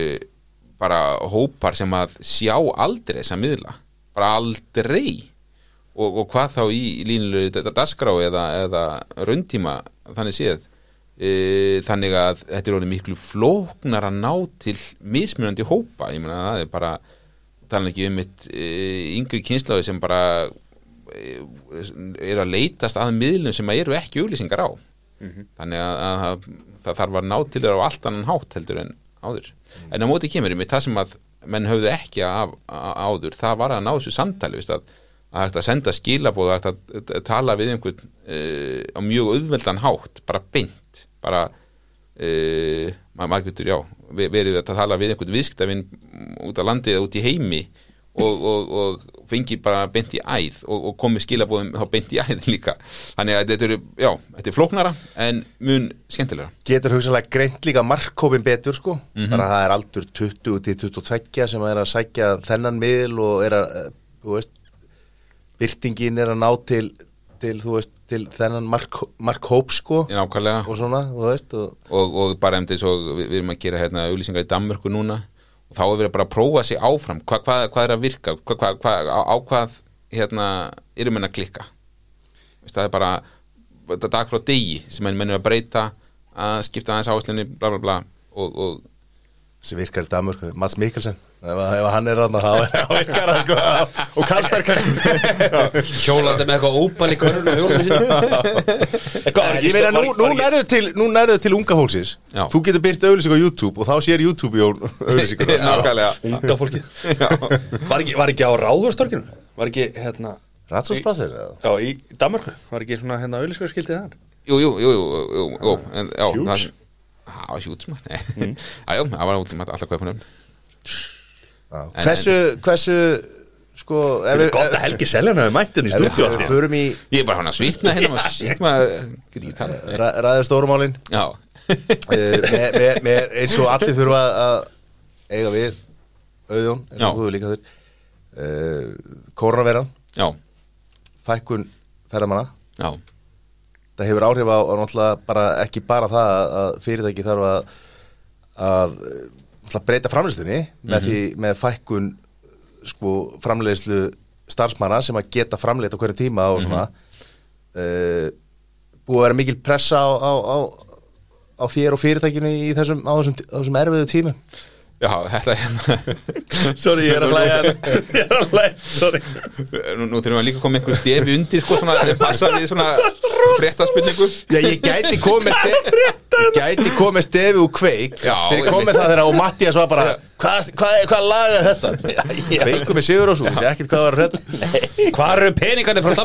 bara hópar sem að sjá aldrei þessa miðla bara aldrei. Og, og hvað þá í línulegu dasgrá eða, eða rauntíma þannig séð? E, þannig að þetta er orðið miklu flóknar að ná til mismunandi hópa. Ég meina það er bara tala ekki um mitt e, yngri kynslaði sem bara e, er að leitast að miðlum sem eru ekki auglýsingar á. Þannig að, að, að það þarf að ná til þér á allt annan hátt heldur en áður. En á móti kemur ég með það sem að menn höfðu ekki af, áður það var að ná þessu samtali að, að hægt að senda skilabóð að, að, að tala við einhvern uh, á mjög auðveldan hátt bara beint bara uh, maður maður getur já ve- verið að tala við einhvern viðskiptavinn út á landið eða út í heimi og, og, og fengi bara beint í æð og, og komi skilabóðum þá beint í æð líka. Þannig að þetta eru, já, þetta er flóknara en mun skemmtilegra. Getur hugsanlega greint líka markkópin betur sko. Bara það er aldur 20 til 22 sem er að sækja þennan miðl og er að, eh, þú veist byrtingin er að ná til til, þú veist, til þennan mark, markhóp sko. Og svona, þú veist og, og, og bara þess og við, við erum að gera hérna auðlýsingar í Danmörku núna og þá er verið bara að prófa sig áfram. Hvað, hvað, hvað er að virka, hvað, á, á hvað hérna erum menn að klikka? Veist, það er bara dag frá degi sem menn menn er að breyta að skipta aðeins bla og, og sem virkar í Danmörku, Mats Mikkelsen ef, ef hann er þarna þá virkar hann sko, og Karlsberg Hjólandi með eitthvað óbal í körun og hjólandi ég meina, nú, nú nærðu til, nú nærðu til unga fólksins. Já. þú getur byrt auðlýsing á YouTube og þá sér YouTube í nákvæmlega. Unga fólki var, ekki, var ekki á ráðurstorkinu Var ekki, hérna Ratsósplassir eða? Já, í Danmarku Var ekki svona, hérna, auðlýskarskildið þar? Jú, jú, jú, jú, jú, jú. En, já, það- það hjúts maður. Mm. það var út um alltaf kaupunum Já. En- Hversu, hversu sko, við er gott að Helgi Seljan hefur mættin í ef við stúdíu í ég er bara hann að svitna hérna ræðið stórumálin með, eins og allir þurfa að eiga við auðjón, eins og þú líka þurr. Koronaveran, já, fækkun ferðamanna. Það hefur áhrif á, á ekki bara það að- að fyrirtæki þarf að að náttúrulega breyta framleiðslunni með því með fækkun sko framleiðslu starfsmanna sem að geta framleitt á hverju tíma og svona uh, búið að vera mikil pressa á, á, á, á þér og fyrirtækinu í þessum, á þessum, þessum erfiðu tímum Já, þetta hérna Sorry, ég er að hlæja. Ég er að hlæja, sorry. Nú, nú þurfum við líka að koma einhverju stefi undir sko svona, þeir passa við svona fréttaspurningu. Já, ég gæti komið stefi Ég gæti komið stefi úr kveik. Já, Þegar ég komið það þegar og Mattias var bara Hvað hva, hva lag er þetta? Kveiku með Sigur og svo Þessi ekkert hvað var að redda Hvað eru peningarnir frá?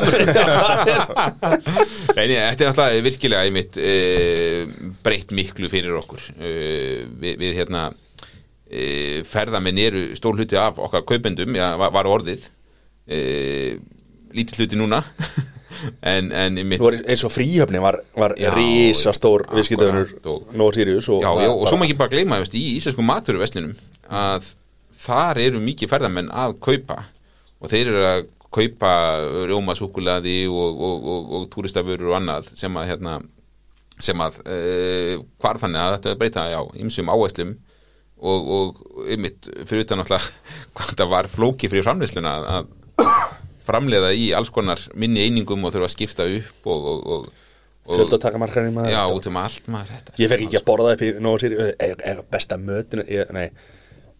Nei, nei, þetta er alltaf virkilega einmitt e, breytt miklu fyrir okkur. E, við, við hérna e, ferðamenn eru stór hluti af okkar kaupendum, já, var, orðið e, lítið hluti núna. En, en Nú var eins og fríhöfni var, var risastór og- Nóa Sirius og Já, já, og svo má ekki bara gleyma veist, í íslensku maturveslinum að þar eru mikið ferðamenn að kaupa og þeir eru að kaupa rjóma súkulaði og, og, og, túristafurur og annað sem að hérna sem að uh, hvar þannig að þetta breyta já, ymsum áherslum og, og ymmit fyrir utan alltaf hvað það var flóki fyrir framleiðsluna að, að framleiða í alls konar minni einingum og þurfa að skipta upp og, og, og, og Fjölda taka markarinn maður já, út um allt maður þetta Ég fekk ekki að borða upp í Nóa Sirius er, er besta mötun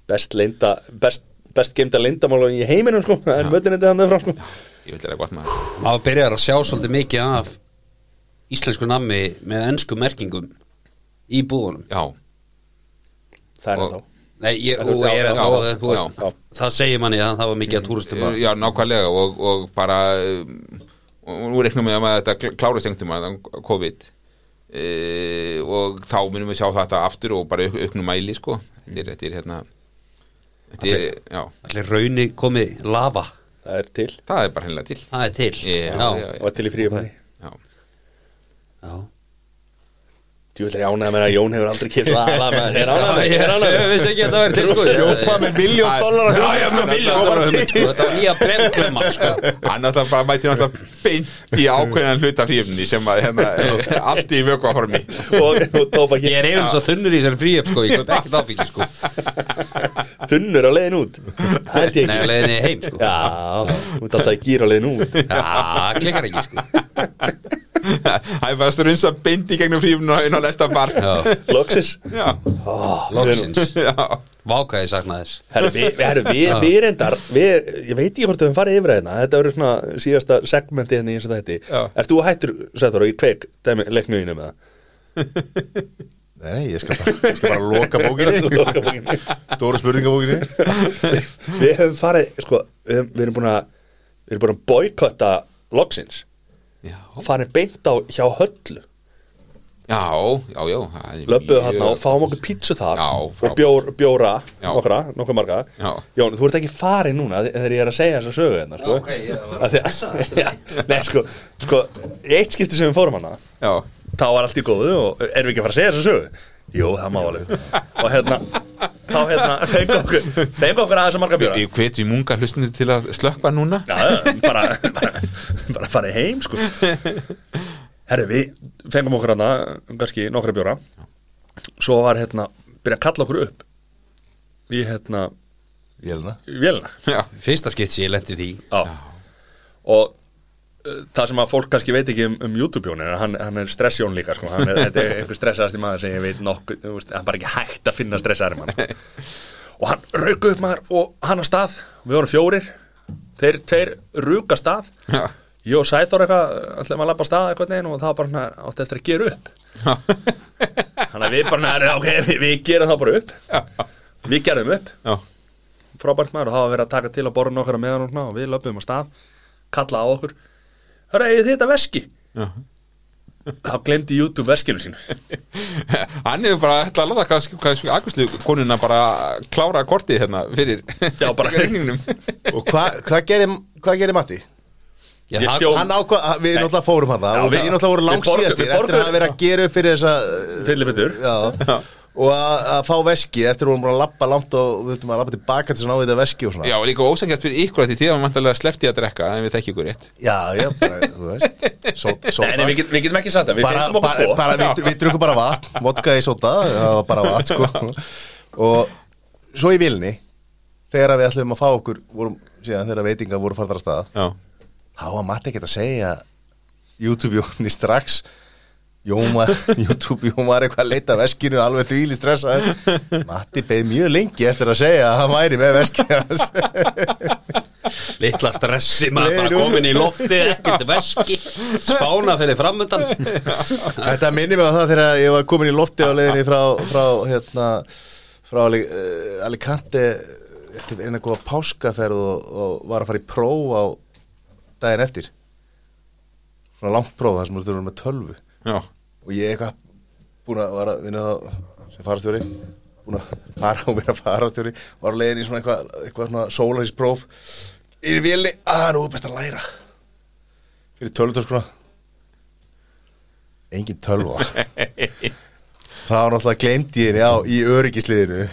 best leinda Best, best geimta leindamál í heiminum sko Það er mötun þetta hann frá sko. Ég vil vera gott maður. Maður byrjar að sjá svolítið mikið af íslensku nammi með ennsku merkingum í búðunum. Já, Það er þetta Nei, ég, og ég er já, þá, þú veist, já. það segir manni að það var mikið að túristum að já, nákvæmlega og, og bara um, og nú reiknum við að þetta klárist einhvern tíma COVID. E, og þá munum við sjá þetta aftur og bara auk, auknum mæli sko. Þetta er, þetta er hérna þetta er, já, allir rauni komið lava? Það er til. Það er bara hennilega til. Það er til. Já, já, já, Og til í fríhöfni já, já. Þú vil ég ánægða með að Jón hefur aldrei kippt aðla með Er ánægða með, Ég er ánægða ég vissi ekki að það verið til sko. Jópa með miljón dólar Já, já, með miljón dólar hugmynd, sko. Þetta var nýja brennklema sko. Hann náttúrulega bara mæti náttúrulega beint í ákveðan hluta fríöfni sem að hérna, allt í vökuaformi og, og tópa Ég er yfir svo þunnur í þessari fríöp sko. Ég kaup ekkert ábyggi sko. Þunnur á leiðin út. Ég Nei, ekki. leiðinni heim sko. Já, þú Það er bara strunsa beint í gegnum fríöfni og inn á næsta bar? Já, Loksis Já, loksins. Já, Váka ég sakna þess. Herru, við, reyndar við, Ég veit ekki hvort við höfum farið yfir þetta Þetta verður svona síðasta segmenti hérna í eins og þetta. Ert þú hættur, Sæður, í kveik leiknuðinu með Nei, ég skal bara, ég skal bara loka bókinni. Það? Stóra spurningabókinni. Við höfum farið, sko Við, höfum- við erum búin að Við erum búin að boykotta loksins já, Farið beint á hjá höllu. Já, já, já er mjög- þarna og fáum okkur pítsu þar. Já, Og bjór, bjóra, nokkra, nokkra marga. Já. Jón, þú ert ekki farið núna Þegar ég er að segja þessa sögu hérna, sko. Ok, ég var að- Já, Nei, sko, sko Eitt skipti sem við fórum hana Já, þá var allt í góðu og erum við ekki að fara að segja þessa sögu Jú, það má alveg. Og hérna, þá hérna fengum okkur, fengum okkur aðeins að marga bjóra. Ég hveti munga hlustinu til að slökka núna. Já, bara, bara, bara farið heim sko. Herri, við fengum okkur hana kannski nokkra bjóra. Svo var hérna, byrja að kalla okkur upp í hérna Vélina. vélina. Já, Fyrsta skipt sem ég lendi því. Já. og það sem að fólk kannski veit ekki um, um YouTube-jón að hann, hann er stressjón líka sko. hann er, er einhver stressaðasti maður sem ég veit nokkuð, hann er bara ekki hægt að finna stressaðari mann sko. og hann rauku upp maður og hann að stað. Við vorum fjórir, þeir tveir ruka stað, já, ég og Sæþór eitthvað, ætlum að labba stað eitthvað neginn og það var bara átti eftir að gera upp. Þannig að við bara "Nei, ok, við, við gerum það bara upp. Við gerum upp. Já, frábært maður og það var verið að taka til að borða okkar meðan og við löpum á stað. Kalla á okkur Hörru, eigið þið þetta veski? já. Þá glemdi YouTube veskinu sínu. Hann hefur bara ætla að láta hvað, hvað Aguslu konuna bara klára kortið hérna fyrir Já, Og hvað hva gerir, hva gerir Matti? Já, það- sjó- Hann ákvað, við náttúrulega fórum hann og við náttúrulega vorum langt síðastir eftir að hafa verið að gera upp fyrir þessa Fyllibittur Já, og að, að fá veski eftir að við vorum að lappa langt og við þurfum að lappa tilbaka til þess að ná þetta veski og svona. Já, og líka ósengjart fyrir ykkur að því því að mann vantarlega sleppti að drekka en við þekki ykkur rétt. Já, já, bara, þú veist. Só, sóda. Nei, nei, við, við getum ekki sagt það, við fengum okkur bara, tvo. bara við, við drukum bara vatn vodka í sóta, það var bara vatn sko. og svo í vilni þegar við ætlum að fá okkur vorum, síðan þegar veitinga voru farðar að staða Já, þá var Matti ekkert að segja YouTube-jóni strax Jón var, YouTube Jón var eitthvað að leita veskinu alveg þvíli stressaði Matti beð mjög lengi eftir að segja að hann væri með veskinu Litla stressi maður bara komin í lofti ekkert veski. Spána fyrir framöndan Þetta minnir mig á það þegar ég var komin í lofti á leiðinni frá, frá hérna frá eh, Alicante eftir eina góða páskaferð og, og var að fara í próf á daginn eftir. Svona langt próf þar sem þú þurfum með tölvu. Já, og ég eitthvað búin að vara að vinna það sem farastjóri búin að fara og vera farastjóri var leiðin í svona eitthvað, eitthvað svona sólarhíspróf í vilni, að nú er best að læra. Fyrir tölvutöskuna engin tölva. Það var náttúrulega glemt henni á í öryggisliðinu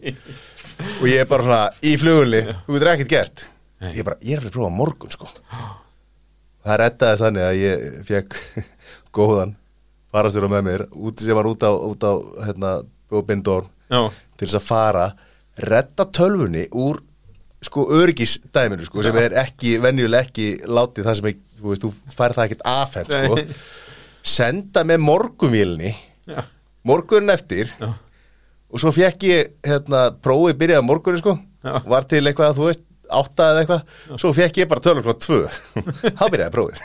og ég er bara svona í flugunli þú veitur ekkert gert. Ég er bara, ég er að prófa morgun sko. Það reddaði þannig að ég fekk góðan farastjóra með mér út, sem var út á, út á hérna, Bindor Já, til þess að fara redda tölvunni úr sko örgisdæminu sko sem er ekki, venjuleg ekki látið það sem er, þú veist, þú fær það ekkert afhend sko. Senda með morgunvílni morgunin eftir Já. og svo fekk ég hérna, prófið byrjaði morgunin sko. Já. var til eitthvað, þú veist, átta eða eitthvað svo fekk ég bara tölum frá tvö. Þá byrjaði prófið.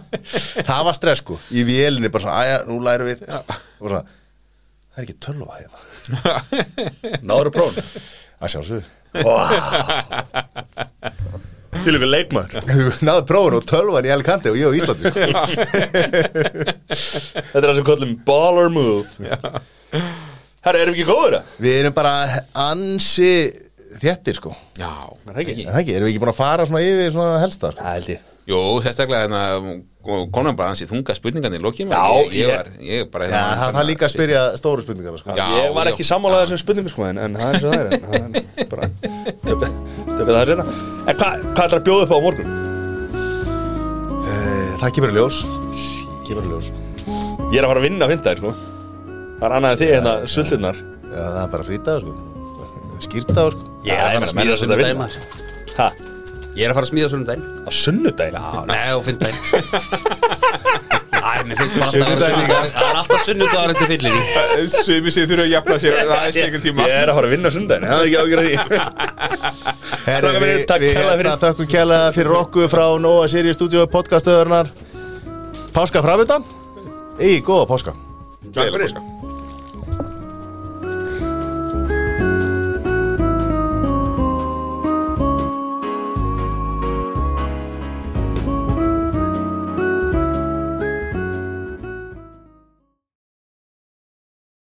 Það var stress sko, í vélinni bara svona aðja, nú lærum við. Og svona, það er ekki tölva hérna. Náður að prófum að sjálfsögur Fylgur við leikmaður. Náðu prófun og tölvan í Alicante og ég á Íslandi sko. Þetta er það sem kallum baller move. Herra, erum við ekki góður það? við erum bara ansi þéttir sko já Er það ekki? Er það ekki, erum við ekki búin að fara svona yfir svona helsta sko? Það held ég Jú, sérstaklega hérna konan bara ansið þunga spurningarnir í lokin Já, ég, ég, var, ég bara Já, það það er líka að spyrja stóru spurningar sko. Já, Ég var ekki sammálaðið þessum spurningum sko en, en það er svo það er en það er bara töfum töfum það er reyna En hvað hva ætlar að bjóða upp á á morgun? Eh, Það kemur í ljós Kemur í ljós Ég er að fara að vinna á fyndaðir sko Það er annað en þig hérna sullunar Já, það er bara frýtaður sko Skýrtaður sko Ég er að fara að smíða sunnudaginn. maður Hæ? Ég er að fara að smíða sunnudaginn. Á sunnudaginn? Já, nei, á fimmdaginn Æ, mér finnst bara alltaf að vera sunnudagur. Það er alltaf sunnudagur eftir fyllir í. Sumi sig þurfa að jafna sér það er slikul tíma. Ég er að fara að vinna á sunnudaginn Það er ekki ágjörð því. Herri, við, við hérna fyrir. þökkum kærlega fyrir okkur frá Nóa Sirius Studio podcastöðurnar Páska framöndan Í, góða páska. Gleðilega páska.